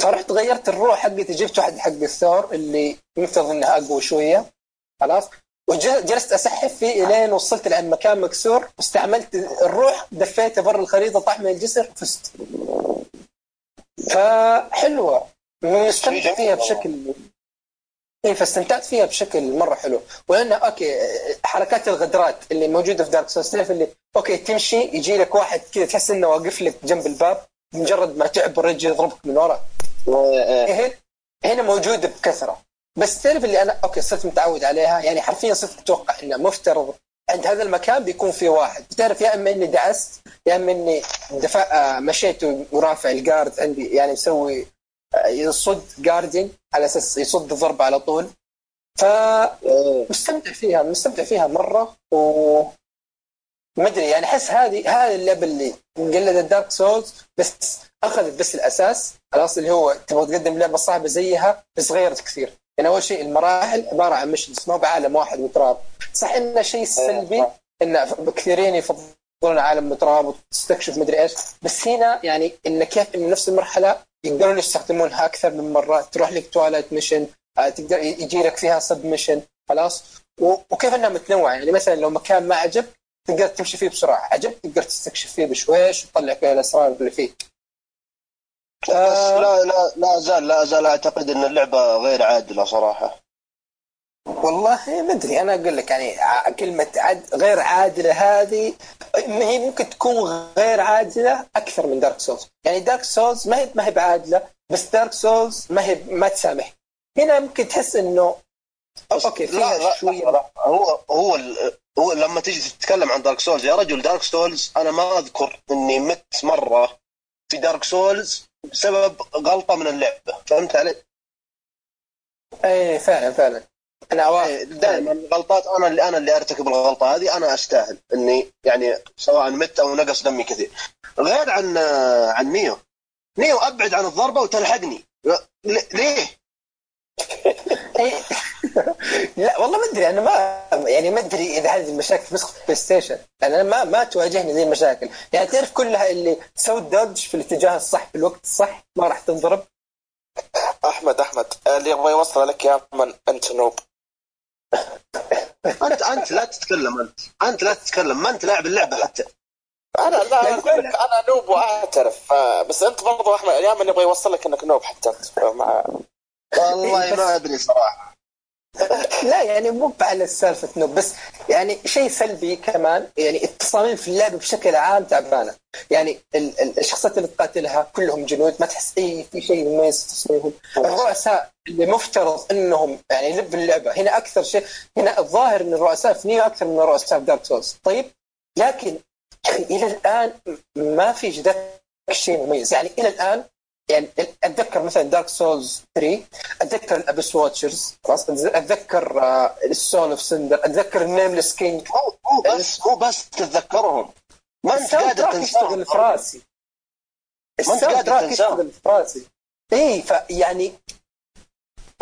فرحت غيرت الروح حقتي جبت واحد حق الثور اللي مفترض انها أقوى شوية. خلاص؟ وجلست اسحف فيه إلين وصلت لعند مكان مكسور. واستعملت الروح دفيته برا الخريطة طاح من الجسر فزت. فحلوة. مستمتع فيها. بشكل اي فاستمتعت فيها بشكل مرة حلو. ولانها أوكي حركات الغدرات اللي موجودة في Dark Souls تعرف اللي أوكي تمشي يجي لك واحد كذا تحس إنه واقف لك جنب الباب مجرد ما تعبر يجي يضربك من ورا. هنا هنا موجودة بكثرة. بس تعرف اللي أنا أوكي صرت متعود عليها. يعني حرفيا صرت أتوقع إنه مفترض عند هذا المكان بيكون في واحد. تعرف يا إما إني دعست يا إما إني دفع آه، مشيت ورافع الجارد عندي يعني مسوي آه، يصد جاردين على أساس يصد الضرب على طول. فمستمتع فيها مستمتع فيها مرة و ما أدري يعني أحس هذه هذه اللعبه اللي قلدت Dark Souls بس أخذت بس الأساس. خلاص اللي هو تبغى تقدم لعبة صعبة زيها بس غيرت كثير. يعني أول شيء المراحل عبارة عن missions ما هو بعالم واحد مترابط صح إنه شيء سلبي إن كثيرين يفضلون عالم مترابط وتستكشف مدري إيش. بس هنا يعني إن كيف إنه نفس المرحلة يقدرون يستخدمونها أكثر من مرة. تروح لك twilight mission آه، تقدر يجي لك فيها sub mission خلاص. وكيف إنها متنوعة؟ يعني مثلا لو مكان ما عجب تقدر تمشي فيه بسرعة. عجب تقدر تستكشف فيه بشويش وتطلع فيه الأسرار اللي فيه. بس لا لا لا زال لا زال أعتقد إن اللعبة غير عادلة صراحة. والله ما أدري أنا أقول لك يعني كلمة عد غير عادلة هذه ما هي ممكن تكون غير عادلة أكثر من Dark Souls يعني Dark Souls ما هي ما هي بعادلة بس Dark Souls ما هي ما تسامح. هنا ممكن تحس إنه أوكي لا فيها لا لا هو هو هو لما تيجي تتكلم عن Dark Souls يا رجل Dark Souls أنا ما أذكر إني مت مرة في Dark Souls بسبب غلطة من اللعبة. فهمت علي؟ اي إيه، فعلا فعلا. أنا. دائما الغلطات أنا اللي أنا اللي أرتكب الغلطة هذه. أنا أستاهل إني يعني سواء مت أو نقص دمي كثير. غير عن عن Nioh Nioh أبعد عن الضربة وتلحقني. ليه؟ لا والله ما أدري. أنا ما يعني ما أدري إذا هذه المشاكل في نسخه PlayStation. يعني أنا ما ما تواجهني ذي المشاكل. يعني تعرف كلها اللي تسوي dodge في الاتجاه الصح في الوقت الصح ما راح تنضرب؟ أحمد أحمد اللي يبغى يوصل لك يا من أنت noob. انت أنت لا تتكلم انت أنت لا تتكلم. ما أنت لاعب اللعبة حتى. أنا لا لا، أقول لك أنا نوب وأعترف. بس أنت برضو أحمد يا من يبغى يوصل لك إنك نوب حتى أنت. مع والله ما أدري صراحة. لا يعني مو على سالفة نوب بس يعني شيء سلبي كمان يعني التصاميم في اللعبة بشكل عام تعبانة. يعني ال- ال- الشخصيات اللي تقاتلها كلهم جنود ما تحس اي في شيء مميز تصميمهم الرؤساء اللي مفترض إنهم يعني لب اللعبة هنا أكثر شيء هنا الظاهر إن الرؤساء في Nioh أكثر من الرؤساء في Dark Souls طيب لكن إلى الآن ما في جدك شيء مميز. يعني إلى الآن يعني أتذكر مثلا Dark Souls 3 أتذكر ال Abyss Watchers خلاص أتذكر ال Soul of Cinder أتذكر ال Nameless King مو مو بس مو بس تتذكرهم. ما أنت قادر تنساهم. في راسي ما الساوند قادر تنساهم. في راسي اي فيعني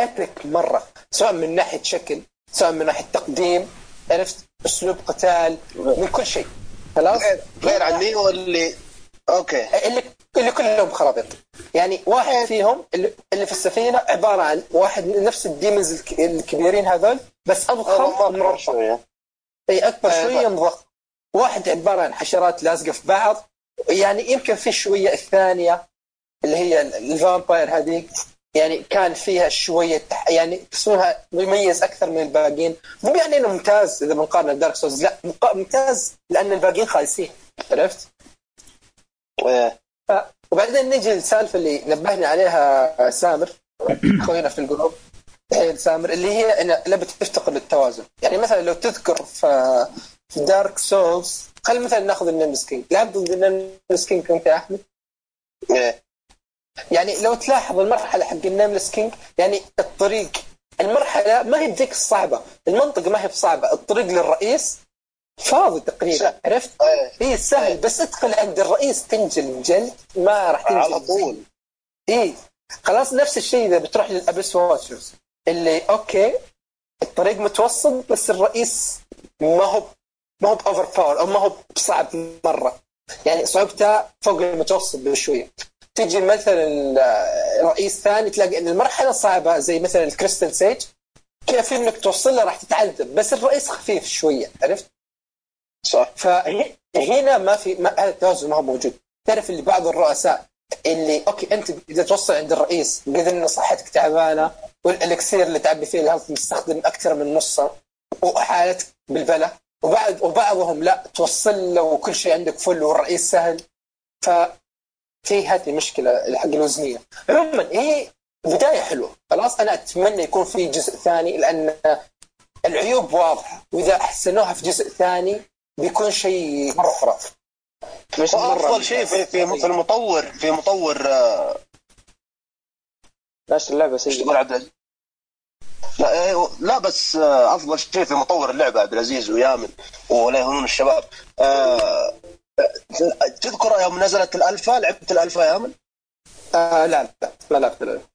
epic مرة. سواء من ناحية شكل سواء من ناحية تقديم عرفت؟ أسلوب قتال من كل شيء. خلاص؟ غير- غير عن Nioh اللي؟ أوكي. اللي اللي كلهم خرابيط. يعني واحد فيهم اللي اللي في السفينة عبارة عن واحد نفس ال demons الك- الكبيرين هذول بس اضخم مربع. شوية. إي أكبر أيوة. شوية مضخم واحد عبارة عن حشرات لازقة في بعض. يعني يمكن في شوية الثانية اللي هي ال- ال vampire هذيك يعني كان فيها شوية يعني تصويرها مميز أكثر من الباقيين. مو يعني إنه ممتاز إذا بنقارن ب Dark Souls لا ممتاز لأن الباقيين خايسين. عرفت؟ إيه. وبعدين نجي للسالفة اللي نبهني عليها سامر أخوينا في الجروب. تحية سامر اللي هي إن لعبه تفتقد التوازن يعني مثلا لو تذكر في في Dark Souls خلينا مثلا نأخذ ال Nameless King لعبت ضد ال Nameless King انت يا أحمد؟ إيه. يعني لو تلاحظ المرحلة حق ال Nameless King يعني الطريق المرحلة ما هي بذيك الصعبة. المنطقة ما هي بصعبة. الطريق للرئيس فاضي تقريبا. عرفت؟ إيه. اي سهل. بس ادخل عند الرئيس تنجلد جلد. ما راح تنجلد على طول. اي خلاص نفس الشيء إذا بتروح لل Abyss Watchers اللي okay الطريق متوسط بس الرئيس ما هو ما هو ب overpower أو ما هو بصعب مرة. يعني صعوبته فوق المتوسط بشوية. تجي مثلا رئيس ثاني تلاقي إن المرحلة صعبة زي مثلا ال Crystal Sage. كيف إنك توصل له راح تتعذب بس الرئيس خفيف شوية عرفت؟ صح. فهنا ما في ما هذا التوازن ما هو موجود. تعرف اللي بعض الرؤساء اللي okay أنت إذا توصل عند الرئيس قد ان صحتك تعبانة والإلكسير اللي تعبي فيه ال health مستخدم أكثر من نصه وحالتك بالبلا وبعد وبعضهم لا توصل له وكل شيء عندك فل والرئيس سهل. ف في هذه المشكلة حق الوزنية. عموما هي بداية حلوة. خلاص أنا أتمنى يكون في جزء ثاني لأن العيوب واضحة. وإذا أحسنوها في جزء ثاني بيكون شيء مرة خرافي. وافضل شيء في في في المطور في مطور آه، نفس اللعبة سيئه عبد العزيز؟ لا إيه، لا بس آه، أفضل شيء في مطور اللعبة عبد العزيز ويامن ولا يهونون الشباب. آه، تذكر يوم نزلت الالفا لعبت الالفا يا يامن؟ آه لا لا ما لعبت الالفا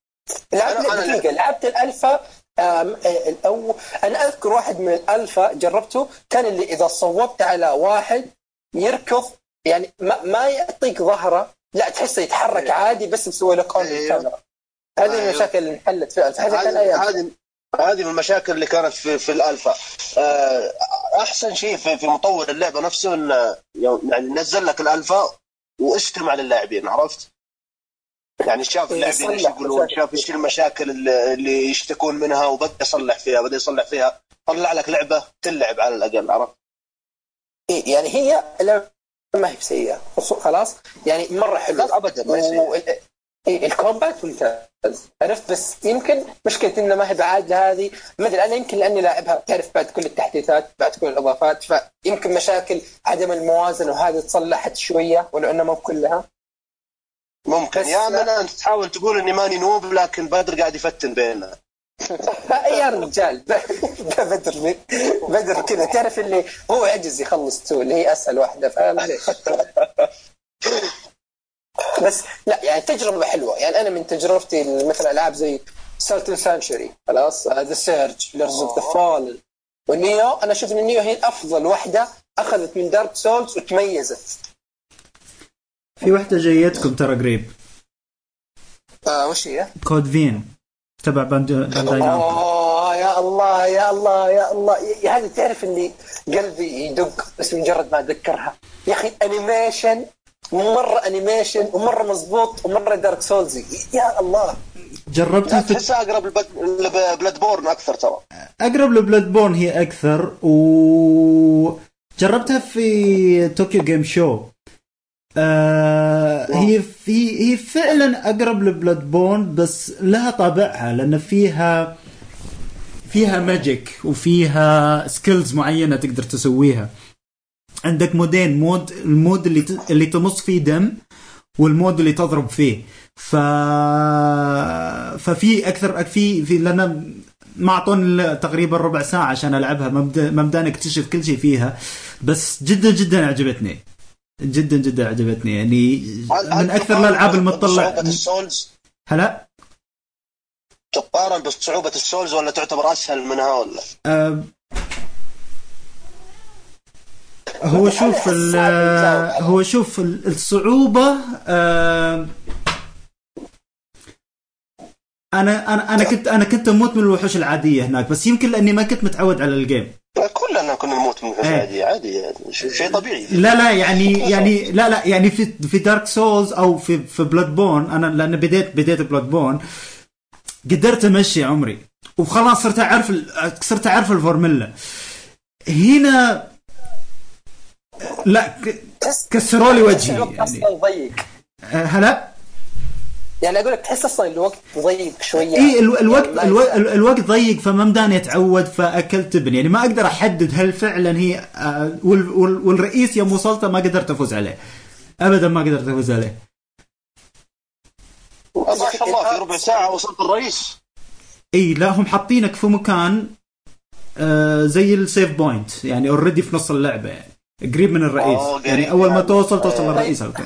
لعبت دقيقة لعبت. الالفا آه، الأول أنا أذكر واحد من الألفا جربته كان اللي إذا صوبت على واحد يركض يعني ما, ما يعطيك ظهره لا تحسه يتحرك عادي بس مسوي له lock on أيوه. هذه أيوه. المشاكل اللي انحلت في كان هذه هذه من المشاكل اللي كانت في في الألفا آه، أحسن شيء في في مطور اللعبة نفسه إنه يعني نزل لك الألفا واستمع للاعبين عرفت؟ يعني شاف اللاعبين إيش يقولون. شاف إيش المشاكل اللي يشتكون منها وبدأ يصلح فيها بدأ يصلح فيها. طلع لك لعبة تلعب على الأقل عرفت؟ إيه، يعني هي لعبة ما هي بسيئة. خلاص؟ يعني مرة حلوة. لا ابدا ما يصير و... إيه الكومبات ممتاز عرفت؟ بس يمكن مشكلتي إنه ما هي بعاد هذه ما أدري أنا يمكن لأني لاعبها تعرف بعد كل التحديثات بعد كل الإضافات فيمكن مشاكل عدم الموازنة وهذه تصلحت شوية ولو انها مو كلها ممكن. يا من أنت تحاول تقول إني ماني نوب لكن بدر قاعد يفتن بيننا. يا رجال. بدر بدر كذا. تعرف اللي هو عجز يخلص two اللي هي أسهل واحدة. فمعليش. بس لا يعني تجربة حلوة. يعني أنا من تجربتي مثلا ألعاب زي Salt and Sanctuary خلاص؟ The Surge Lords of the Fallen وال Nioh أنا أشوف إن ال Nioh هي أفضل واحدة أخذت من Dark Souls وتميزت. في واحدة جايتكم ترى قريب. آه وش هي؟ Code Vein؟ تبع Band- اوه يا الله يا الله يا الله. يا- هذه تعرف اللي قلبي يدق بس مجرد ما اتذكرها يا أخي animation مرة animation ومرة مضبوط ومرة Dark Souls ي يا الله. جربتها في تحسها أقرب ل Bloodborne أكثر ترى. أقرب ل Bloodborne هي أكثر و جربتها في Tokyo Game Show آه هي في هي فعلا أقرب ل Bloodborne بس لها طابعها لأن فيها فيها magic وفيها skills معينة تقدر تسويها. عندك mode ين mode ال mode اللي ت... اللي تمص فيه دم وال mode اللي تضرب فيه. ف ففي أكثر في في لأن ما أعطوني تقريبا ربع ساعة عشان ألعبها مبدا مبدأ أكتشف كل شيء فيها. بس جدا جدا عجبتني. جدا جدا عجبتني. يعني من أكثر الألعاب ال Souls؟ هلا؟ تقارن بصعوبة ال Souls ولا تعتبر أسهل منها ولا؟ آه هو شوف هو شوف ال- الصعوبة آه، أنا أنا أنا كنت أنا كنت أموت من الوحوش العادية هناك بس يمكن لأني ما كنت متعود على ال game كلنا كنا نموت من إيه. عادي عادي شيء طبيعي. لا لا يعني يعني لا لا يعني في في Dark Souls أو في في Bloodborne أنا لأن بديت بديت Bloodborne قدرت أمشي عمري. وخلاص صرت أعرف صرت أعرف الفورمولا هنا لا كسروا لي وجهي يعني. ضيق. أه، هلا؟ يعني أقول لك تحس أصلا الوقت ضيق شوية. اي الو- الوقت يعني ما الو- يساعد. ال- الوقت ضيق فما مداني اتعود فاكلت ابن يعني ما أقدر أحدد هل فعلا هي آه، وال- وال- والرئيس يوم وصلته ما قدرت أفوز عليه. ابدا ما قدرت أفوز عليه. ما شاء الله في ربع ساعة وصلت الرئيس. إي لا هم حاطينك في مكان آه زي ال save point. يعني already في نص اللعبة يعني قريب من الرئيس. قريب يعني أول ما يعني. توصل توصل للرئيس على طول.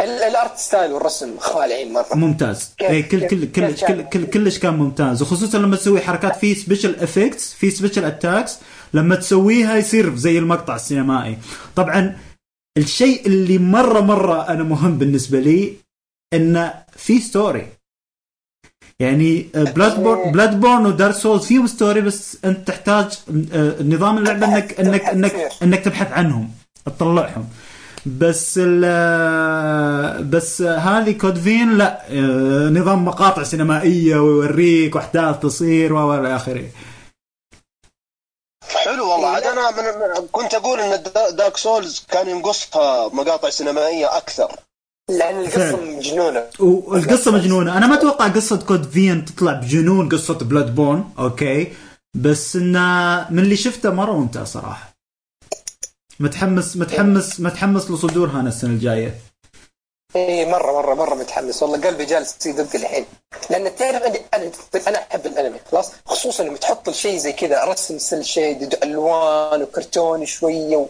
ال art style والرسم خالعين مرة. ممتاز. اي كل كل كلش؟ كل كل كلش كان ممتاز. وخصوصا لما تسوي حركات في special effects في special attacks لما تسويها يصير زي المقطع السينمائي. طبعا الشيء اللي مره مرة أنا مهم بالنسبة لي إنه في story يعني Bloodborne Bloodborne و Dark Souls فيهم story بس أنت تحتاج آه، نظام اللعبة انك انك انك. إنك تبحث عنهم تطلعهم. بس ال بس هذه Code Vein لا آه، نظام مقاطع سينمائية ويوريك وأحداث تصير و إلى آخره. حلو والله. عاد أنا من كنت أقول إن دا- Dark Souls كان ينقصها مقاطع سينمائية أكثر. لأن القصة فعلا. مجنونة. والقصة مجنونة. أنا ما أتوقع قصة Code Vein تطلع بجنون قصة Bloodborne okay؟ بس انه من اللي شفته مرة ممتع صراحة. متحمس متحمس متحمس لصدورها أنا السنة الجاية. اي مره مره مرة متحمس. والله قلبي جالس يدق الحين. لأن تعرف أنا أنا أحب الأنمي خلاص؟ خصوصا لما تحط الشيء زي كذا رسم cel shade ألوان وكرتوني شوية و...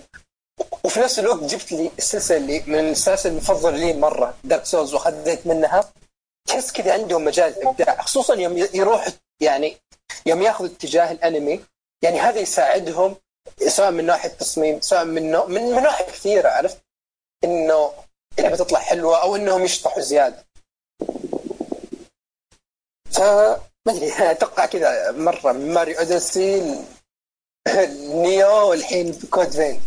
وفي نفس الوقت جبت لي السلسله اللي من السلاسل المفضلة لي مرة Dark Souls واخذت منها. تحس كذا عندهم مجال إبداع خصوصا يوم يروح يعني يوم ياخذ اتجاه الأنمي يعني هذا يساعدهم سواء من ناحيه تصميم سواء من من, من ناحيه كثيره عرفت؟ إنه اللعبة تطلع حلوة أو إنهم يشطحوا زيادة. ف ما أدري أتوقع كذا مرة من Odyssey Nioh والحين Code Vein.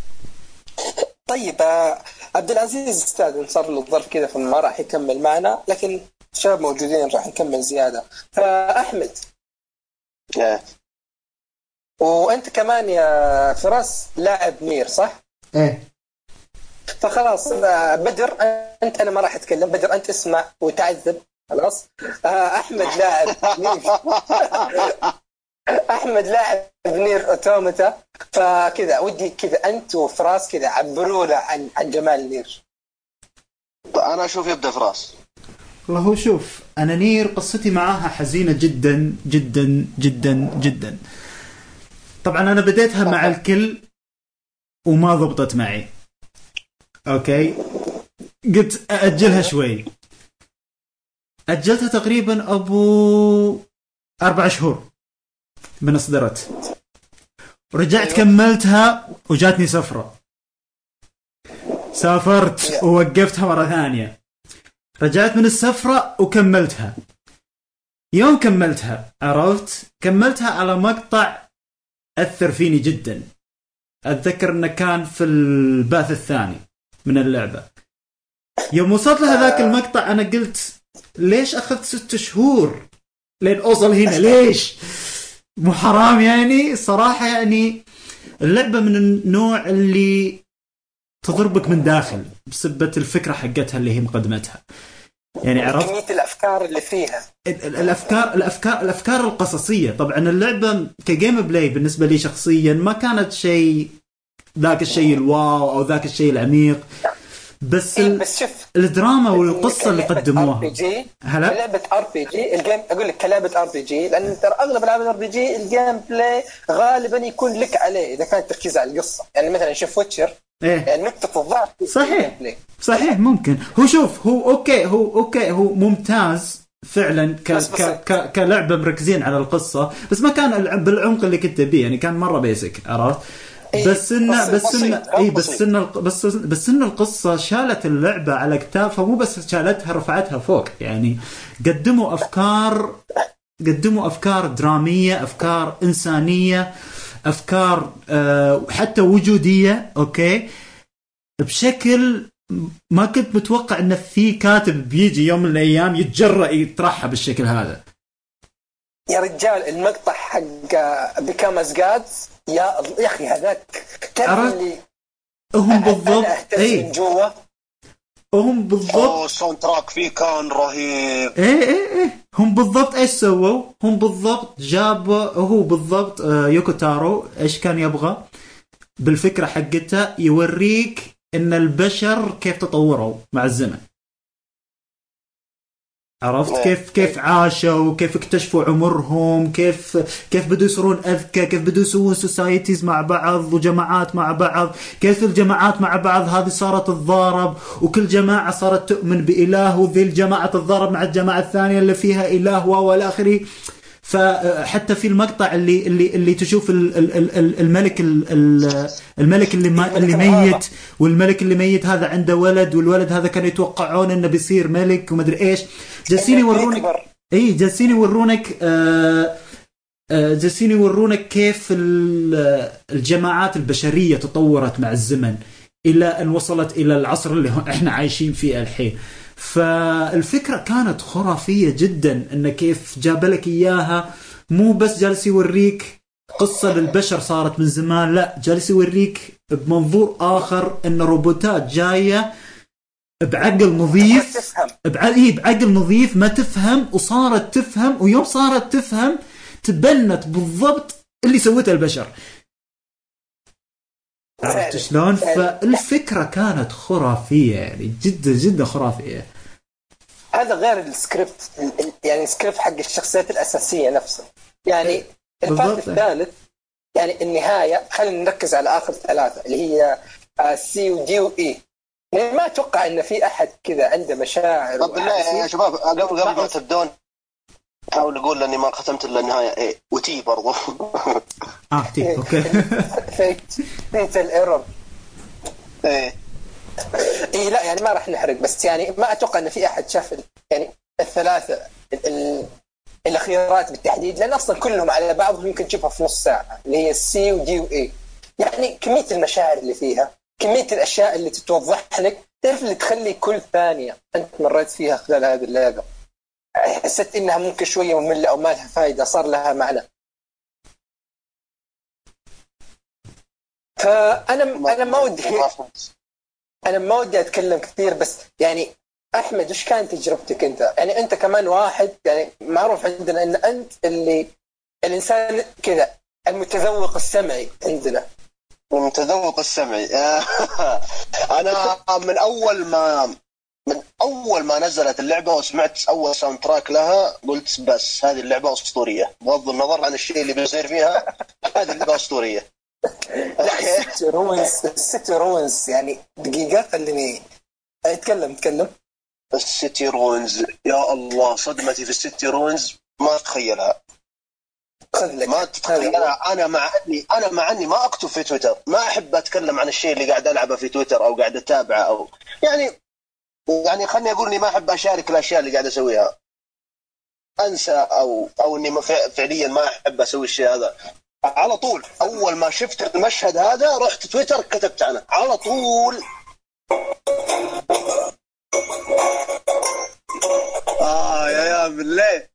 طيب آه، عبد العزيز أستاذ صار له الظرف كذا فما راح يكمل معنا لكن الشباب موجودين راح نكمل زيادة. فأحمد. إيه. وانت كمان يا فراس لاعب Nier صح؟ إيه. فخلاص آه، بدر انت أنا ما راح اتكلم. بدر انت اسمع وتعذب. خلاص؟ آه، احمد لاعب Nier احمد لاعب Nier Automata. فكذا ودي كذا انت وفراس كذا عبرونا عن عن جمال Nier أنا أشوف يبدأ فراس. والله هو شوف أنا Nier قصتي معاها حزينة جدا جدا جدا جدا. طبعا أنا بديتها مع الكل وما ضبطت معي. أوكي؟ قلت اجلها شوي. أجلتها تقريبا أبو أربع شهور من اصدرت. رجعت أيوة. كملتها وجاتني سفرة. سافرت ووقفتها مرة ثانية. رجعت من السفرة وكملتها. يوم كملتها عرفت؟ كملتها على مقطع أثر فيني جدا. أتذكر أنه كان في الباث الثاني من اللعبة. يوم وصلت لهذاك المقطع أنا قلت ليش أخذت ست شهور لين أوصل هنا؟ ليش؟ مو حرام يعني؟ صراحة يعني اللعبة من النوع اللي تضربك من داخل بسبة الفكرة حقتها اللي هي مقدمتها. يعني عرفت؟ كمية الأفكار اللي فيها. ال- ال- الافكار الافكار الأفكار القصصية. طبعا اللعبة ك gameplay بالنسبة لي شخصيا ما كانت شيء ذاك الشيء ال wow أو ذاك الشيء العميق. بس إيه بس شوف الدراما والقصة اللي قدموها. RPG هلا؟ كلعبة RPG ال game أقول لك كلعبة RPG لأن ترى أغلب العاب ال RPG ال gameplay غالبا يكون لك عليه إذا كان التركيز على القصة. يعني مثلا شوف Witcher إيه يعني نقطة الضعف صحيح. play. صحيح ممكن هو شوف هو okay هو okay هو ممتاز فعلا ك بس- بس- ك ك كلعبة مركزين على القصة بس ما كان الع- بالعمق اللي كنت بيه يعني كان مرة basic عرفت إيه، بس انه بس انه اي بس. إنه بس بس إنه القصة شالت اللعبة على اكتافها مو بس شالتها رفعتها فوق يعني قدموا افكار قدموا أفكار درامية أفكار إنسانية أفكار آه حتى وجودية okay؟ بشكل ما كنت متوقع إن في كاتب بيجي يوم من الأيام يتجرأ يطرحها بالشكل هذا. يا رجال المقطع حق Become as Gods يا يا أخي هذاك عرفت؟ اللي هم بالضبط اي جوا هم بالضبط أوه ال soundtrack فيه كان رهيب إيه إيه إيه هم بالضبط إيش سووا؟ هم بالضبط جابوا هو بالضبط آه، يوكو تارو إيش كان يبغى؟ بالفكرة حقته يوريك إن البشر كيف تطوروا مع الزمن. عرفت؟ إيه. كيف كيف عاشوا؟ كيف اكتشفوا عمرهم؟ كيف كيف بدوا يصيرون أذكى؟ كيف بدوا يسوون سوسايتيز مع بعض وجماعات مع بعض؟ كيف الجماعات مع بعض هذه صارت تتضارب وكل جماعة صارت تؤمن بإله وذي الجماعة تتضارب مع الجماعة الثانية اللي فيها إله والى اخره فحتى في المقطع اللي اللي اللي تشوف ال- ال- ال- ال- الملك ال- ال- الملك اللي اللي ميت والملك اللي ميت هذا عنده ولد والولد هذا كانوا يتوقعون إنه بيصير ملك ومدري إيش. جالسين يورونك. إي جالسين يورونك آه آه، جالسين يورونك كيف ال- الجماعات البشرية تطورت مع الزمن إلى أن وصلت إلى العصر اللي إحنا عايشين فيه الحين. فالفكرة كانت خرافية جدا انه كيف جاب لك إياها. مو بس جالس يوريك قصة للبشر صارت من زمان لا جالس يوريك بمنظور آخر إن روبوتات جاية بعقل نظيف بعقل إيه بعقل نظيف ما تفهم وصارت تفهم ويوم صارت تفهم تبنت بالضبط اللي سوته البشر. عرفت. شلون؟ فالفكرة كانت خرافية يعني جدا جدا خرافية هذا غير السكريبت ال- ال- يعني السكريبت حق الشخصيات الأساسية نفسه يعني ال part بالضبط. الثالث يعني النهاية خلينا نركز على آخر ثلاثة اللي هي C و D و E يعني ما أتوقع إن في أحد كذا عنده مشاعر طب بالله يا. شباب قبل قبل ما تبدون حاول أقول لأني ما ختمت إلا النهاية. A و T برضو. آه T okay. fat fatal error إيه. اي لا يعني ما راح نحرق بس يعني ما أتوقع إن في أحد شاف يعني الثلاثه ال- ال- الأخيرات بالتحديد لأن أصلا كلهم على بعضهم يمكن تشوفها في نص ساعة اللي هي ال C و D و E يعني كمية المشاعر اللي فيها كمية الأشياء اللي تتوضح لك تعرف اللي تخلي كل ثانية أنت مريت فيها خلال هذه اللعبة. حسيت إنها ممكن شوية مملة أو ما لها فائده صار لها معنى. فأنا أنا ما ودي أنا ما ودي أتكلم كثير بس يعني أحمد وش كانت تجربتك أنت؟ يعني أنت كمان واحد يعني معروف عندنا إن أنت اللي الإنسان كذا المتذوق السمعي عندنا. المتذوق السمعي. أنا من أول ما من أول ما نزلت اللعبة وسمعت أول soundtrack لها قلت بس هذه اللعبة أسطورية. بغض النظر عن الشيء اللي بيصير فيها هذه اللعبة أسطورية. لا ال City Ruins ال City Ruins يعني دقيقة خليني أتكلم اتكلم ال City Ruins يا الله صدمتي في ال City Ruins ما لك ما تتخيلها. أنا مع إني أنا مع إني ما أكتب في تويتر ما أحب أتكلم عن الشيء اللي قاعد ألعبه في تويتر أو قاعد أتابعه أو يعني يعني خلني أقول إني ما أحب أشارك الأشياء اللي قاعد أسويها. أنسى أو أو إني فعليا ما أحب أسوي الشيء هذا. على طول أول ما شفت المشهد هذا رحت تويتر كتبت عنه على طول. آه يا يا بالله.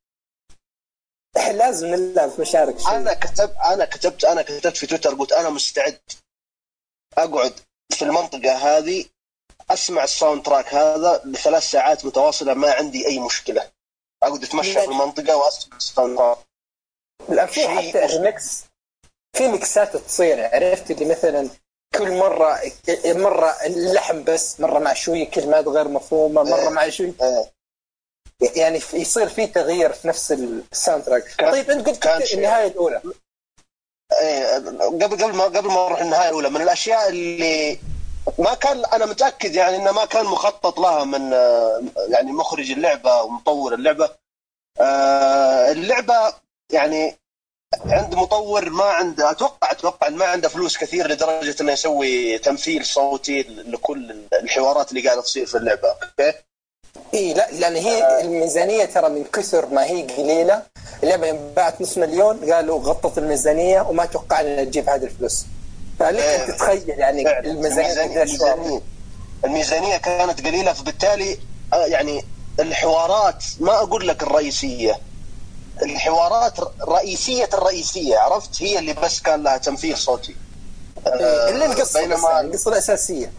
لازم نلعب مشارك شيء. أنا كتبت أنا كتبت أنا كتبت في تويتر قلت أنا مستعد. أقعد في المنطقة هذه أسمع ال soundtrack هذا لثلاث ساعات متواصلة ما عندي أي مشكلة. أقعد أتمشى في المنطقة وأسمع ال soundtrack. لا في حتى ريمكس في ميكسات تصير عرفت؟ اللي مثلا كل مرة مرة اللحن بس مرة مع شوية كلمات غير مفهومة مرة مع شوية آه. يعني يصير في تغيير في نفس ال sound track. طيب أنت قلت. النهاية الأولى. إيه، قبل قبل ما قبل ما نروح النهاية الأولى من الأشياء اللي ما كان أنا متأكد يعني إنه ما كان مخطط لها من آه، يعني مخرج اللعبة ومطور اللعبة. آه، اللعبة يعني عند مطور ما عنده أتوقع أتوقع ما عنده فلوس كثير لدرجة إنه يسوي تمثيل صوتي لكل الحوارات اللي قاعدة تصير في اللعبة أوكي؟ إي لا لأن هي الميزانية ترى من كثر ما هي قليلة. اللعبة يوم باعت نص مليون قالوا غطت الميزانية وما توقعنا تجيب هذه الفلوس. إيه. أن تتخيل يعني الميزانية. الميزانية, الميزانية كانت قليلة فبالتالي آه، يعني الحوارات ما أقول لك الرئيسية. الحوارات رئيسية الرئيسية عرفت؟ هي اللي بس كان لها تمثيل صوتي. إيه، إلا القصة بس بينما القصة الأساسية.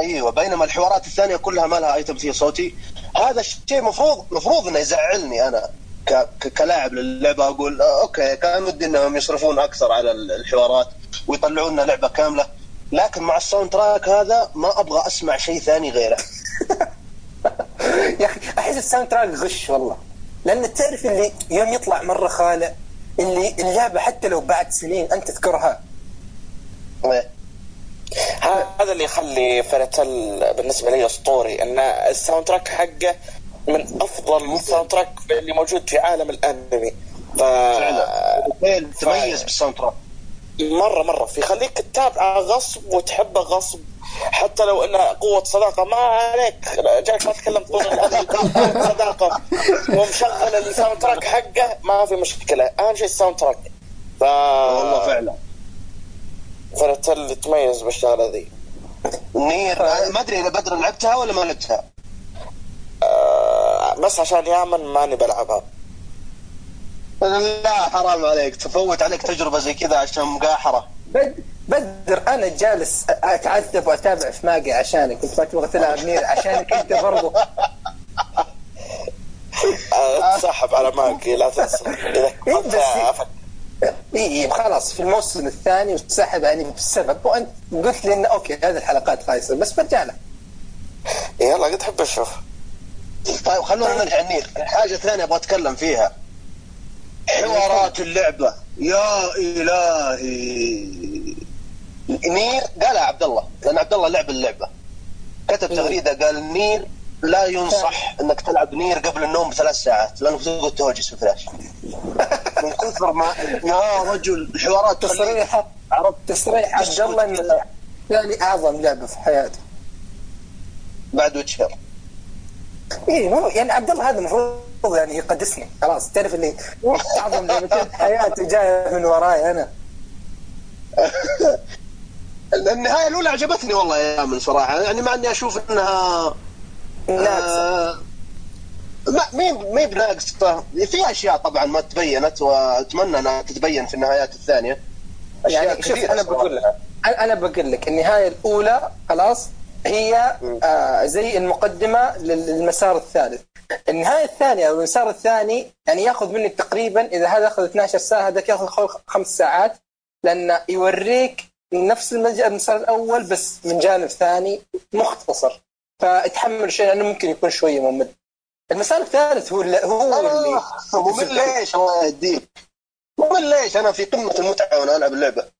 أيوه بينما الحوارات الثانية كلها ما لها أي تمثيل صوتي. هذا الشيء مفروض مفروض إنه يزعلني أنا كلاعب للعبة أقول آه، okay كان ودي إنهم يصرفون أكثر على ال- الحوارات. ويطلعون لنا لعبة كاملة. لكن مع ال soundtrack هذا ما أبغى أسمع شيء ثاني غيره. يا أخي أحس ال soundtrack غش والله. لأن تعرف اللي يوم يطلع مرة خالع اللي اللعبه حتى لو بعد سنين أنت تذكرها. إيه. هذا اللي يخلي Fairy Tail بالنسبة لي أسطوري إن ال soundtrack حقه من أفضل ال soundtrack اللي موجود في عالم الأنمي. ف فعلا. تميز بال soundtrack. مره مرة. فيخليك تتابعه غصب وتحبه غصب. حتى لو انه قوة صداقة. ما عليك. جاك ما تكلم طول صداقة. ومشغل ال soundtrack حقه. ما في مشكلة. أهم شيء ال soundtrack ف والله فعلا. Fairy Tail يتميز بالشغلة ذي. Nier ما أدري إذا بدر لعبتها ولا ما لعبتها. آه، بس عشان يامن ماني بلعبها. لا حرام عليك تفوت عليك تجربة زي كذا عشان مقاهرة. بد- بدر أنا جالس أتعذب وأتابع في Magi عشانك انت ما تبغى تلعب Nier عشانك أنت برضو. آه، تسحب على ماكي لا تنسى. إذا إيه، كنت بس- أفك- اي إي، خلاص في الموسم الثاني وسحب يعني بسبب وأنت قلت لي إنه okay هذه الحلقات خايسة بس برجع لها. يلا قد احب أشوف طيب خلونا نرجع ال Nier الحاجة الثانية أبغى أتكلم فيها. حوارات اللعبة. يا إلهي. Nier قالها عبد الله لأن عبد الله لعب اللعبة. كتب تغريدة قال Nier لا ينصح إنك تلعب Nier قبل النوم بثلاث ساعات لانك تقعد تهوجس في فلاش. من كثر ما يا رجل تخليك- تصريح عرفت تصريح عبد الله إنه ثاني أعظم لعبة في حياته بعد Witcher. اي يعني عبد الله هذا المفروض يعني يقدسني. خلاص تعرف اللي اعظم لعبتين حياتي جاية من وراي أنا. النهاية الأولى عجبتني والله يا من صراحة. يعني مع إني أشوف إنها ناقصة. آه، ما مي مي بناقصة في أشياء طبعا ما تبينت وأتمنى إنها تتبين في النهايات الثانية. أشياء يعني شوف أنا. بقول لك أنا بقول لك النهاية الأولى خلاص هي آه زي المقدمة لل- للمسار الثالث. النهاية الثانية أو المسار الثاني يعني يأخذ منك تقريبا إذا هذا أخذ 12 ساعة هذاك يأخذ خمس ساعات لأنه يوريك نفس المسار الأول بس من جانب ثاني مختصر. فاتحمل شيء لأنه ممكن يكون شوية ممل. المسار الثالث هو اللي هو اللي آه، ممل ليش الله يهديك ممل ليش؟ أنا في قمة المتعة وأنا ألعب اللعبة.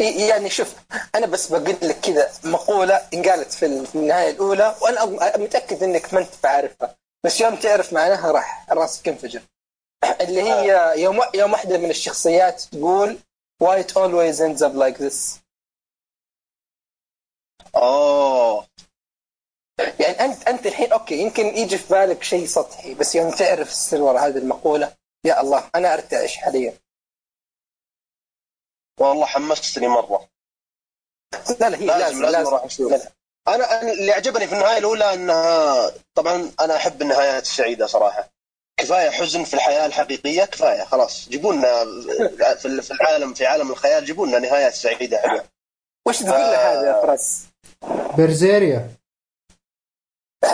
يعني شوف أنا بس بقول لك كذا مقولة انقالت في ال- في النهاية الأولى وأنا متأكد إنك ما أنت عارفها بس يوم تعرف معناها راح راسك ينفجر. اللي هي يوم يوم واحدة من الشخصيات تقول why it always ends up like this. اوه يعني انت أنت الحين أوكي يمكن يجي في بالك شيء سطحي بس يوم تعرف السر وراء هذه المقولة يا الله أنا أرتعش حاليا. والله حمستني مرة. لا لا هي لازم لازم لازم لازم, أروح أشوف. لا. أنا أنا اللي عجبني في النهاية الأولى إنها طبعا أنا أحب النهايات السعيدة صراحة. كفاية حزن في الحياة الحقيقية كفاية خلاص. جيبوا لنا في في العالم في عالم الخيال جيبوا لنا نهايات سعيدة حلوة. وش تقول له هذا يا فراس؟ برزيريا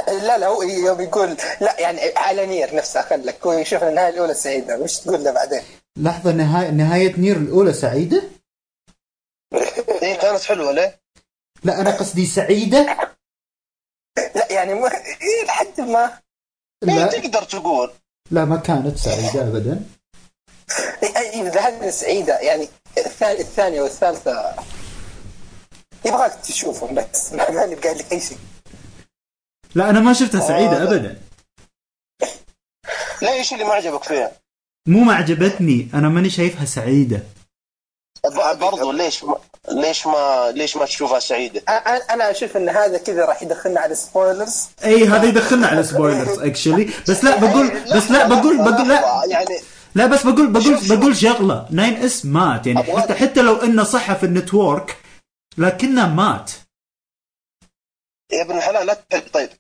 لا لا هو يوم يقول لا يعني على نير نفسها خلك هو يشوف النهاية الأولى سعيده وش تقول له بعدين؟ لحظة نهاية نهاية نير الأولى سعيدة؟ إيه كانت حلوة ليه؟ لا أنا قصدي سعيدة؟ لا يعني ما إيه لحد ما إيه لا تقدر تقول لا ما كانت سعيدة أبدا إيه، إيه، إذا هذه سعيدة يعني الثانية والثالثة يبغاك تشوفهم بس ما ماني قايل لك أي شيء لا أنا ما شفتها سعيدة ابدا ليه إيش اللي ما عجبك فيها؟ مو ما عجبتني أنا ماني شايفها سعيدة. برضو ليش ما ليش ما ليش ما تشوفها سعيدة؟ أنا أشوف إن هذا كذا راح يدخلنا على سبويلرز أي هذا يدخلنا على spoilers actually بس لا بقول بس لا بقول بقول لا. يعني لا بس بقول بقول. بقول شغلة. Nine S مات يعني حتى حتى لو إنه صح في ال network لكنه مات. يا ابن الحلال لا تحرق. طيب.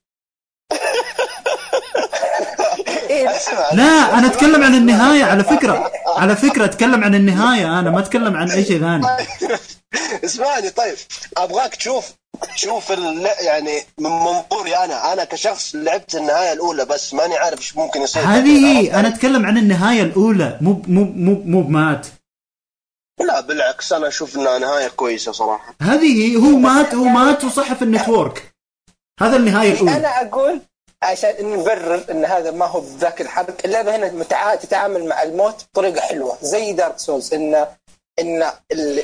لا أنا أتكلم عن النهاية على فكرة. على فكرة أتكلم عن النهاية أنا ما أتكلم عن أي شيء ثاني. اسمعني طيب. أبغاك تشوف تشوف ال- يعني من منظوري أنا. أنا كشخص لعبت النهاية الأولى بس ماني عارف إيش ممكن يصير. هذه هي؟ أنا أتكلم عن النهاية الأولى. مو مو مو مو بمات لا بالعكس أنا أشوف إنها نهاية كويسة صراحة. هذه هي هو مات هو مات وصح في النتورك. هذا النهاية الأولى. أنا أقول عشان نبرر إن هذا ما هو بذاك الحرق اللعبه هنا متع... تتعامل مع الموت بطريقة حلوة زي Dark Souls ان إن ال...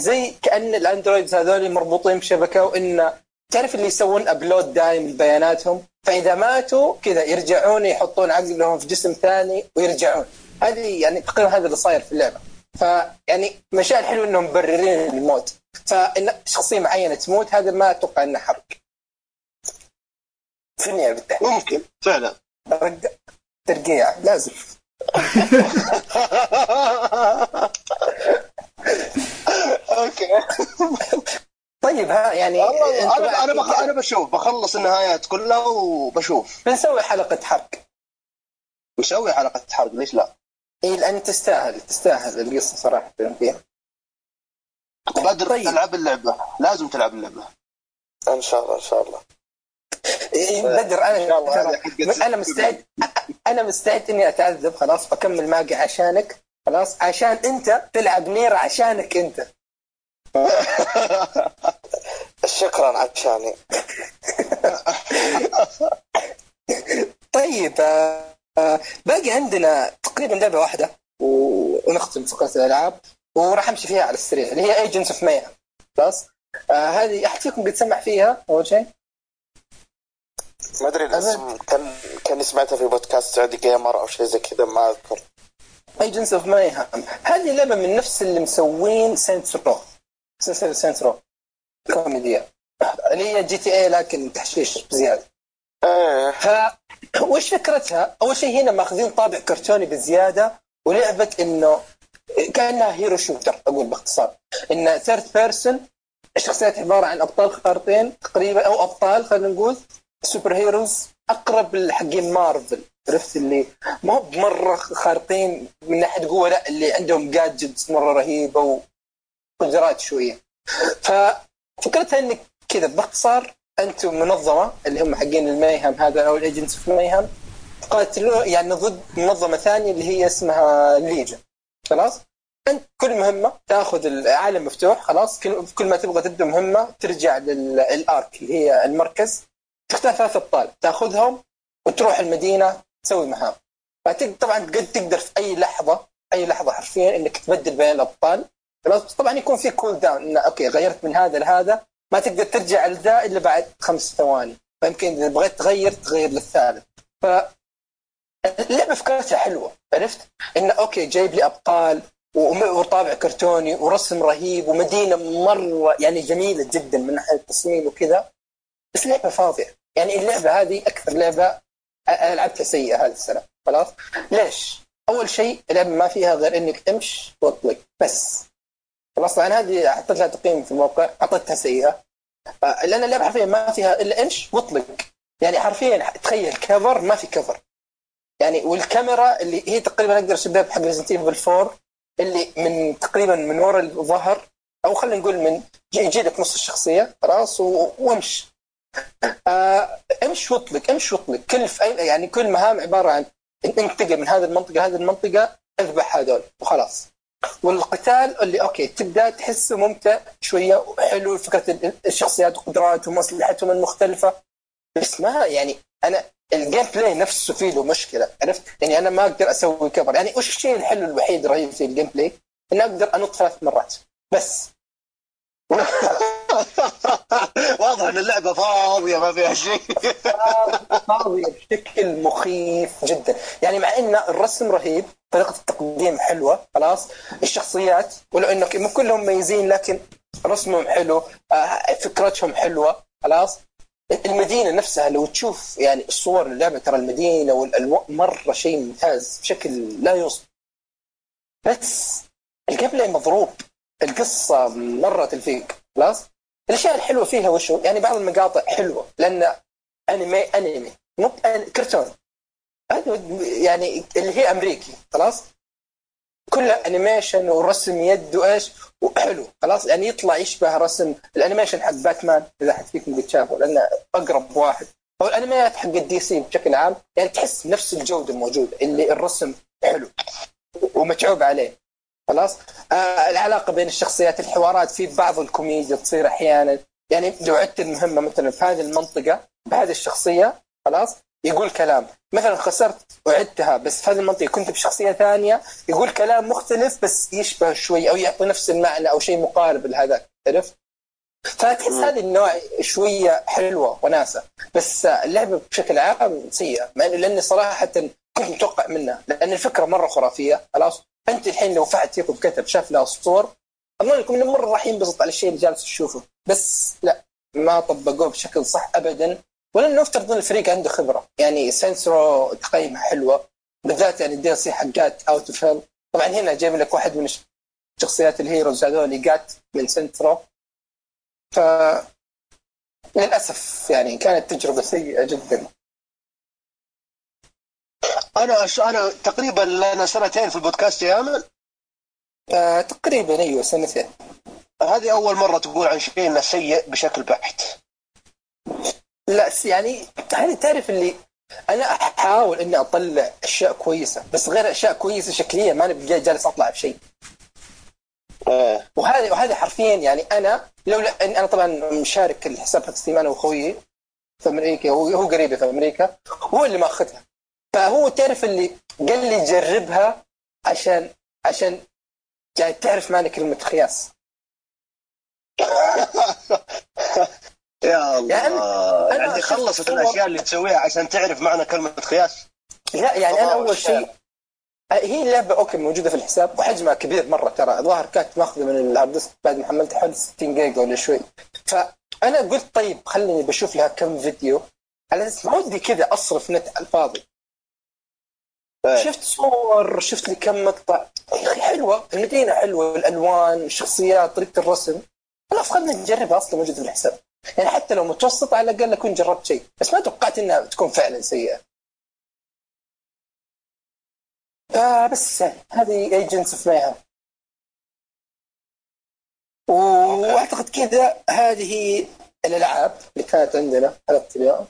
زي كأن ال androids هذول مربوطين بشبكة وإن تعرف اللي يسوون upload دايم لبياناتهم فإذا ماتوا كذا يرجعون يحطون عقلهم في جسم ثاني ويرجعون. هذه يعني تقريبا هذا اللي صاير في اللعبة. فيعني مشاعر حلو إنهم مبررين الموت. فإن شخصية معينة تموت هذا ما أتوقع انه حرق في النهايه بالتحديد ممكن. فعلا. رق- ترقيع لازم. أوكي. طيب ها يعني أنا أنا بخ... أنا بشوف بخلص النهايات كلها وبشوف. بنسوي حلقة حرق. مسوي حلقة حرق ليش لا؟ اي لأن تستاهل تستاهل القصة صراحة فيها بدر طيب. تلعب اللعبة لازم تلعب اللعبة. إن شاء الله إن شاء الله. بدر أنا أنا مستعد أنا مستعد إني أتعذب خلاص بكمل معك عشانك خلاص عشان أنت تلعب نير عشانك أنت. شكرا عشاني. طيب آه، باقي عندنا تقريبا لعبة واحدة ونختم فقرة الألعاب وراح أمشي فيها على السريع اللي هي Agents of Mayhem خلاص؟ آه هذه احد فيكم قد سمع فيها أول شيء؟ ما أدري الاسم كان كاني سمعتها في بودكاست Saudi Gamer أو شيء زي كذا ما أذكر. Agents of Mayhem هذه لعبة من نفس اللي مسوين Saints Row سلسله Saints Row كوميديا اللي هي GTA لكن تحشيش بزيادة. إيه. ف وش فكرتها؟ أول شيء هنا ماخذين طابع كرتوني بزيادة ولعبة إنه كأنها hero shooter أقول باختصار. إن third person الشخصيات عبارة عن أبطال خارقين تقريبا أو أبطال خلينا نقول superheroes أقرب لحقين مارفل. عرفت اللي؟ ما هو بمرة خارقين من ناحية قوة لا اللي عندهم gadgets مرة رهيبة وقدرات شوية. ففكرتها إنك كذا باختصار أنتم منظمة اللي هم حقين ال Mayhem هذا أو ال agents في Mayhem تقاتلون يعني ضد منظمة ثانية اللي هي اسمها Legion خلاص؟ أنت كل مهمة تاخذ العالم مفتوح خلاص؟ كل ما تبغى تبدا مهمة ترجع لل ARK اللي هي المركز. تختار ثلاث أبطال. تأخذهم وتروح المدينة تسوي مهام طبعا قد تقدر في أي لحظة أي لحظة حرفيا إنك تبدل بين الأبطال. طبعا يكون في cooldown إنه okay غيرت من هذا لهذا. ما تقدر ترجع لذا إلا بعد خمس ثواني. فيمكن إذا بغيت تغير تغير للثالث. ف اللعبة فكرتها حلوة عرفت؟ إنه okay جايب لي أبطال وطابع كرتوني ورسم رهيب ومدينة مرة يعني جميلة جدا من ناحية التصميم وكذا. بس لعبة فاضية. يعني اللعبة هذه أكثر لعبة أ- أنا لعبتها سيئة هذه السنة. خلاص؟ ليش؟ أول شيء اللعبة ما فيها غير إنك تمشي واطلق بس. خلاص؟ أنا هذه حطيت لها تقييم في الموقع. أعطيتها سيئة. آه، لأن اللعبة حرفيا ما فيها إلا امش واطلق يعني حرفيا تخيل cover ما في cover يعني والكاميرا اللي هي تقريبا أقدر اشبهها بحق Resident Evil 4 اللي من تقريبا من ورا الظهر أو خلينا نقول من يجي لك نص الشخصية. خلاص؟ و- وامش آه امش واطلق امش واطلق. كل في أي يعني كل مهام عبارة عن انتقل من هذه المنطقة هذه المنطقة اذبح هذول وخلاص. والقتال اللي okay تبدأ تحسه ممتع شوية وحلو فكرة ال- الشخصيات وقدراتهم واسلحتهم المختلفة. بس ما يعني أنا ال gameplay نفسه فيه له مشكلة عرفت؟ يعني أنا ما أقدر أسوي cover يعني وش الشيء الحلو الوحيد الرهيب في ال gameplay؟ اني أقدر أنط ثلاث مرات. بس. واضح إن اللعبة فاضية ما فيها شيء. فاضية بشكل مخيف جدا. يعني مع إن الرسم رهيب طريقة التقديم حلوة خلاص. الشخصيات ولو انه مو كلهم مميزين لكن رسمهم حلو آه، فكرتهم حلوة خلاص. المدينة نفسها لو تشوف يعني الصور اللعبة ترى المدينة والالوان مرة شيء ممتاز بشكل لا يوصف. بس ال game مضروب القصة مرة تلفيق خلاص. الأشياء الحلوة فيها وشو؟ يعني بعض المقاطع حلوة لأن أنمي أنمي. مو أن- كرتون. يعني اللي هي أمريكي خلاص؟ كلها animation ورسم يد وإيش وحلو خلاص؟ يعني يطلع يشبه رسم ال animation حق باتمان إذا حد فيكم قد شافه لأنه أقرب واحد. أو الانميات حق ال DC بشكل عام يعني تحس نفس الجودة موجودة اللي الرسم حلو ومتعوب عليه. خلاص؟ آه العلاقة بين الشخصيات الحوارات في بعض الكوميديا تصير أحيانا. يعني لو عدت المهمة مثلا في هذه المنطقة بهذه الشخصية خلاص؟ يقول كلام. مثلا خسرت وعدتها بس في هذه المنطقة كنت بشخصية ثانية يقول كلام مختلف بس يشبه شوي أو يعطي نفس المعنى أو شيء مقارب لهذاك عرفت؟ فتحس هذه النوع شوية حلوة وناسة بس اللعبة بشكل عام سيئة مع إنه لأني صراحة كنت متوقع منها لأن الفكرة مرة خرافية. خلاص أنت الحين لو فعل فيكم كتب شاف لها صور أظن انه مرة راح ينبسط على الشيء اللي جالس تشوفه. بس لا ما طبقوه بشكل صح ابدا. ولأنه نفترض أن الفريق عنده خبرة. يعني سنسرو تقييمها حلوة بالذات يعني الدي سي حقات اوت اوف طبعا هنا جايب لك واحد من شخصيات الهيروز هذول جات من سنترو ف للأسف يعني كانت تجربة سيئة جدا. أنا أش... أنا تقريبا لنا سنتين في البودكاست يا أمل. آه تقريبا أيوه سنتين. هذه أول مرة تقول عن شيء انه سيء بشكل بحت. لا يعني هذه تعرف اللي أنا أحاول إني أطلع أشياء كويسة بس غير أشياء كويسة شكليا ما أنا جالس أطلع بشيء. وهذا وهذا حرفيا يعني أنا لولا إن أنا طبعا مشارك الحساب حق ستيم أنا وأخوي في أمريكا هو هو قريبي في أمريكا هو اللي ماخذها. فهو تعرف اللي قال لي جربها عشان عشان يعني تعرف معنى كلمة خياس. يا الله. يعني يعني خلصت الأشياء اللي تسويها عشان تعرف معنى كلمة خياس؟ لا يعني أنا أول شيء. هي اللعبه okay موجودة في الحساب وحجمها كبير مرة ترى. الظاهر كانت ماخذة من ال hard disk بعد ما حملتها حوالي 60 جيجا ولا شوي. فأنا قلت طيب خليني بشوف لها كم فيديو. على أساس ما ودي كذا أصرف نت على الفاضي. شفت صور شفت لي كم مقطع. يا أخي حلوة المدينة حلوة الألوان الشخصيات طريقة الرسم. خلاص خلينا نجربها أصلا موجودة في الحساب. يعني حتى لو متوسط على الأقل أكون جربت شيء بس ما توقعت إنها تكون فعلا سيئة. آه بس هذه Agents of Mayhem وأعتقد كذا هذه الألعاب اللي كانت عندنا حلقه اليوم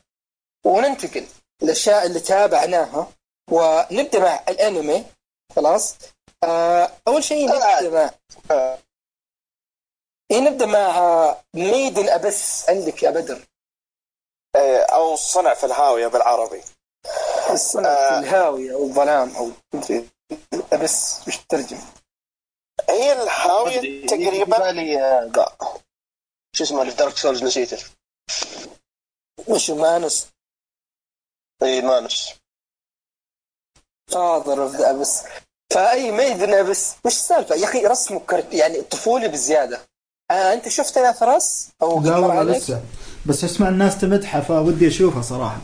وننتقل الاشياء اللي تابعناها. ونبدأ مع الأنمي. خلاص؟ آه أول شيء نبدأ مع إيه نبدأ مع ميدن ابس عندك يا بدر. إيه، أو صنع في الهاوية بالعربي. الصنع آه. في الهاوية أو الظلام أو مدري Abyss وش تترجم هي الهاوية تقريبا آه، شو اسمه اللي في Dark Souls نسيته. وش Manus اي Manus Father of the Abyss ف Made in Abyss وش السالفة؟ يا أخي رسمه cute يعني طفولي بزيادة. آه أنت شفت يا فراس أو لا والله عليك؟ لسه. بس أسمع الناس تمدحه فودي اشوفه صراحة.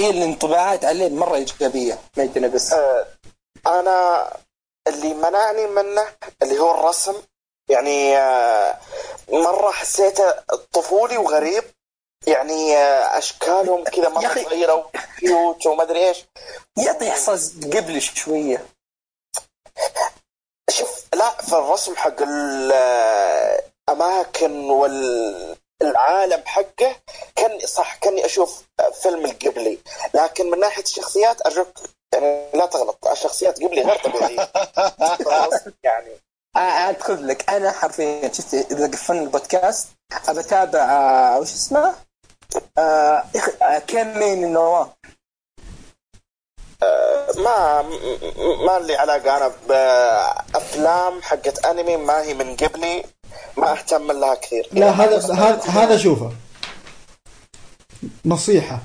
إيه الانطباعات عليه مرة إيجابية. ميدن ابس آه، أنا اللي منعني منه اللي هو الرسم. يعني آه، مرة حسيته طفولي وغريب. يعني آه، أشكالهم كذا مره أخي. صغيره وكيوت وما أدري إيش يعطي إحساس قبل شوية شوف لا في الرسم حق الاماكن والعالم حقه كان صح كاني أشوف فيلم القبلي لكن من ناحية الشخصيات ارجوك يعني لا تغلط الشخصيات قبلي غير طبيعية؟ يعني آه ادخل لك أنا حرفيا شفت إذا قفلنا البودكاست أبى أتابع آه وش اسمه؟ كم من النواه ما ما لي علاقة أنا بأفلام حقت أنمي ما هي من قبلي ما أهتم لها كثير. لا هذا هذا هذا شوفه. نصيحة.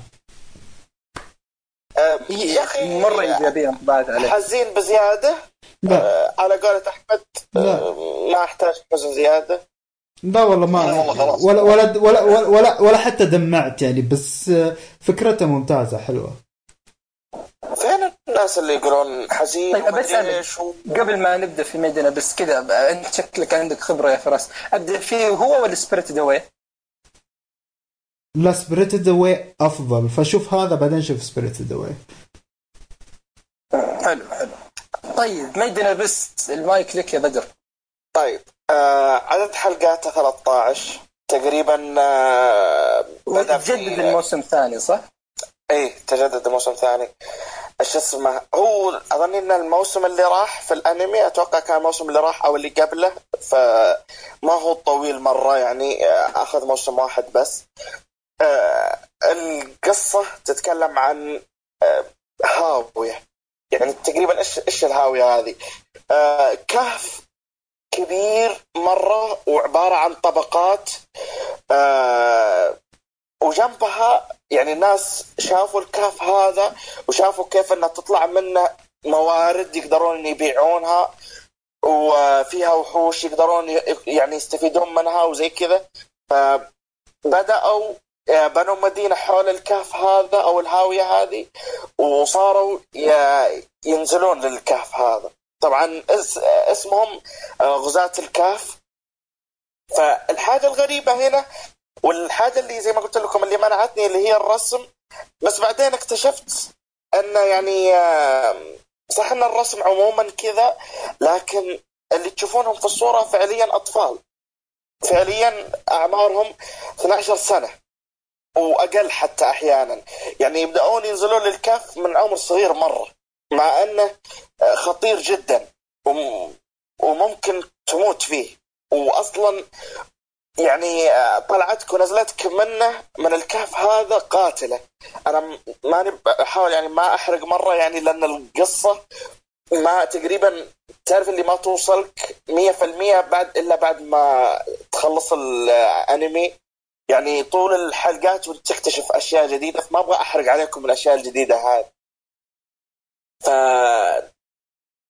آه، يا أخي مره ايجابيه انطباعات عليه حزين بزيادة. لا. آه، على قولة أحمد لا. آه، ما أحتاج حزن زيادة. لا والله ما. ولا ولا ولا ولا, ولا, حتى دمعت يعني بس فكرته ممتازة حلوة. فين الناس اللي يقولون حزين طيب، بس و- قبل ما نبدأ في Made in Abyss كذا أنت شكلك عندك خبرة يا فراس. أبدأ فيه هو ولا Spirited Away؟ لا Spirited Away أفضل. فشوف هذا بعدين شوف Spirited Away حلو حلو. طيب Made in Abyss ال mic لك يا بدر. طيب. آه عدد حلقاته 13 تقريبا آه بدأ في وتجدد الموسم الثاني صح؟ إيه تجدد الموسم ثاني إيش اسمه هو اظن إن الموسم اللي راح في الأنمي أتوقع كان الموسم اللي راح أو اللي قبله فما هو طويل مرة يعني آه، أخذ موسم واحد بس آه القصة تتكلم عن آه هاوية يعني تقريبا إيش إيش الهاوية هذه؟ آه كهف كبير مرة وعبارة عن طبقات آه وجنبها يعني الناس شافوا الكهف هذا وشافوا كيف إنها تطلع منه موارد يقدرون يبيعونها وفيها وحوش يقدرون يعني يستفيدون منها وزي كذا. فبدأوا آه، بنوا مدينة حول الكهف هذا أو الهاوية هذه وصاروا ينزلون للكهف هذا. طبعا اس- اسمهم آه، غزاة الكهف. فالحاجة الغريبة هنا والحاجة اللي زي ما قلت لكم اللي منعتني اللي هي الرسم بس بعدين اكتشفت انه يعني صح أن الرسم عموما كذا لكن اللي تشوفونهم في الصورة فعليا أطفال. فعليا أعمارهم 12 سنة وأقل حتى أحيانا. يعني يبدأون ينزلون للكهف من عمر صغير مرة. مع أنه آه، خطير جدا وم- وممكن تموت فيه. واصلا يعني آه، طلعتك ونزلتك منه من الكهف هذا قاتلة. أنا ماني بحاول يعني ما أحرق مرة يعني لأن القصة ما تقريبا تعرف اللي ما توصلك 100% بعد إلا بعد ما تخلص الأنمي. يعني طول الحلقات وانت تكتشف أشياء جديدة فما أبغى أحرق عليكم الأشياء الجديدة هذه.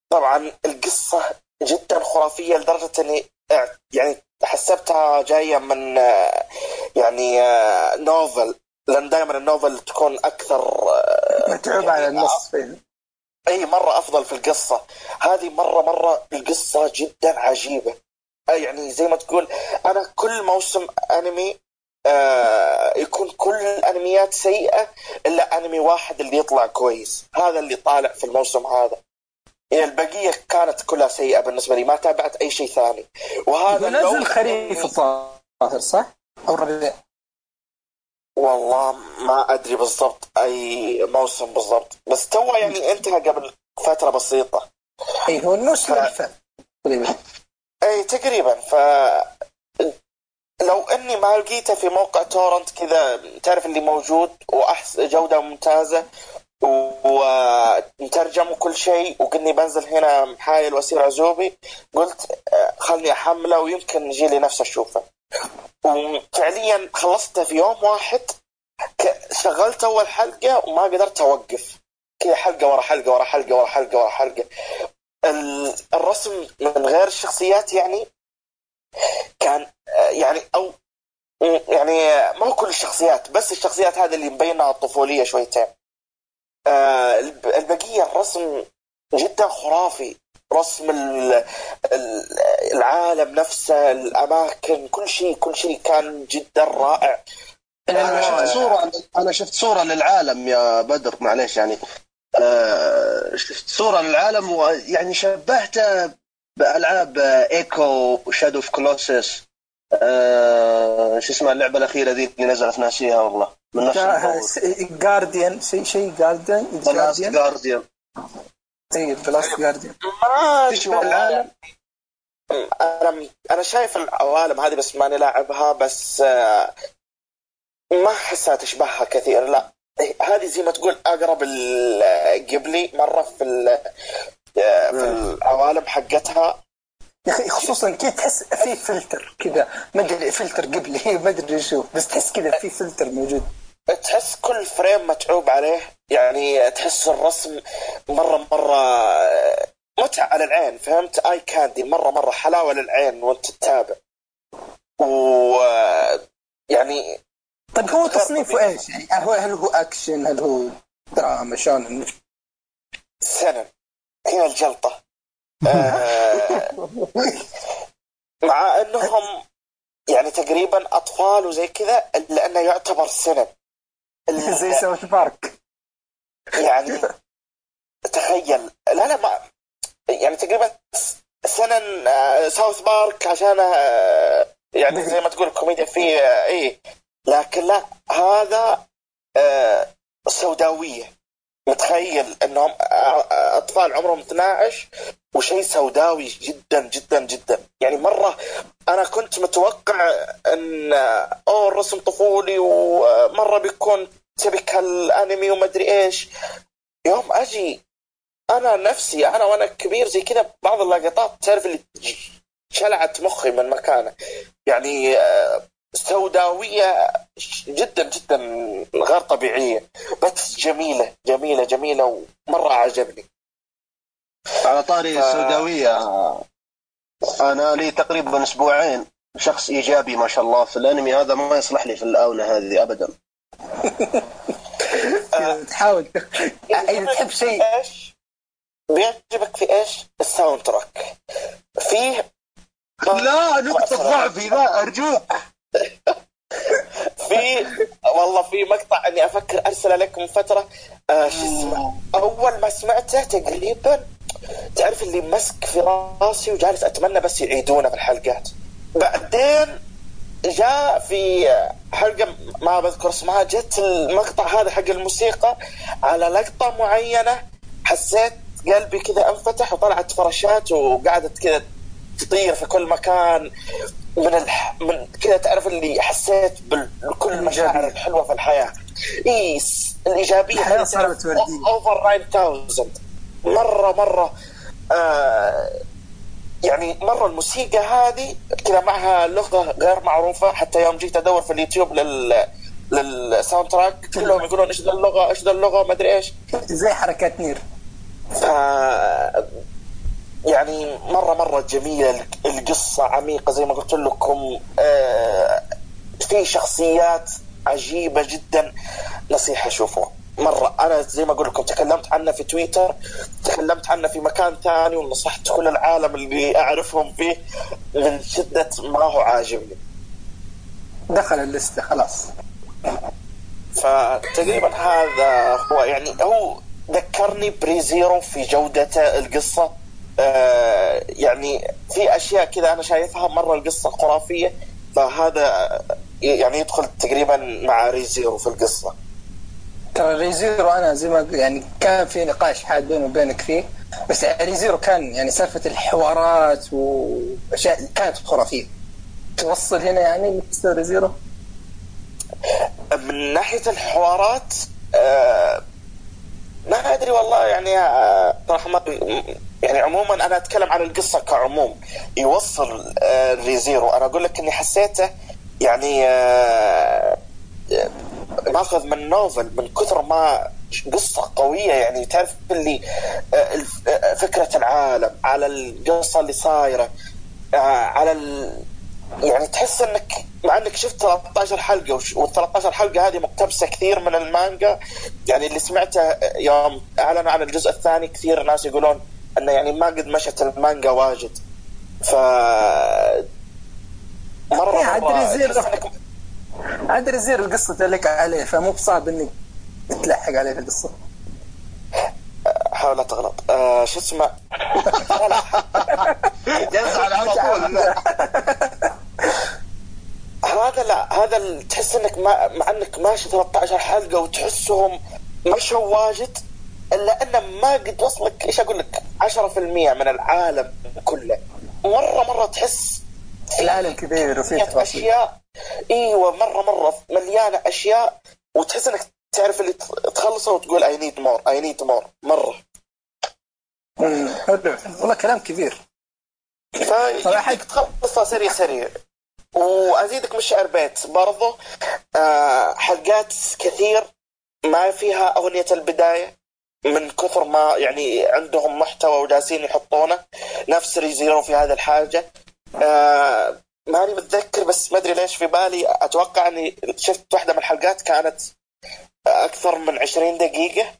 طبعا القصة جدا خرافية لدرجة إني يعني حسبتها جاية من آه، يعني آه، نوفل لأن دائما النوفل تكون أكثر آه، متعوب على النص إي مرة أفضل في القصة. هذه مرة مرة القصة جدا عجيبة. أي يعني زي ما تقول أنا كل موسم أنمي آه يكون كل الأنميات سيئة إلا أنمي واحد اللي يطلع كويس. هذا اللي طالع في الموسم هذا. يعني البقية كانت كلها سيئة بالنسبة لي ما تابعت أي شيء ثاني. وهذا ونزل اللون- خريف الظاهر صح؟ أو ربيع. والله ما أدري بالضبط أي موسم بالضبط. بس تو يعني انتهى قبل فترة بسيطة. اي هو الموسم ف- اللي فات تقريبا. اي تقريبا. ف لو إني ما لقيته في موقع تورنت كذا تعرف اللي موجود وأحس جودة ممتازة ومترجم وكل شيء وقلني بنزل هنا محايل وأسير عزوبي قلت آه، خلني أحمله ويمكن يجي لي نفسه أشوفه. وفعليا خلصته في يوم واحد شغلت أول حلقة وما قدرت أوقف. كذا حلقة ورا حلقة ورا حلقة ورا حلقة ورا حلقة. ال- الرسم من غير الشخصيات يعني كان آه، يعني أو يعني آه، ما هو كل الشخصيات بس الشخصيات هذه اللي مبينها الطفولية شويتين. آه، الب- البقية الرسم جدا خرافي. رسم ال- ال- العالم نفسه الأماكن كل شيء كل شيء كان جدا رائع. أنا شفت صورة أنا شفت صورة للعالم يا بدر معليش يعني. آه شفت صورة للعالم ويعني شبهته بألعاب Ico Shadow of Colossus آه شو اسمها اللعبة الأخيرة ذي اللي نزلت ناسيها والله. من نفس Guardian شيء شيء Guardian Guardian Guardian اي The Last Guardian ما. العالم؟ أنا أنا شايف العوالم هذه بس ماني لاعبها بس آه، ما احسها تشبهها كثير. لا هذه زي ما تقول أقرب القبلي مرة في في العوالم حقتها. يا أخي خصوصا كذا تحس في فلتر كذا. ما أدري filter Ghibli ما أدري شو بس تحس كذا في فلتر موجود. تحس كل frame متعوب عليه. يعني تحس الرسم مرة مرة متعة على العين فهمت؟ eye candy مرة مرة حلاوة للعين وأنت تتابع. و يعني طيب هو تصنيفه إيش؟ يعني هل هو هل هو اكشن هل هو دراما شلون؟ seinen هنا الجلطة. آه، مع إنهم يعني تقريبا أطفال وزي كذا لأنه يعتبر seinen زي South Park. يعني تخيل. لا لا ما يعني تقريبا seinen آه، South Park عشان آه، يعني زي ما تقول الكوميديا فيه آه، إيه. لكن لا هذا سوداوية. متخيل انهم آه، اطفال عمرهم 12 وشيء سوداوي جدا جدا جدا. يعني مرة أنا كنت متوقع أن آه، أوه الرسم طفولي ومرة بيكون تبكال انمي ومدري إيش. يوم أجي أنا نفسي أنا وأنا كبير زي كذا بعض اللقطات تعرف اللي شلعت مخي من مكانه. يعني سوداوية جدا جدا غير طبيعية. بس جميلة جميلة جميلة ومرة عجبني. على طاري ف- السوداوية أنا لي تقريبا أسبوعين شخص إيجابي ما شاء الله في الأنمي. هذا ما يصلح لي في الآونة هذه أبدا. تحاول. إذا تحب شيء. بيعجبك في إيش؟ ال soundtrack. فيه لا نقطة ضعفي لا أرجوك. في والله في مقطع اني أفكر ارسل لك من فترة آه شو اسمه؟ اول ما سمعته تقريبا تعرف اللي مسك في راسي وجالس اتمنى بس يعيدونه في الحلقات بعدين جاء في حلقة ما بذكر اسمها جت المقطع هذا حق الموسيقى على لقطة معينة. حسيت قلبي كذا انفتح وطلعت فراشات وقعدت كذا تطير في كل مكان. من الح... من كذا تعرف اللي حسيت بكل المشاعر الحلوة في الحياة. اي س- الإيجابية الحياة هذه صارت. over 9000 مرة مرة آه يعني مرة الموسيقى هذه كذا معها لغة غير معروفة. حتى يوم جيت أدور في اليوتيوب لل لل soundtrack كلهم يقولون إيش ذا اللغة إيش ذا اللغة ما أدري إيش. زي حركات NieR؟ ف يعني مرة مرة جميلة القصة عميقة زي ما قلت لكم. آه، في شخصيات عجيبة جدا. نصيحة شوفوه مرة أنا زي ما أقول لكم تكلمت عنه في تويتر تكلمت عنه في مكان ثاني ونصحت كل العالم اللي أعرفهم فيه من شدة ما هو عاجبني. دخل الليستة خلاص. فتقريبا هذا هو يعني هو ذكرني ب Re:Zero في جودته القصة. آه يعني في أشياء كذا أنا شايفها مرة القصة خرافية فهذا يعني يدخل تقريبا مع Re:Zero في القصة. ترى Re:Zero أنا زي ما يعني كان في نقاش حاد بيني وبينك فيه بس Re:Zero كان يعني سالفة الحوارات وأشياء كانت خرافية. توصل هنا يعني Re:Zero؟ من ناحية الحوارات آه ما أدري والله يعني آه، صراحة ما يعني عموما أنا أتكلم عن القصة كعموم. يوصل آه Re:Zero أنا أقول لك إني حسيته يعني آه آه، ماخذ من novel من كثر ما قصة قوية يعني. تعرف اللي فكرة العالم على القصة اللي صايرة على ال... يعني تحس إنك مع إنك شفت 13 حلقة وش- وال 13 حلقة هذه مقتبسة كثير من المانجا يعني اللي سمعته يوم أعلنوا عن الجزء الثاني كثير ناس يقولون أنه يعني ما قد مشت المانجا واجد. ف مرة إيه، مرة عاد ريزيرو القصة تلك عليه فمو بصعب إنك تتلحق عليه في القصة. حاول لا تغلط. آه شو اسمه؟ لا، لا. يزعل على طول. لا. هذا لا هذا تحس إنك ما مع إنك ماشي 13 حلقة وتحسهم مشوا واجد إلا انه ما قد وصلك إيش أقول لك؟ 10% من العالم كله. مرة مرة تحس العالم كبير وفيه تفاصيل. أشياء. إيوه مرة مرة مليانة أشياء. وتحس إنك تعرف اللي تخلصه وتقول I need more I need more مرة. حلو. والله كلام كبير. فيبيك تخلصها سريع سريع. وأزيدك من شعر بيت برضو. آه، حلقات كثير ما فيها أغنية البداية. من كثر ما يعني عندهم محتوى وجالسين يحطونه. نفس Re:Zero في هذه الحاجة. آه ماني متذكر بس ما أدري ليش في بالي. أتوقع إني شفت واحدة من الحلقات كانت أكثر من 20 دقيقة.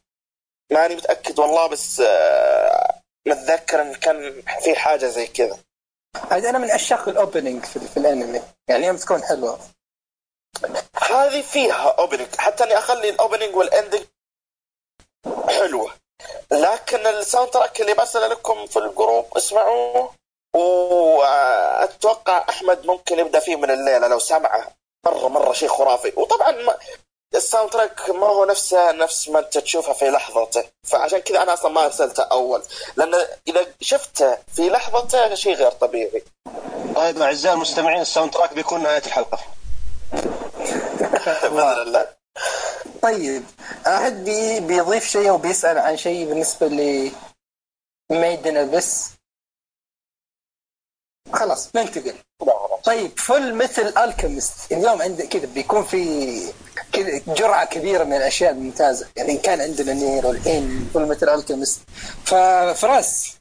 ماني متأكد والله بس آه متذكر إن كان في حاجة زي كذا. هذا أنا من عشاق ال opening في, في الأنمي. يعني يوم تكون حلوة. هذه فيها opening حتى إني أخلي ال opening وال ending حلوة. لكن ال soundtrack اللي برسله لكم في الجروب اسمعوه وأتوقع أحمد ممكن يبدأ فيه من الليلة لو سمعه. مرة مرة شيء خرافي. وطبعا ما ال soundtrack ما هو نفسه نفس ما أنت تشوفها في لحظته. فعشان كذا أنا أصلا ما أرسلته أول. لأن إذا شفته في لحظته شيء غير طبيعي. طيب أعزائي المستمعين ال soundtrack بيكون نهاية الحلقة. بإذن الله. طيب أحد بي بيضيف شيء أو بيسأل عن شيء بالنسبة ل Made in Abyss خلاص ننتقل. طيب فل مثل الكيمست اليوم عندك كذا بيكون في كذا جرعة كبيرة من الأشياء الممتازة. يعني كان عندنا نير والحين Fullmetal Alchemist ففراس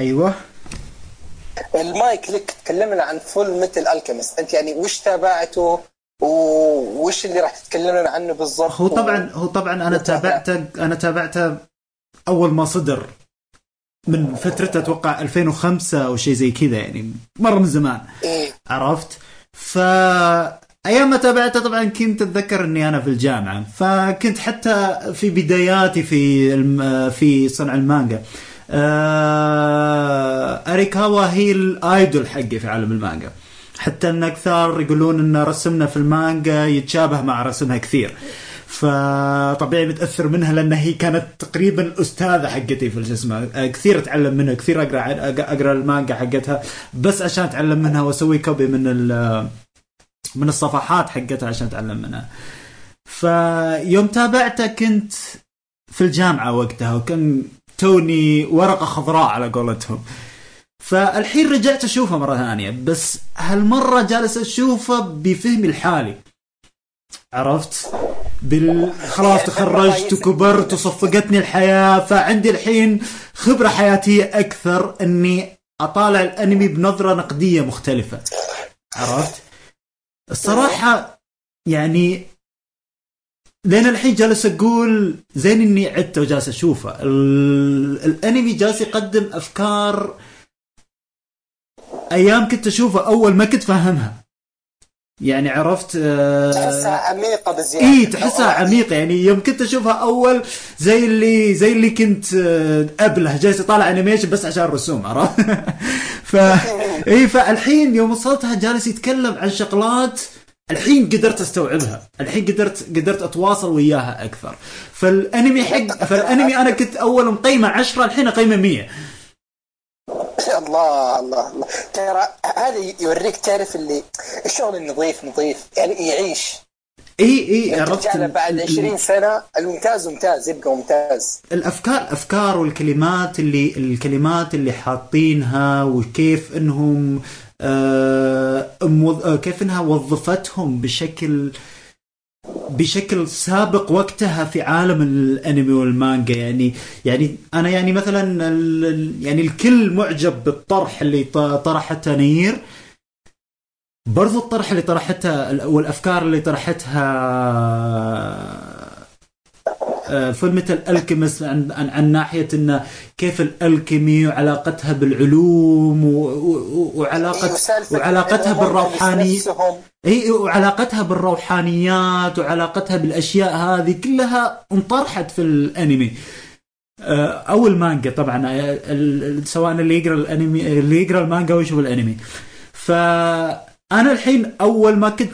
أيوه. المايك لك تكلمنا عن Fullmetal Alchemist أنت يعني وش تابعته؟ وش اللي راح تتكلمون عنه بالضبط؟ هو طبعا هو طبعا أنا تابعته أنا تابعته أول ما صدر من فترته أتوقع 2005 أو شيء زي كذا يعني مرة من زمان. إيه. عرفت؟ ف أيام ما تابعته طبعا كنت أتذكر إني أنا في الجامعة فكنت حتى في بداياتي في الم... في صنع المانجا. آه... أريكاوا هي الآيدول حقي في عالم المانجا. حتى أن أكثر يقولون أن رسمنا في المانجا يتشابه مع رسمها كثير. فطبيعي متأثر منها لأن هي كانت تقريبا الأستاذة حقتي في الرسم. كثير أتعلم منها كثير أقرأ اقرا المانجا حقتها بس عشان أتعلم منها وأسوي copy من من الصفحات حقتها عشان أتعلم منها. فيوم تابعته كنت في الجامعة وقتها وكان توني ورقة خضراء على قولتهم. فالحين رجعت أشوفه مرة ثانية بس هالمرة جالس أشوفه بفهمي الحالي. عرفت؟ بال خلاص تخرجت وكبرت وصفقتني الحياة فعندي الحين خبرة حياتية أكثر إني أطالع الأنمي بنظرة نقدية مختلفة. عرفت؟ الصراحة يعني لين الحين جالس أقول زين إني عدت وجالس أشوفه. الأنمي جالس يقدم أفكار أيام كنت اشوفه أول ما كنت فاهمها. يعني عرفت آه تحسها عميقة بزياده إي تحسها عميقة. يعني يوم كنت أشوفها أول زي اللي زي اللي كنت آه ابله جالس اطالع animation بس عشان الرسوم عرفت؟ ف إي فالحين يوم وصلتها جالس يتكلم عن شغلات الحين قدرت أستوعبها. الحين قدرت قدرت أتواصل وياها أكثر. فالأنمي حق فالأنمي أنا كنت أول مقيمة 10 الحين أقيمة 100 الله الله الله. ترى هذا يوريك تعرف اللي الشغل النظيف نظيف يعني يعيش. إي إي عرفت بعد 20 سنة الممتاز ممتاز يبقى ممتاز. الأفكار الافكار والكلمات اللي الكلمات اللي حاطينها وكيف إنهم آه كيف إنها وظفتهم بشكل بشكل سابق وقتها في عالم الانمي والمانجا يعني يعني أنا يعني مثلا يعني الكل معجب بالطرح اللي طرحته نير. برضو الطرح اللي طرحتها والأفكار اللي طرحتها فيلم الالكيمست عن, عن عن ناحية انه كيف الألكيمي وعلاقتها بالعلوم وعلاقه وعلاقتها بالروحانيه اي وعلاقتها بالروحانيات وعلاقتها بالأشياء هذه كلها انطرحت في الأنمي. أو المانجا طبعا سواء اللي يقرأ الانمي اللي يقرأ المانجا ويشوف الأنمي. فأنا الحين أول ما كنت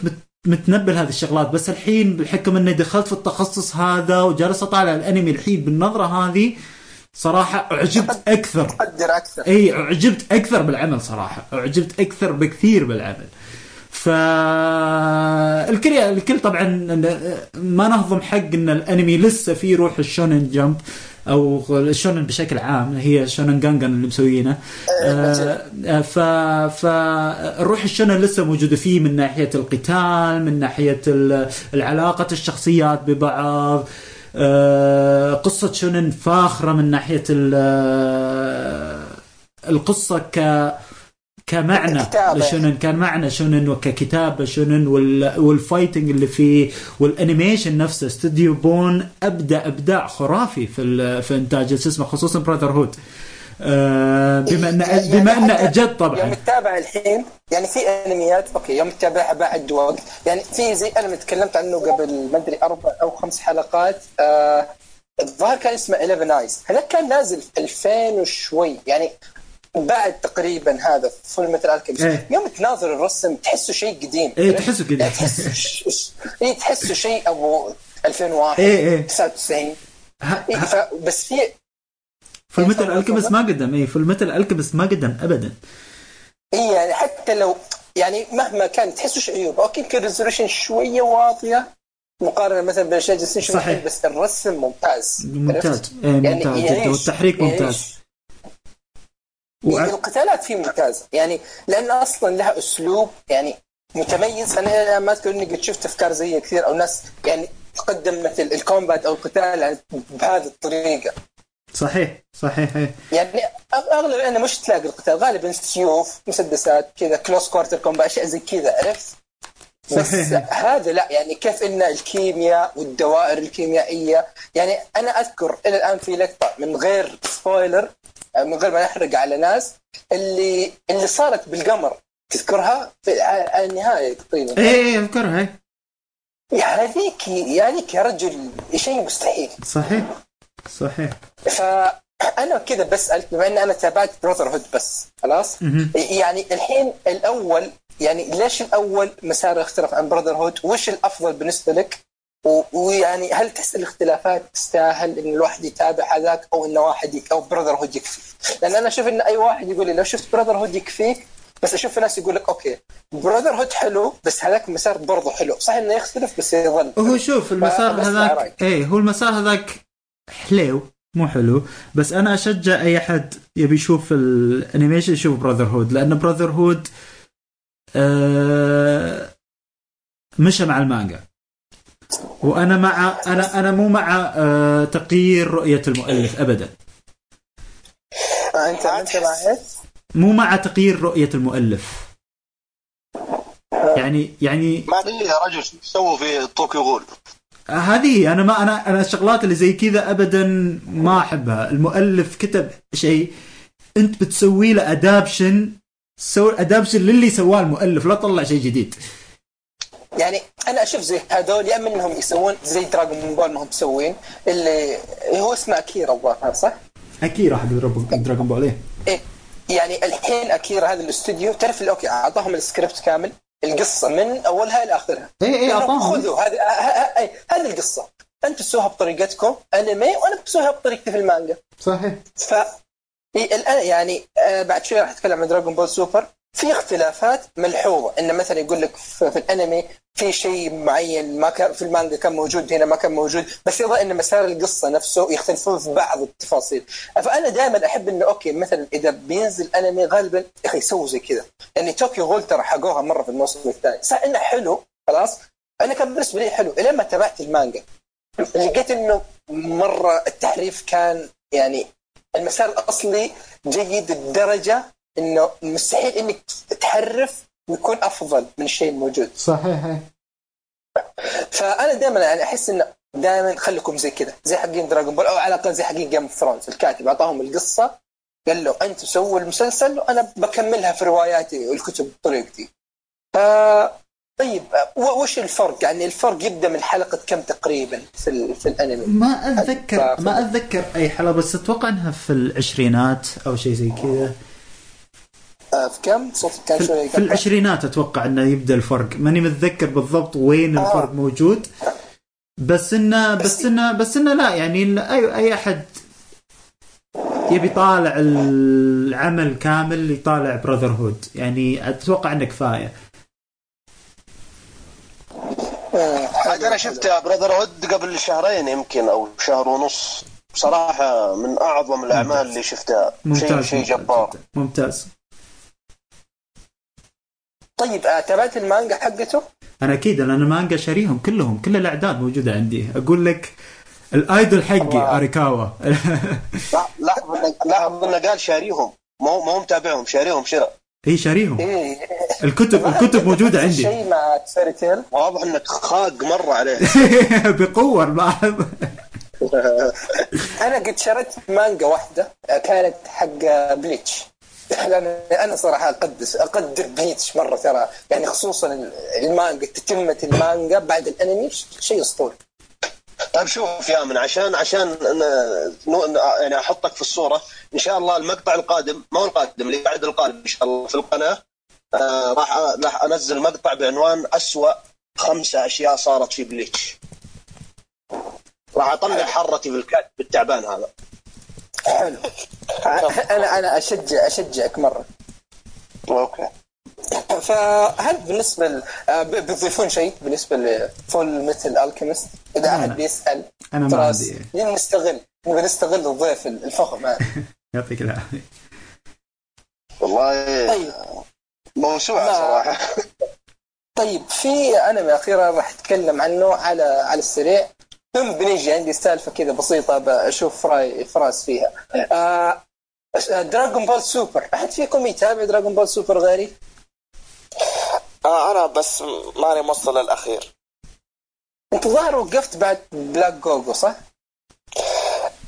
متنبه لهذه الشغلات بس الحين بحكم إني دخلت في التخصص هذا وجالس أطالع الأنمي الحين بالنظرة هذه صراحة أعجبت أكثر. قدر أكثر. إي أعجبت أكثر بالعمل صراحة أعجبت أكثر بكثير بالعمل. فالكل الكل طبعا ما نهضم حق إن الأنمي لسه في روح ال Shonen Jump. أو ال shonen بشكل عام هي Shonen Gangan اللي مسوينه آه، ف فالروح ال shonen لسه موجودة فيه من ناحية القتال من ناحية ال- العلاقة الشخصيات ببعض. آه، قصة shonen فاخرة من ناحية ال- القصة ك كمعنى. ل shonen كان معنى shonen وككتابه shonen وال... وال fighting اللي فيه وال animation نفسه استوديو Bones ابدع إبداع خرافي في. في إنتاج اسمه خصوصا Brotherhood آه بما إن يعني بما إنه حتى أجد يوم طبعا تتابع الحين يعني في أنميات أوكي يوم تتابعها بعد وقت يعني في زي انمي تكلمت عنه قبل ما أدري أربع أو خمس حلقات آه الظاهر كان اسمه 11eyes هذاك كان نازل في 2000 وشوي يعني بعد تقريبا هذا Fullmetal Alchemist إيه. يوم تناظر الرسم تحسه شيء قديم. إيه تحسه كذا يعني تحسه ش- إيه تحسه شيء أبو 2001 إيه، إيه. 99 ه- إيه ف- بس في تفضل، الكبس تفضل. ما قدم. اي في المثل الكبس ما قدم ابدا. اي يعني حتى لو يعني مهما كان تحسوا عيوب. أوكي يمكن ريزولوشن شوية واطية مقارنة مثلا بالاشياء اللي جالسين صحيح. بس الرسم ممتاز. ممتاز؟ إيه يعني ممتاز جدا. والتحريك ممتاز. وع- القتالات فيه ممتازه يعني لأن أصلا لها أسلوب يعني متميز. أنا ما أذكر إني قد شفت أفكار زي كثير أو ناس يعني قدمت ال- ال combat أو القتال يعني بهذه الطريقة. صحيح صحيح. يعني أغلب أنا مش تلاقي القتال. غالبا سيوف مسدسات كذا close quarter combat أشياء زي كذا عرفت؟ بس صحيح. هذا لا. يعني كيف إن الكيمياء والدوائر الكيميائية يعني أنا أذكر إلى الآن في لقطة من غير spoiler من غير ما نحرق على ناس اللي اللي صارت بالقمر. تذكرها؟ في على النهاية تقريبا. إيه إيه أذكرها إيه. يا هذيك يا هذيك يا رجل شيء مستحيل. صحيح صحيح. فأنا كذا بسالك بما إن أنا تابعت براذر هود بس خلاص. يعني الحين الأول يعني ليش الأول مساره اختلف عن براذر هود وش الأفضل بالنسبة لك؟ ويعني هل تحس الاختلافات تستاهل إن الواحد يتابع هذاك أو انه واحد يك أو براذر هود يكفي لأن أنا أشوف إن أي واحد يقول لي لو شفت Brotherhood يكفيك بس أشوف ناس يقول لك أوكي Brotherhood حلو بس هذاك المسار برضه حلو. صح إنه يختلف بس يظل. هو شوف المسار هذاك رأيك. إيه هو المسار هذاك حلو مو حلو بس أنا أشجع أي أحد يبي يشوف ال animation يشوف Brotherhood لأن Brotherhood آه مشى مع المانجا. وأنا مع أنا أنا مو مع آه تغيير رؤية المؤلف ابدا. آه، انت إيش؟ مو مع تغيير رؤية المؤلف. يعني يعني ما أدري يا رجل شو سووا في Tokyo Ghoul؟ هذه أنا ما أنا أنا الشغلات اللي زي كذا ابدا ما أحبها. المؤلف كتب شيء. أنت بتسوي له adaptation سوي adaptation للي سواه المؤلف لا تطلع شيء جديد. يعني أنا أشوف زي هذول يا إما إنهم يسوون زي Dragon Ball ما هم مسوين اللي هو اسمه أكيرا الظاهر صح؟ أكيد راح دراغون بول إيه. إيه. يعني الحين أكيرا هذا الاستوديو تعرف أوكي أعطاهم السكريبت كامل القصة من أولها إلى آخرها. إيه إيه قالوا أعطاهم. خذوا هذه ه- ه- ه- هذه القصة. أنتم سووها بطريقتكم أنمي وأنا بسويها بطريقتي في المانجا. صحيح. ف إيه الآن يعني آه بعد شوي راح أتكلم عن دراغون بول سوبر في اختلافات ملحوظة. انه مثلا يقول لك في, الأنمي في شيء معين ما كان في المانجا كان موجود هنا ما كان موجود بس يظل إن مسار القصة نفسه يختلفون في بعض التفاصيل. فأنا دائما أحب إنه أوكي مثلا إذا بينزل أنمي غالبا يا أخي سووا زي كذا. يعني طوكيو غول ترى حقوها مرة في الموسم الثاني. صح إنه حلو خلاص؟ أنا كان بالنسبة لي حلو. إلين ما تابعت المانجا لقيت إنه مرة التحريف كان يعني المسار الأصلي جيد الدرجة إنه مستحيل إنك تحرف ويكون أفضل من الشيء الموجود صحيح. فأنا دائما يعني أحس إنه دائما خليكم زي كذا زي حقين دراغون بول أو على الأقل زي حقين Game of Thrones الكاتب أعطاهم القصة قال له أنتم سووا المسلسل وأنا بكملها في رواياتي والكتب بطريقتي ف طيب وش الفرق؟ يعني الفرق يبدأ من حلقة كم تقريبا في ال- في الأنمي؟ ما أتذكر ف- ما أتذكر أي حلقة بس أتوقع إنها في العشرينات أو شيء زي كذا في كم؟ صوتك كان شوي في, العشرينات أتوقع إنه يبدأ الفرق. ماني متذكر بالضبط وين آه. الفرق موجود. بس انه بس انه بس إنه لا يعني إن اي أي أحد يبي يطالع العمل كامل يطالع براذر هود يعني أتوقع إنه كفاية. عاد أنا شفت براذر هود قبل شهرين يمكن أو شهر ونص. بصراحه من أعظم الأعمال اللي شفتها. شيء ممتاز شيء ممتاز جبار. ممتاز. طيب تابعت المانجا حقته؟ أنا أكيد أنا المانجا شاريهم كلهم كل الأعداد موجودة عندي. أقول لك ال idol حقي الله. أريكاوا. لا لاحظ لاحظ انه قال شاريهم. مو مو متابعهم شاريهم شراء. إي شاريهم. إيه الكتب الكتب موجودة عندي. شيء مع فيري تيل واضح إنك خاق مرة عليه. بقوة البعض أنا قد شريت مانجا واحدة كانت حق بليتش لأن أنا صراحة اقدس أقدر بليتش مرة ترى. يعني خصوصا المانجا تتمة المانجا بعد الأنمي شيء أسطوري. طيب شوف يا من عشان عشان يعني أحطك في الصورة إن شاء الله المقطع القادم ما هو القادم اللي بعد القادم إن شاء الله في القناة آه راح راح أنزل مقطع بعنوان أسوأ خمسة أشياء صارت في بليتش. راح أطلع حرتي بالكاتب التعبان هذا. حلو أنا أنا اشجع أشجعك مرة. أوكي. فهل بالنسبة ل... آه، بتضيفون شيء بالنسبة ل Fullmetal Alchemist إذا أحد. بيسأل أنا ما عندي. نستغل نبي نستغل الضيف الفخم هذا. يعطيك العافية. والله طيب. موسوعة ما- صراحة. طيب في أنمي أخيرا راح أتكلم عنه على على السريع. ثم بنيجي عندي سالفة كذا بسيطة بشوف رأي فراس فيها آه دراغون بول سوبر أحد فيكم يتابع دراغون بول سوبر غيري؟ آه أنا بس ماني موصل للأخير أنت ظاهر وقفت بعد بلاك جوكو صح؟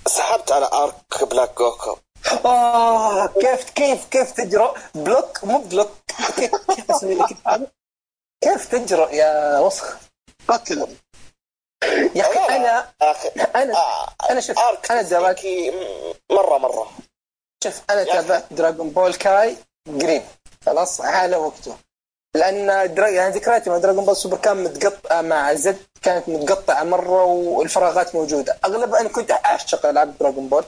سحبت على arc بلاك جوكو آه كيف كيف كيف تجرؤ بلوك مو بلوك كيف كيف أسوي لك؟ كيف تجرؤ يا وسخ؟ قتل يا أخي أنا أنا آه أنا شوف أنا تابعت مرة مرة. شوف أنا تابعت دراغون بول كاي قريب خلاص على وقته. لأن درا... يعني ذكرياتي مع دراغون بول سوبر كان متقطع مع زد كانت متقطعة مرة والفراغات موجودة. اغلب أنا كنت أعشق ألعاب دراغون بول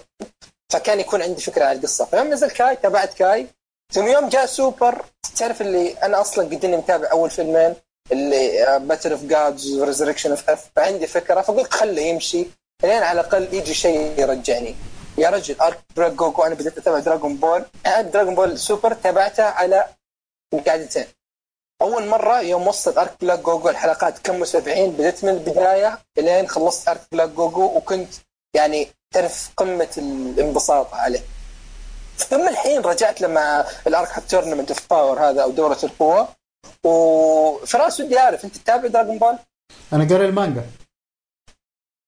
فكان يكون عندي فكرة عن القصة. فيوم نزل كاي تابعت كاي ثم يوم جاء سوبر تعرف اللي أنا أصلا قد إني متابع أول فيلمين اللي Battle of Gods و Resurrection of F فعندي فكرة فقلت خله يمشي لين على الأقل يجي شيء يرجعني. يا رجل arc جوكو أنا بديت أتابع دراغون بول أنا دراغون بول سوبر تابعته على قاعدتين أول مرة يوم وصل arc بلاك جوكو الحلقات كم 70 بديت من البداية إلين خلصت arc بلاك جوكو وكنت يعني تعرف قمة الانبساط عليه. ثم الحين رجعت لما ال arc حق Tournament of Power هذا أو دورة القوة. وفراس ودي اعرف أنت تتابع دراغون بول؟ أنا قاري المانجا.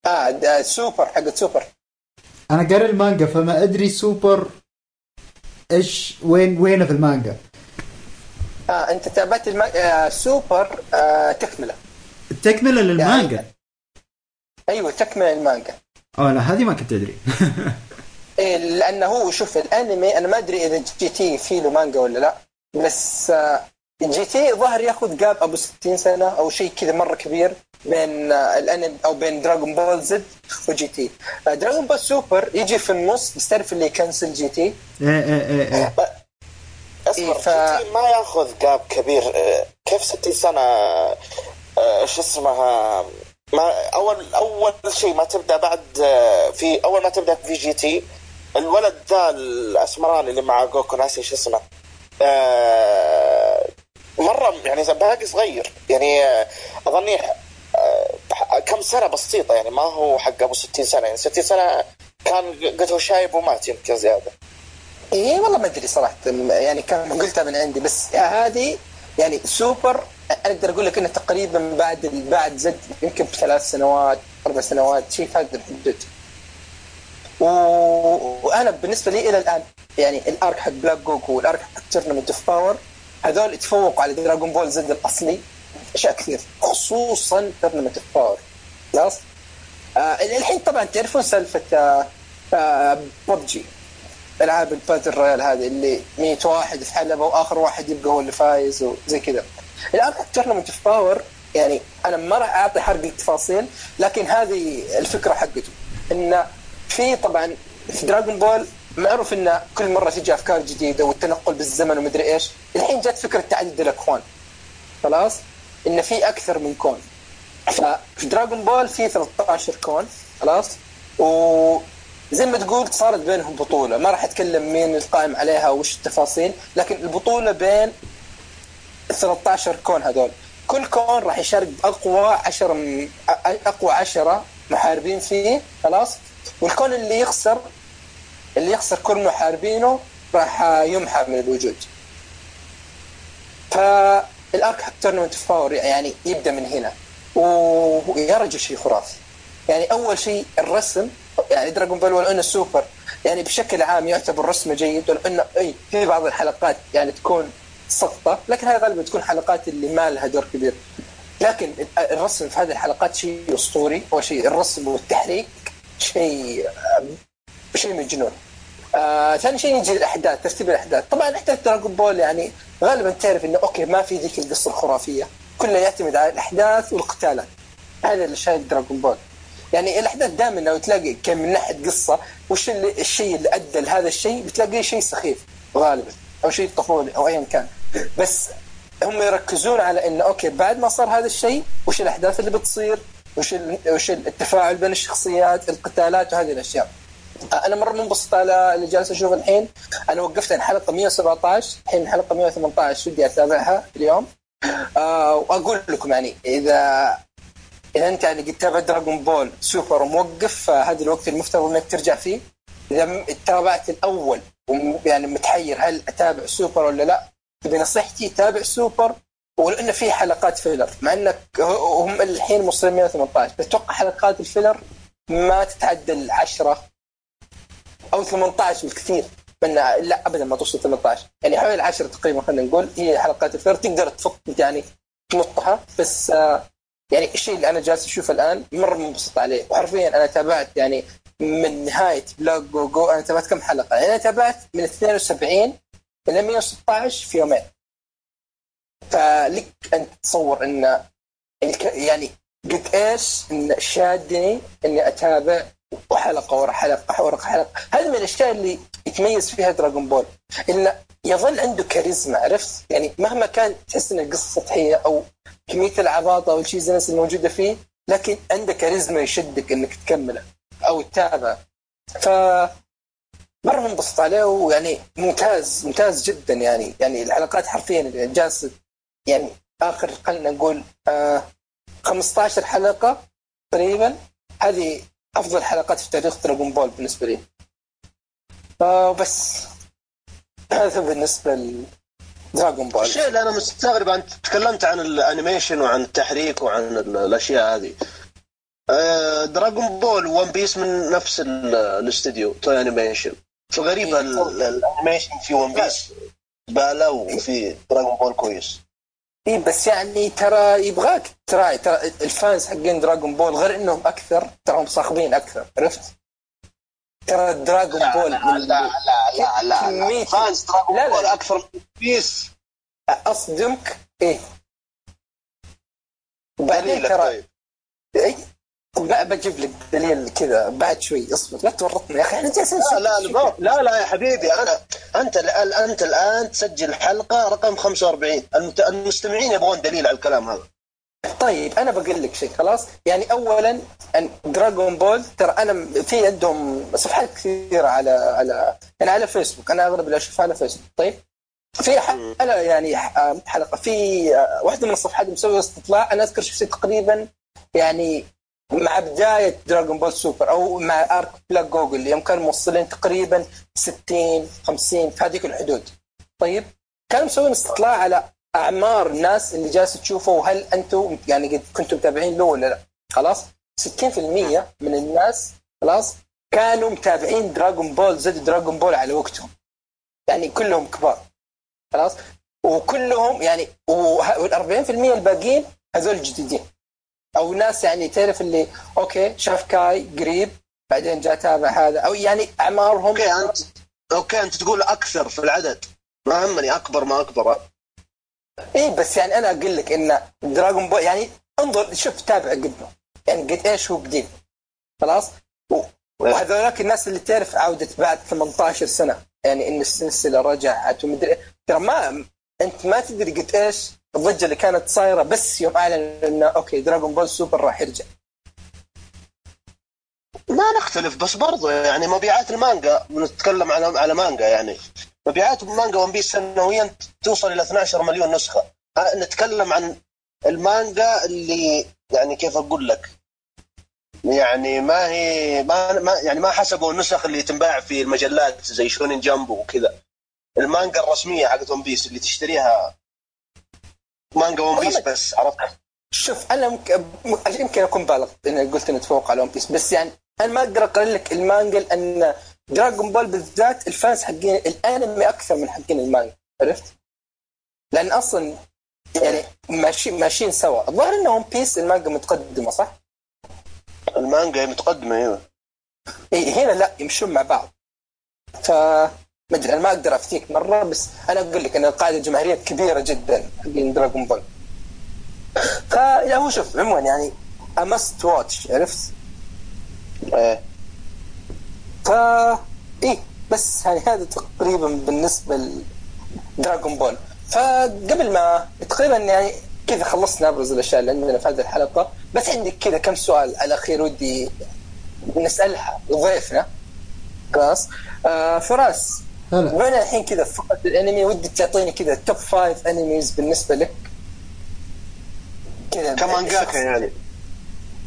آه سوبر حق سوبر. أنا قاري المانجا فما أدري سوبر إيش وين وينه في المانجا. آه أنت تابعت الم... آه سوبر آه تكملة. التكمله للمانجا؟ أيوه تكملة المانجا آه لا هذه ما كنت أدري. إيه لأنه هو شوف الأنمي أنا ما أدري إذا GT في له مانجا ولا لا بس آه، GT ظهر ياخذ gap أبو 60 سنة أو شيء كذا مرة كبير بين آه، الانمي أو بين دراغون بول زد و GT دراغون بول سوبر يجي في النص بس تعرف اللي ي cancel GT إيه؟ إيه إيه إيه أصبر. إيه، ف- ف... ما ياخذ gap كبير. آه، كيف 60 سنة؟ آه، شو اسمها؟ ما اول أول شيء ما تبدأ بعد في أول ما تبدأ في GT الولد ذا الأسمراني اللي مع جوكو ناسي شو اسمه. مرة يعني باقي صغير يعني آه، أظني آه، كم سنة بسيطة يعني ما هو حق أبو 60 سنة يعني 60 سنة كان قلت هو شايب ومات يمكن زيادة. إيه والله ما أدري صراحة يعني كان قلتها من عندي بس هذه يعني سوبر أقدر أقول لك إنه تقريبا بعد بعد زد يمكن بثلاث سنوات أربع سنوات شيء في هذا الحدود و... وأنا بالنسبة لي إلى الآن يعني ال arc حق بلاك جوكو وال arc حق Tournament of Power هذول يتفوقوا على دراغون بول زد الأصلي. أشياء كثير. خصوصا Tournament Power خلاص؟ آه الحين طبعا تعرفون سالفة آه آه ببجي. ألعاب ال battle royale هذه اللي 100 واحد في حلبه وآخر واحد يبقى هو اللي فايز وزي كذا. الآن Tournament of Power يعني أنا ما راح أعطي حرق التفاصيل لكن هذه الفكرة حقته. انه في طبعا في دراغون بول معروف انه كل مرة تجي أفكار جديدة والتنقل بالزمن ومدري إيش الحين جت فكرة تعدد الاكوان خلاص؟ إن في أكثر من كون. ففي دراغون بول في 13 كون خلاص؟ و زي ما تقول صارت بينهم بطولة. ما راح أتكلم مين القائم عليها وش التفاصيل لكن البطولة بين ال 13 كون هذول. كل كون راح يشارك بأقوى 10 م... أقوى 10 محاربين فيه خلاص؟ والكون اللي يخسر اللي يخسر كل محاربينه راح يمحى من الوجود. فال arc Tournament Power يعني يبدأ من هنا ويا رجل شيء خرافي. يعني أول شيء الرسم يعني دراجون بول ولو انه سوبر يعني بشكل عام يعتبر رسمه جيد ولو انه اي في بعض الحلقات يعني تكون سقطة لكن هذه غالبا تكون حلقات اللي ما لها دور كبير. لكن الرسم في هذه الحلقات شيء أسطوري اول شيء الرسم والتحريك شيء شيء مجنون. آه ثاني شيء نجي الأحداث ترتيب الأحداث. طبعا احداث دراجون بول يعني غالبا تعرف إنه okay ما في ذيك القصة الخرافية. كله يعتمد على الأحداث والقتالات. هذا اللي شايل دراجون بول. يعني الأحداث دائما لو تلاقي كان من ناحيه قصة وش اللي الشيء اللي أدى لهذا الشيء بتلاقيه شيء سخيف غالبا أو شيء طفولي أو ايا كان. بس هم يركزون على إنه okay بعد ما صار هذا الشيء وش الأحداث اللي بتصير وش وش التفاعل بين الشخصيات القتالات وهذه الأشياء. أنا مرة منبسط على اللي جالس أشوف الحين. أنا وقفت عن حلقة 117 الحين حلقة 118 ودي أتابعها اليوم. آه وأقول لكم يعني إذا إذا أنت يعني قد تابع دراغون بول سوبر وموقف فهذا الوقت المفترض إنك ترجع فيه. إذا تابعت الأول يعني متحير هل أتابع سوبر ولا لا بنصيحتي تابع سوبر ولأنه في حلقات filler مع انك هم الحين موصلين 118 بتوقع حلقات ال filler ما تتعدى ال 10 أو 18 بالكثير. من لا ابدا ما توصل 18 يعني حوالي 10 تقريبا خلينا نقول هي حلقات ال filler تقدر تفك يعني تنطها بس يعني الشيء اللي أنا جالس أشوفه الآن مرة منبسط عليه. وحرفيا أنا تابعت يعني من نهاية بلاك جوكو أنا تابعت كم حلقة؟ يعني أنا تابعت من 72 إلى 116 في يومين. فلك أن تتصور إن يعني قد إيش؟ إن شادني إني أتابع وحلقة ورا حلقة ورا حلقة، هذه من الأشياء اللي يتميز فيها دراغون بول انه يظل عنده كاريزما عرفت؟ يعني مهما كان تحس ان القصة سطحية أو كمية العباطة وال cheesiness الموجودة فيه لكن عنده كاريزما يشدك إنك تكمله أو تتابع ف مرة منبسط عليه ويعني ممتاز ممتاز جدا يعني. يعني الحلقات حرفيا جالسة يعني آخر خلينا نقول آه 15 حلقة تقريبا. هذه أفضل حلقات في تاريخ دراغون بول بالنسبة لي. فبس هذا بالنسبة دراغون بول. الشيء اللي أنا مستغرب أنت تكلمت عن ال animation وعن التحريك وعن الأشياء هذه. دراغون بول وون بيس من نفس الاستديو توي أنيميشن. فغريبة ال animation في ون بيس بلا وفي دراغون بول كويس. إي بس يعني ترى يبغاك تراعي ترى ال fans حقين دراغون بول غير إنهم أكثر تراهم صاخبين أكثر عرفت؟ ترى دراغون بول لا لا لا لا لا, لا, لا. fans دراغون لا لا. بول أكثر من بيس أصدمك إيه بعدين ترى طيب. بجيب لك دليل كذا بعد شوي. اصبر لا تورطني يا أخي. إحنا جالسين لا لا لا, لا لا يا حبيبي. أنا أنت الآن أنت الآن تسجل حلقة رقم 45 المت... المستمعين يبغون دليل على الكلام هذا. طيب أنا بقول لك شيء خلاص؟ يعني اولا دراغون بول ترى أنا في عندهم صفحات كثيرة على على يعني على فيسبوك أنا أغلب اللي أشوفها على فيسبوك طيب؟ في حلقه يعني حلقة في واحدة من الصفحات مسوية استطلاع. أنا أذكر شفتها تقريبا يعني مع بداية دراغون بول سوبر أو مع arc بلاك جوكو يوم كانوا موصلين تقريبا 60 50 في هذيك الحدود. طيب كانوا مسوين استطلاع على أعمار الناس اللي جالس تشوفه وهل أنتم يعني قد كنتم متابعين له ولا لا. خلاص؟ 60% من الناس خلاص كانوا متابعين دراغون بول زد دراغون بول على وقتهم. يعني كلهم كبار. خلاص؟ وكلهم يعني وال 40% الباقيين هذول جديدين أو ناس يعني تعرف اللي okay شاف كاي قريب بعدين جاء تابع هذا. أو يعني أعمارهم okay أنت okay أنت تقول أكثر في العدد. ما همني أكبر ما أكبر. إي بس يعني أنا أقول لك إن دراغون بول يعني انظر شوف تابع قبله يعني قد إيش هو قديم خلاص؟ وهذولاك الناس اللي تعرف عودة بعد 18 سنة. يعني إن السلسلة رجعت ومدري ترى ما أنت ما تدري قد إيش الضجة اللي كانت صايرة بس يوم أعلن إنه okay Dragon Ball Super راح يرجع. ما نختلف بس برضو يعني مبيعات المانجا بنتكلم على على مانجا يعني. مبيعات مانجا One Piece سنويا توصل إلى 12 مليون نسخة. نتكلم عن المانجا اللي يعني كيف أقول لك؟ يعني ما هي ما, ما يعني ما حسبوا النسخ اللي تنباع في المجلات زي Shonen Jump وكذا. المانجا الرسمية حقت One Piece اللي تشتريها مانجا One Piece بس عرفت شوف أنا ممكن يمكن أكون بالغ إني قلت نتفوق على One Piece بس يعني أنا ما أقدر أقارن لك المانجا لأن Dragon Ball بالذات ال fans حقين الأنمي أكثر من حقين المانجا عرفت؟ لأن أصلا يعني ماشيين ماشيين سوا الظاهر إن One Piece المانجا متقدمة صح؟ المانجا متقدمة أيوه اي هنا لا يمشون مع بعض ف ما ادري أنا ما أقدر أفتيك مرة بس أنا أقول لك إن القاعدة الجماهيرية كبيرة جدا حقين Dragon Ball فلا هو شوف عموما يعني must watch عرفت؟ إيه فا إيه بس يعني هذا تقريبا بالنسبة ل Dragon Ball فقبل ما تقريبا يعني كذا خلصنا أبرز الأشياء اللي عندنا في هذه الحلقة بس عندي كذا كم سؤال على الأخير ودي نسألها لضيفنا خلاص. آه فراس. هلا. إن الحين كذا في فقره الانمي؟ ودي تعطيني كذا توب فايف انميز بالنسبة لك. كذا. كمانجاكا يعني.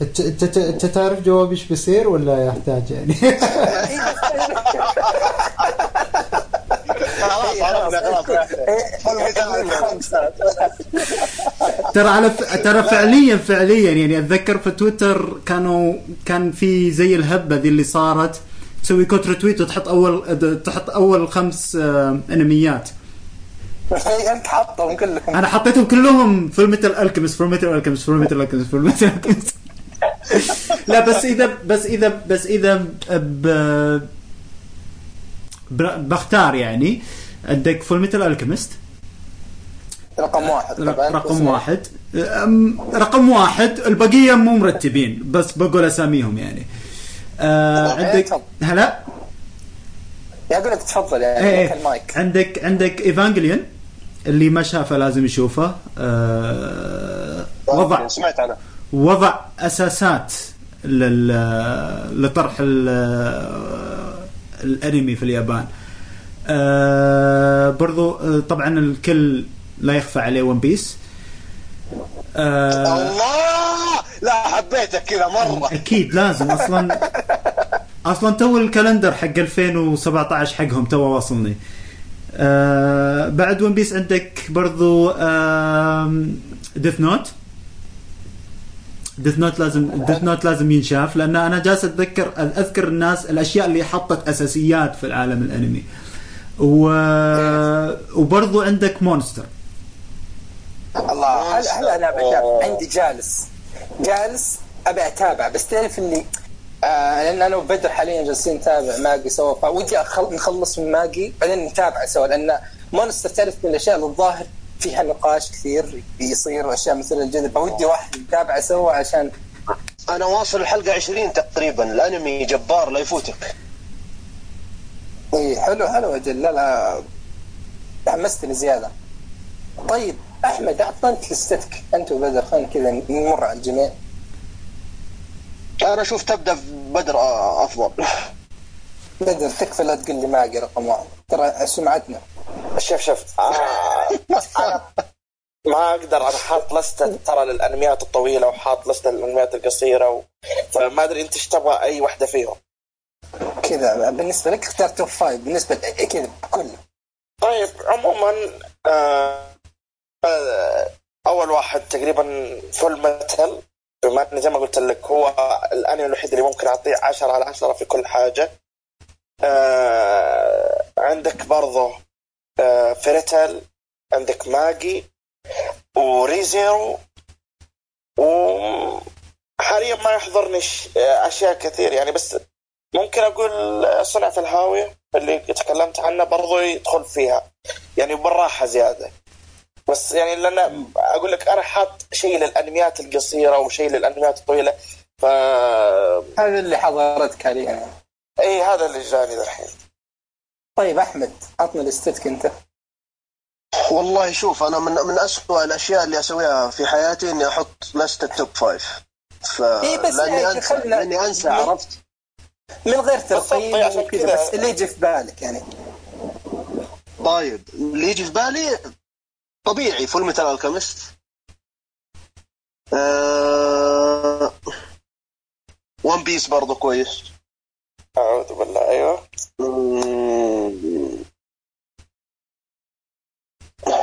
انت انت انت تعرف جوابي إيش بيصير ولا يحتاج يعني؟ خلاص عرفنا خلاص. ترى على ف... ترى فعليا فعليا يعني أتذكر في تويتر كانوا كان في زي الهبة ذي اللي صارت. تسوي quote retweet وتحط أول تحط أول خمس آه، أنميات. أنت حاطهم كلهم أنا حطيتهم كلهم Fullmetal Alchemist Fullmetal Alchemist Fullmetal Alchemist Fullmetal Alchemist لا بس إذا بس إذا بس إذا ب... ب... بختار يعني. عندك Fullmetal Alchemist رقم واحد طبعا. رقم واحد. رقم واحد البقية مو مرتبين بس بقول أساميهم يعني. آه عندك تفضل. هلا؟ يا أقول لك تفضل يعني إيه المايك عندك عندك ايفانجليون اللي ما شافه لازم يشوفه. آه وضع سمعت أنا وضع أساسات لل لطرح ال- الأنمي في اليابان. آه برضو آه، طبعا الكل لا يخفى عليه One Piece آه الله! لا حبيتك كذا مرة. أكيد لازم. أصلا أصلا تو ال calendar حق 2017 حقهم تو واصلني. آه بعد One Piece عندك برضو Death Note Death Note لازم Death Note لازم ينشاف لأن أنا جالس اتذكر أذكر الناس الأشياء اللي حطت أساسيات في العالم الأنمي. و... وبرضو عندك Monster هلا هلا أنا بتابع عندي جالس. جالس ابي اتابع بس تعرف اللي آه لأن أنا وبدر حاليا جالسين نتابع Magi سوا فودي أخل... نخلص من Magi بعدين نتابع سوا لأن Monster تعرف من الأشياء اللي الظاهر فيها نقاش كثير بيصير واشياء مثل الجذب فودي واحد نتابع سوا عشان أنا واصل الحلقة 20 تقريبا الأنمي جبار لا يفوتك. اي حلو حلو أجل لا لا حمستني زيادة. طيب أحمد اعطنا انت لستك. أنت وبدر خلينا كذا نمر على الجميع. أنا أشوف تبدأ بدر آه، أفضل. بدر تكفى لا تقول لي ماجي رقم واحد. ترى سمعتنا. شوف شوف. آه ما أقدر أنا حاط لستة ترى للأنميات الطويلة وحاط لستة للأنميات القصيرة و... فما أدري أنت إيش تبغى أي واحدة فيهم. كذا بالنسبة لك اختار top five بالنسبة كذا بكله طيب عموما آه أول واحد تقريبا Fullmetal بما إني زي ما قلت لك هو الأنمي الوحيد اللي ممكن أعطيه 10 على 10 في كل حاجة. آه عندك برضه آه Fairy Tail عندك Magi وريزيرو وحاليا ما يحضرني ش- أشياء كثير يعني بس ممكن أقول صنع في الهاوية اللي تكلمت عنه برضو يدخل فيها. يعني بالراحة زيادة. بس يعني لأن أقول لك أنا حاط شيء للأنميات القصيرة وشيء للأنميات الطويلة ف هذا اللي حضرتك حاليا إي هذا اللي جاني الحين طيب أحمد عطنا لستتك أنت. والله شوف أنا من من اسوء الأشياء اللي أسويها في حياتي إني أحط لستة top five. ف إيه بس لأني يعني انسى لأني أنسى عرفت؟ من غير ترقيم بالضبط، عشان كذا- بس اللي يجي في بالك يعني. طيب اللي يجي في بالي طبيعي Fullmetal Alchemist أه... One Piece برضو كويس. أعوذ بالله أيوه. مم.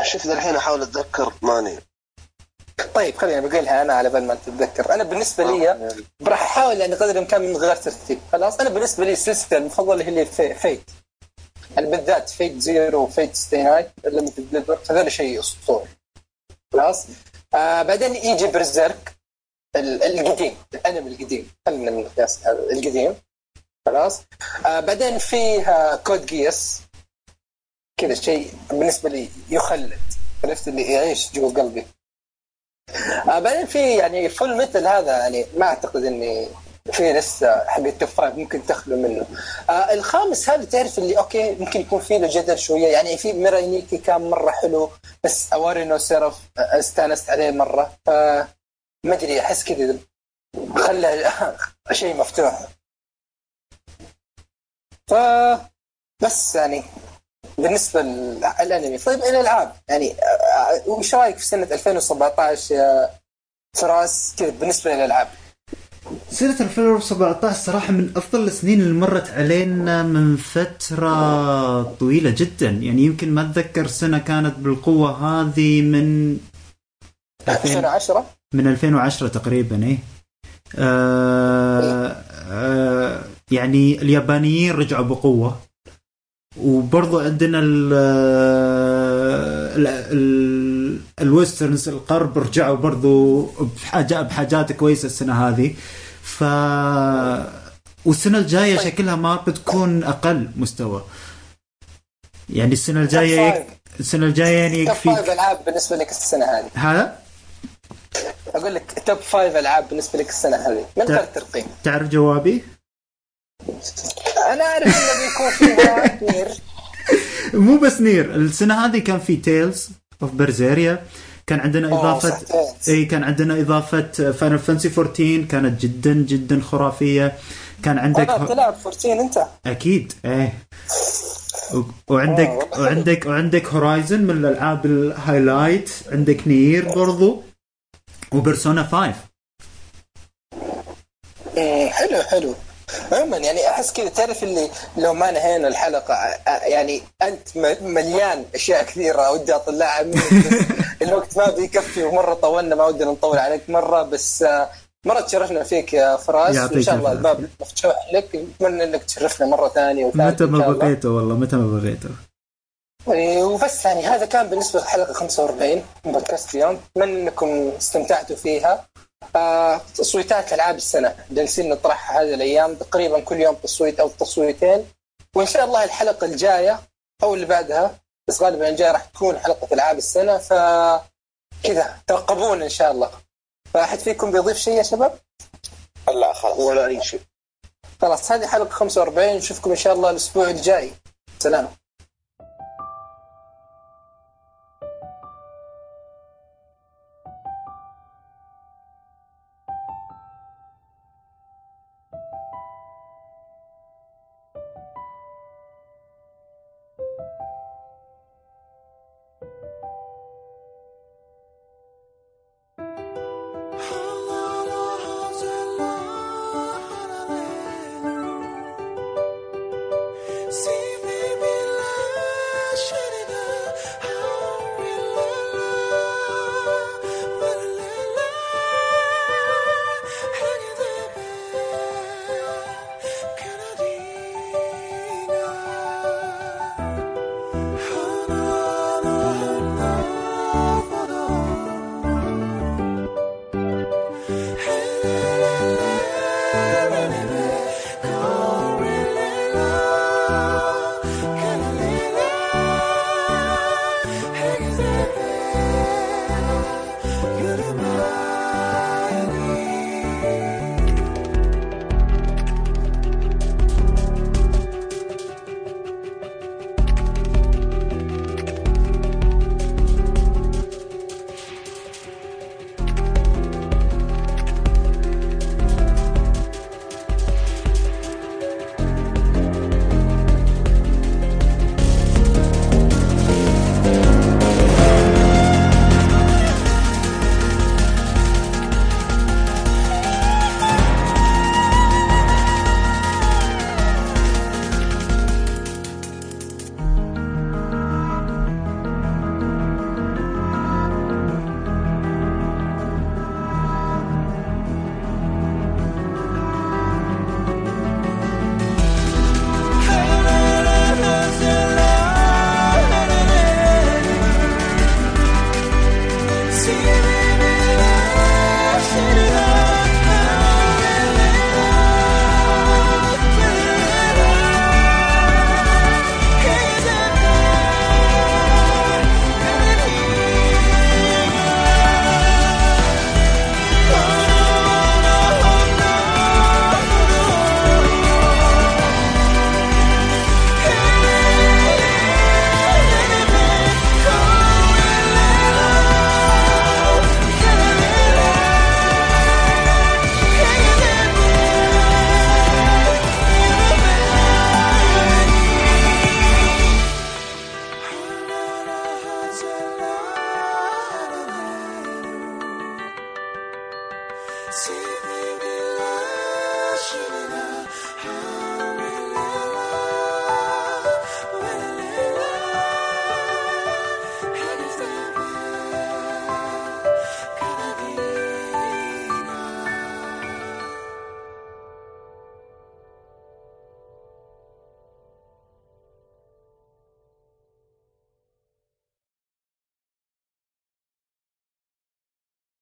شوف ذا الحين أحاول أتذكر ماني. طيب خليني بقولها أنا على بال ما تتذكر. أنا بالنسبة لي راح أحاول يعني قدر الإمكان من غير ترتيب. خلاص أنا بالنسبة لي السلسلة المفضلة هي اللي في Fate يعني بالذات Fate Zero و Fate Stay Night Unlimited Blade هذول شيء أسطوري. خلاص؟ آه بعدين يجي Berserk ال- القديم الانمي القديم. خلينا من القياس القديم. خلاص؟ آه بعدين فيه Code Geass كذا شيء بالنسبة لي يخلد. عرفت اللي يعيش جوا قلبي. آه بعدين في يعني Fullmetal هذا يعني ما أعتقد إني في لسه حق ال top five ممكن تخلو منه. آه الخامس هذا تعرف اللي okay ممكن يكون فيه له جدل شوية. يعني في Mirai Nikki كان مرة حلو بس Owari no Seraph آه، استأنست عليه مرة. ف ما أدري أحس كذا خلى شيء مفتوح. ف بس يعني بالنسبة للانمي طيب الالعاب يعني آه، آه، وش رأيك في سنة 2017 يا فراس؟ كذا بالنسبة للألعاب. سنة 2017 صراحة من أفضل السنين اللي مرت علينا من فترة طويلة جدا. يعني يمكن ما أتذكر سنة كانت بالقوة هذه من 2010 من 2010 تقريبا إيه. آه آه يعني اليابانيين رجعوا بقوة. وبرضو عندنا ال ال ال الويسترنز الغرب رجعوا برضو بحاجات بحاجات كويسة السنة هذه. ف والسنة الجاية طيب. شكلها ما بتكون أقل مستوى. يعني السنة الجاية يك... السنة الجاية يعني top five يكفيك العاب بالنسبة لك السنة هذه. هذا؟ أقول لك top five العاب بالنسبة لك السنة هذه. من غير ترقيم؟ تعرف جوابي؟ أنا أعرف إنه بيكون فيها NieR. مو بس NieR. السنة هذه كان في Tales of Berseria كان عندنا أوه، اضافه. إي كان عندنا إضافة Final Fantasy 14 كانت جدا جدا خرافية. كان عندك أنا بتلعب 14 أنت؟ أكيد إيه. و- وعندك آه، وعندك وعندك Horizon من الألعاب ال highlight. عندك Nier برضو. و Persona 5 مم، حلو حلو. عموما يعني أحس كذا. تعرف اللي لو ما نهينا الحلقة آه، يعني أنت مليان أشياء كثيرة ودي أطلعها الوقت ما بيكفي ومرة طولنا ما ودنا نطول عليك مرة بس آه، مرة تشرفنا فيك يا فراس. وإن شاء الله. الباب مفتوح لك. اتمنى إنك تشرفنا مرة ثانية متى ما. بغيته والله متى ما بغيته. يعني وبس يعني هذا كان بالنسبة للحلقه 45 من بودكاست اليوم. اتمنى إنكم استمتعتوا فيها. آه، تصويتات ألعاب السنة. جالسين نطرحها هذه الأيام تقريبا كل يوم تصويت أو تصويتين. وإن شاء الله الحلقة الجاية أو اللي بعدها بس غالبا الجاية راح تكون حلقة ألعاب السنة. ف كذا ترقبونا إن شاء الله. فأحد فيكم بيضيف شيء يا شباب؟ لا خلاص. ولا أي شيء. خلاص هذه حلقة 45 نشوفكم إن شاء الله الأسبوع الجاي. سلام.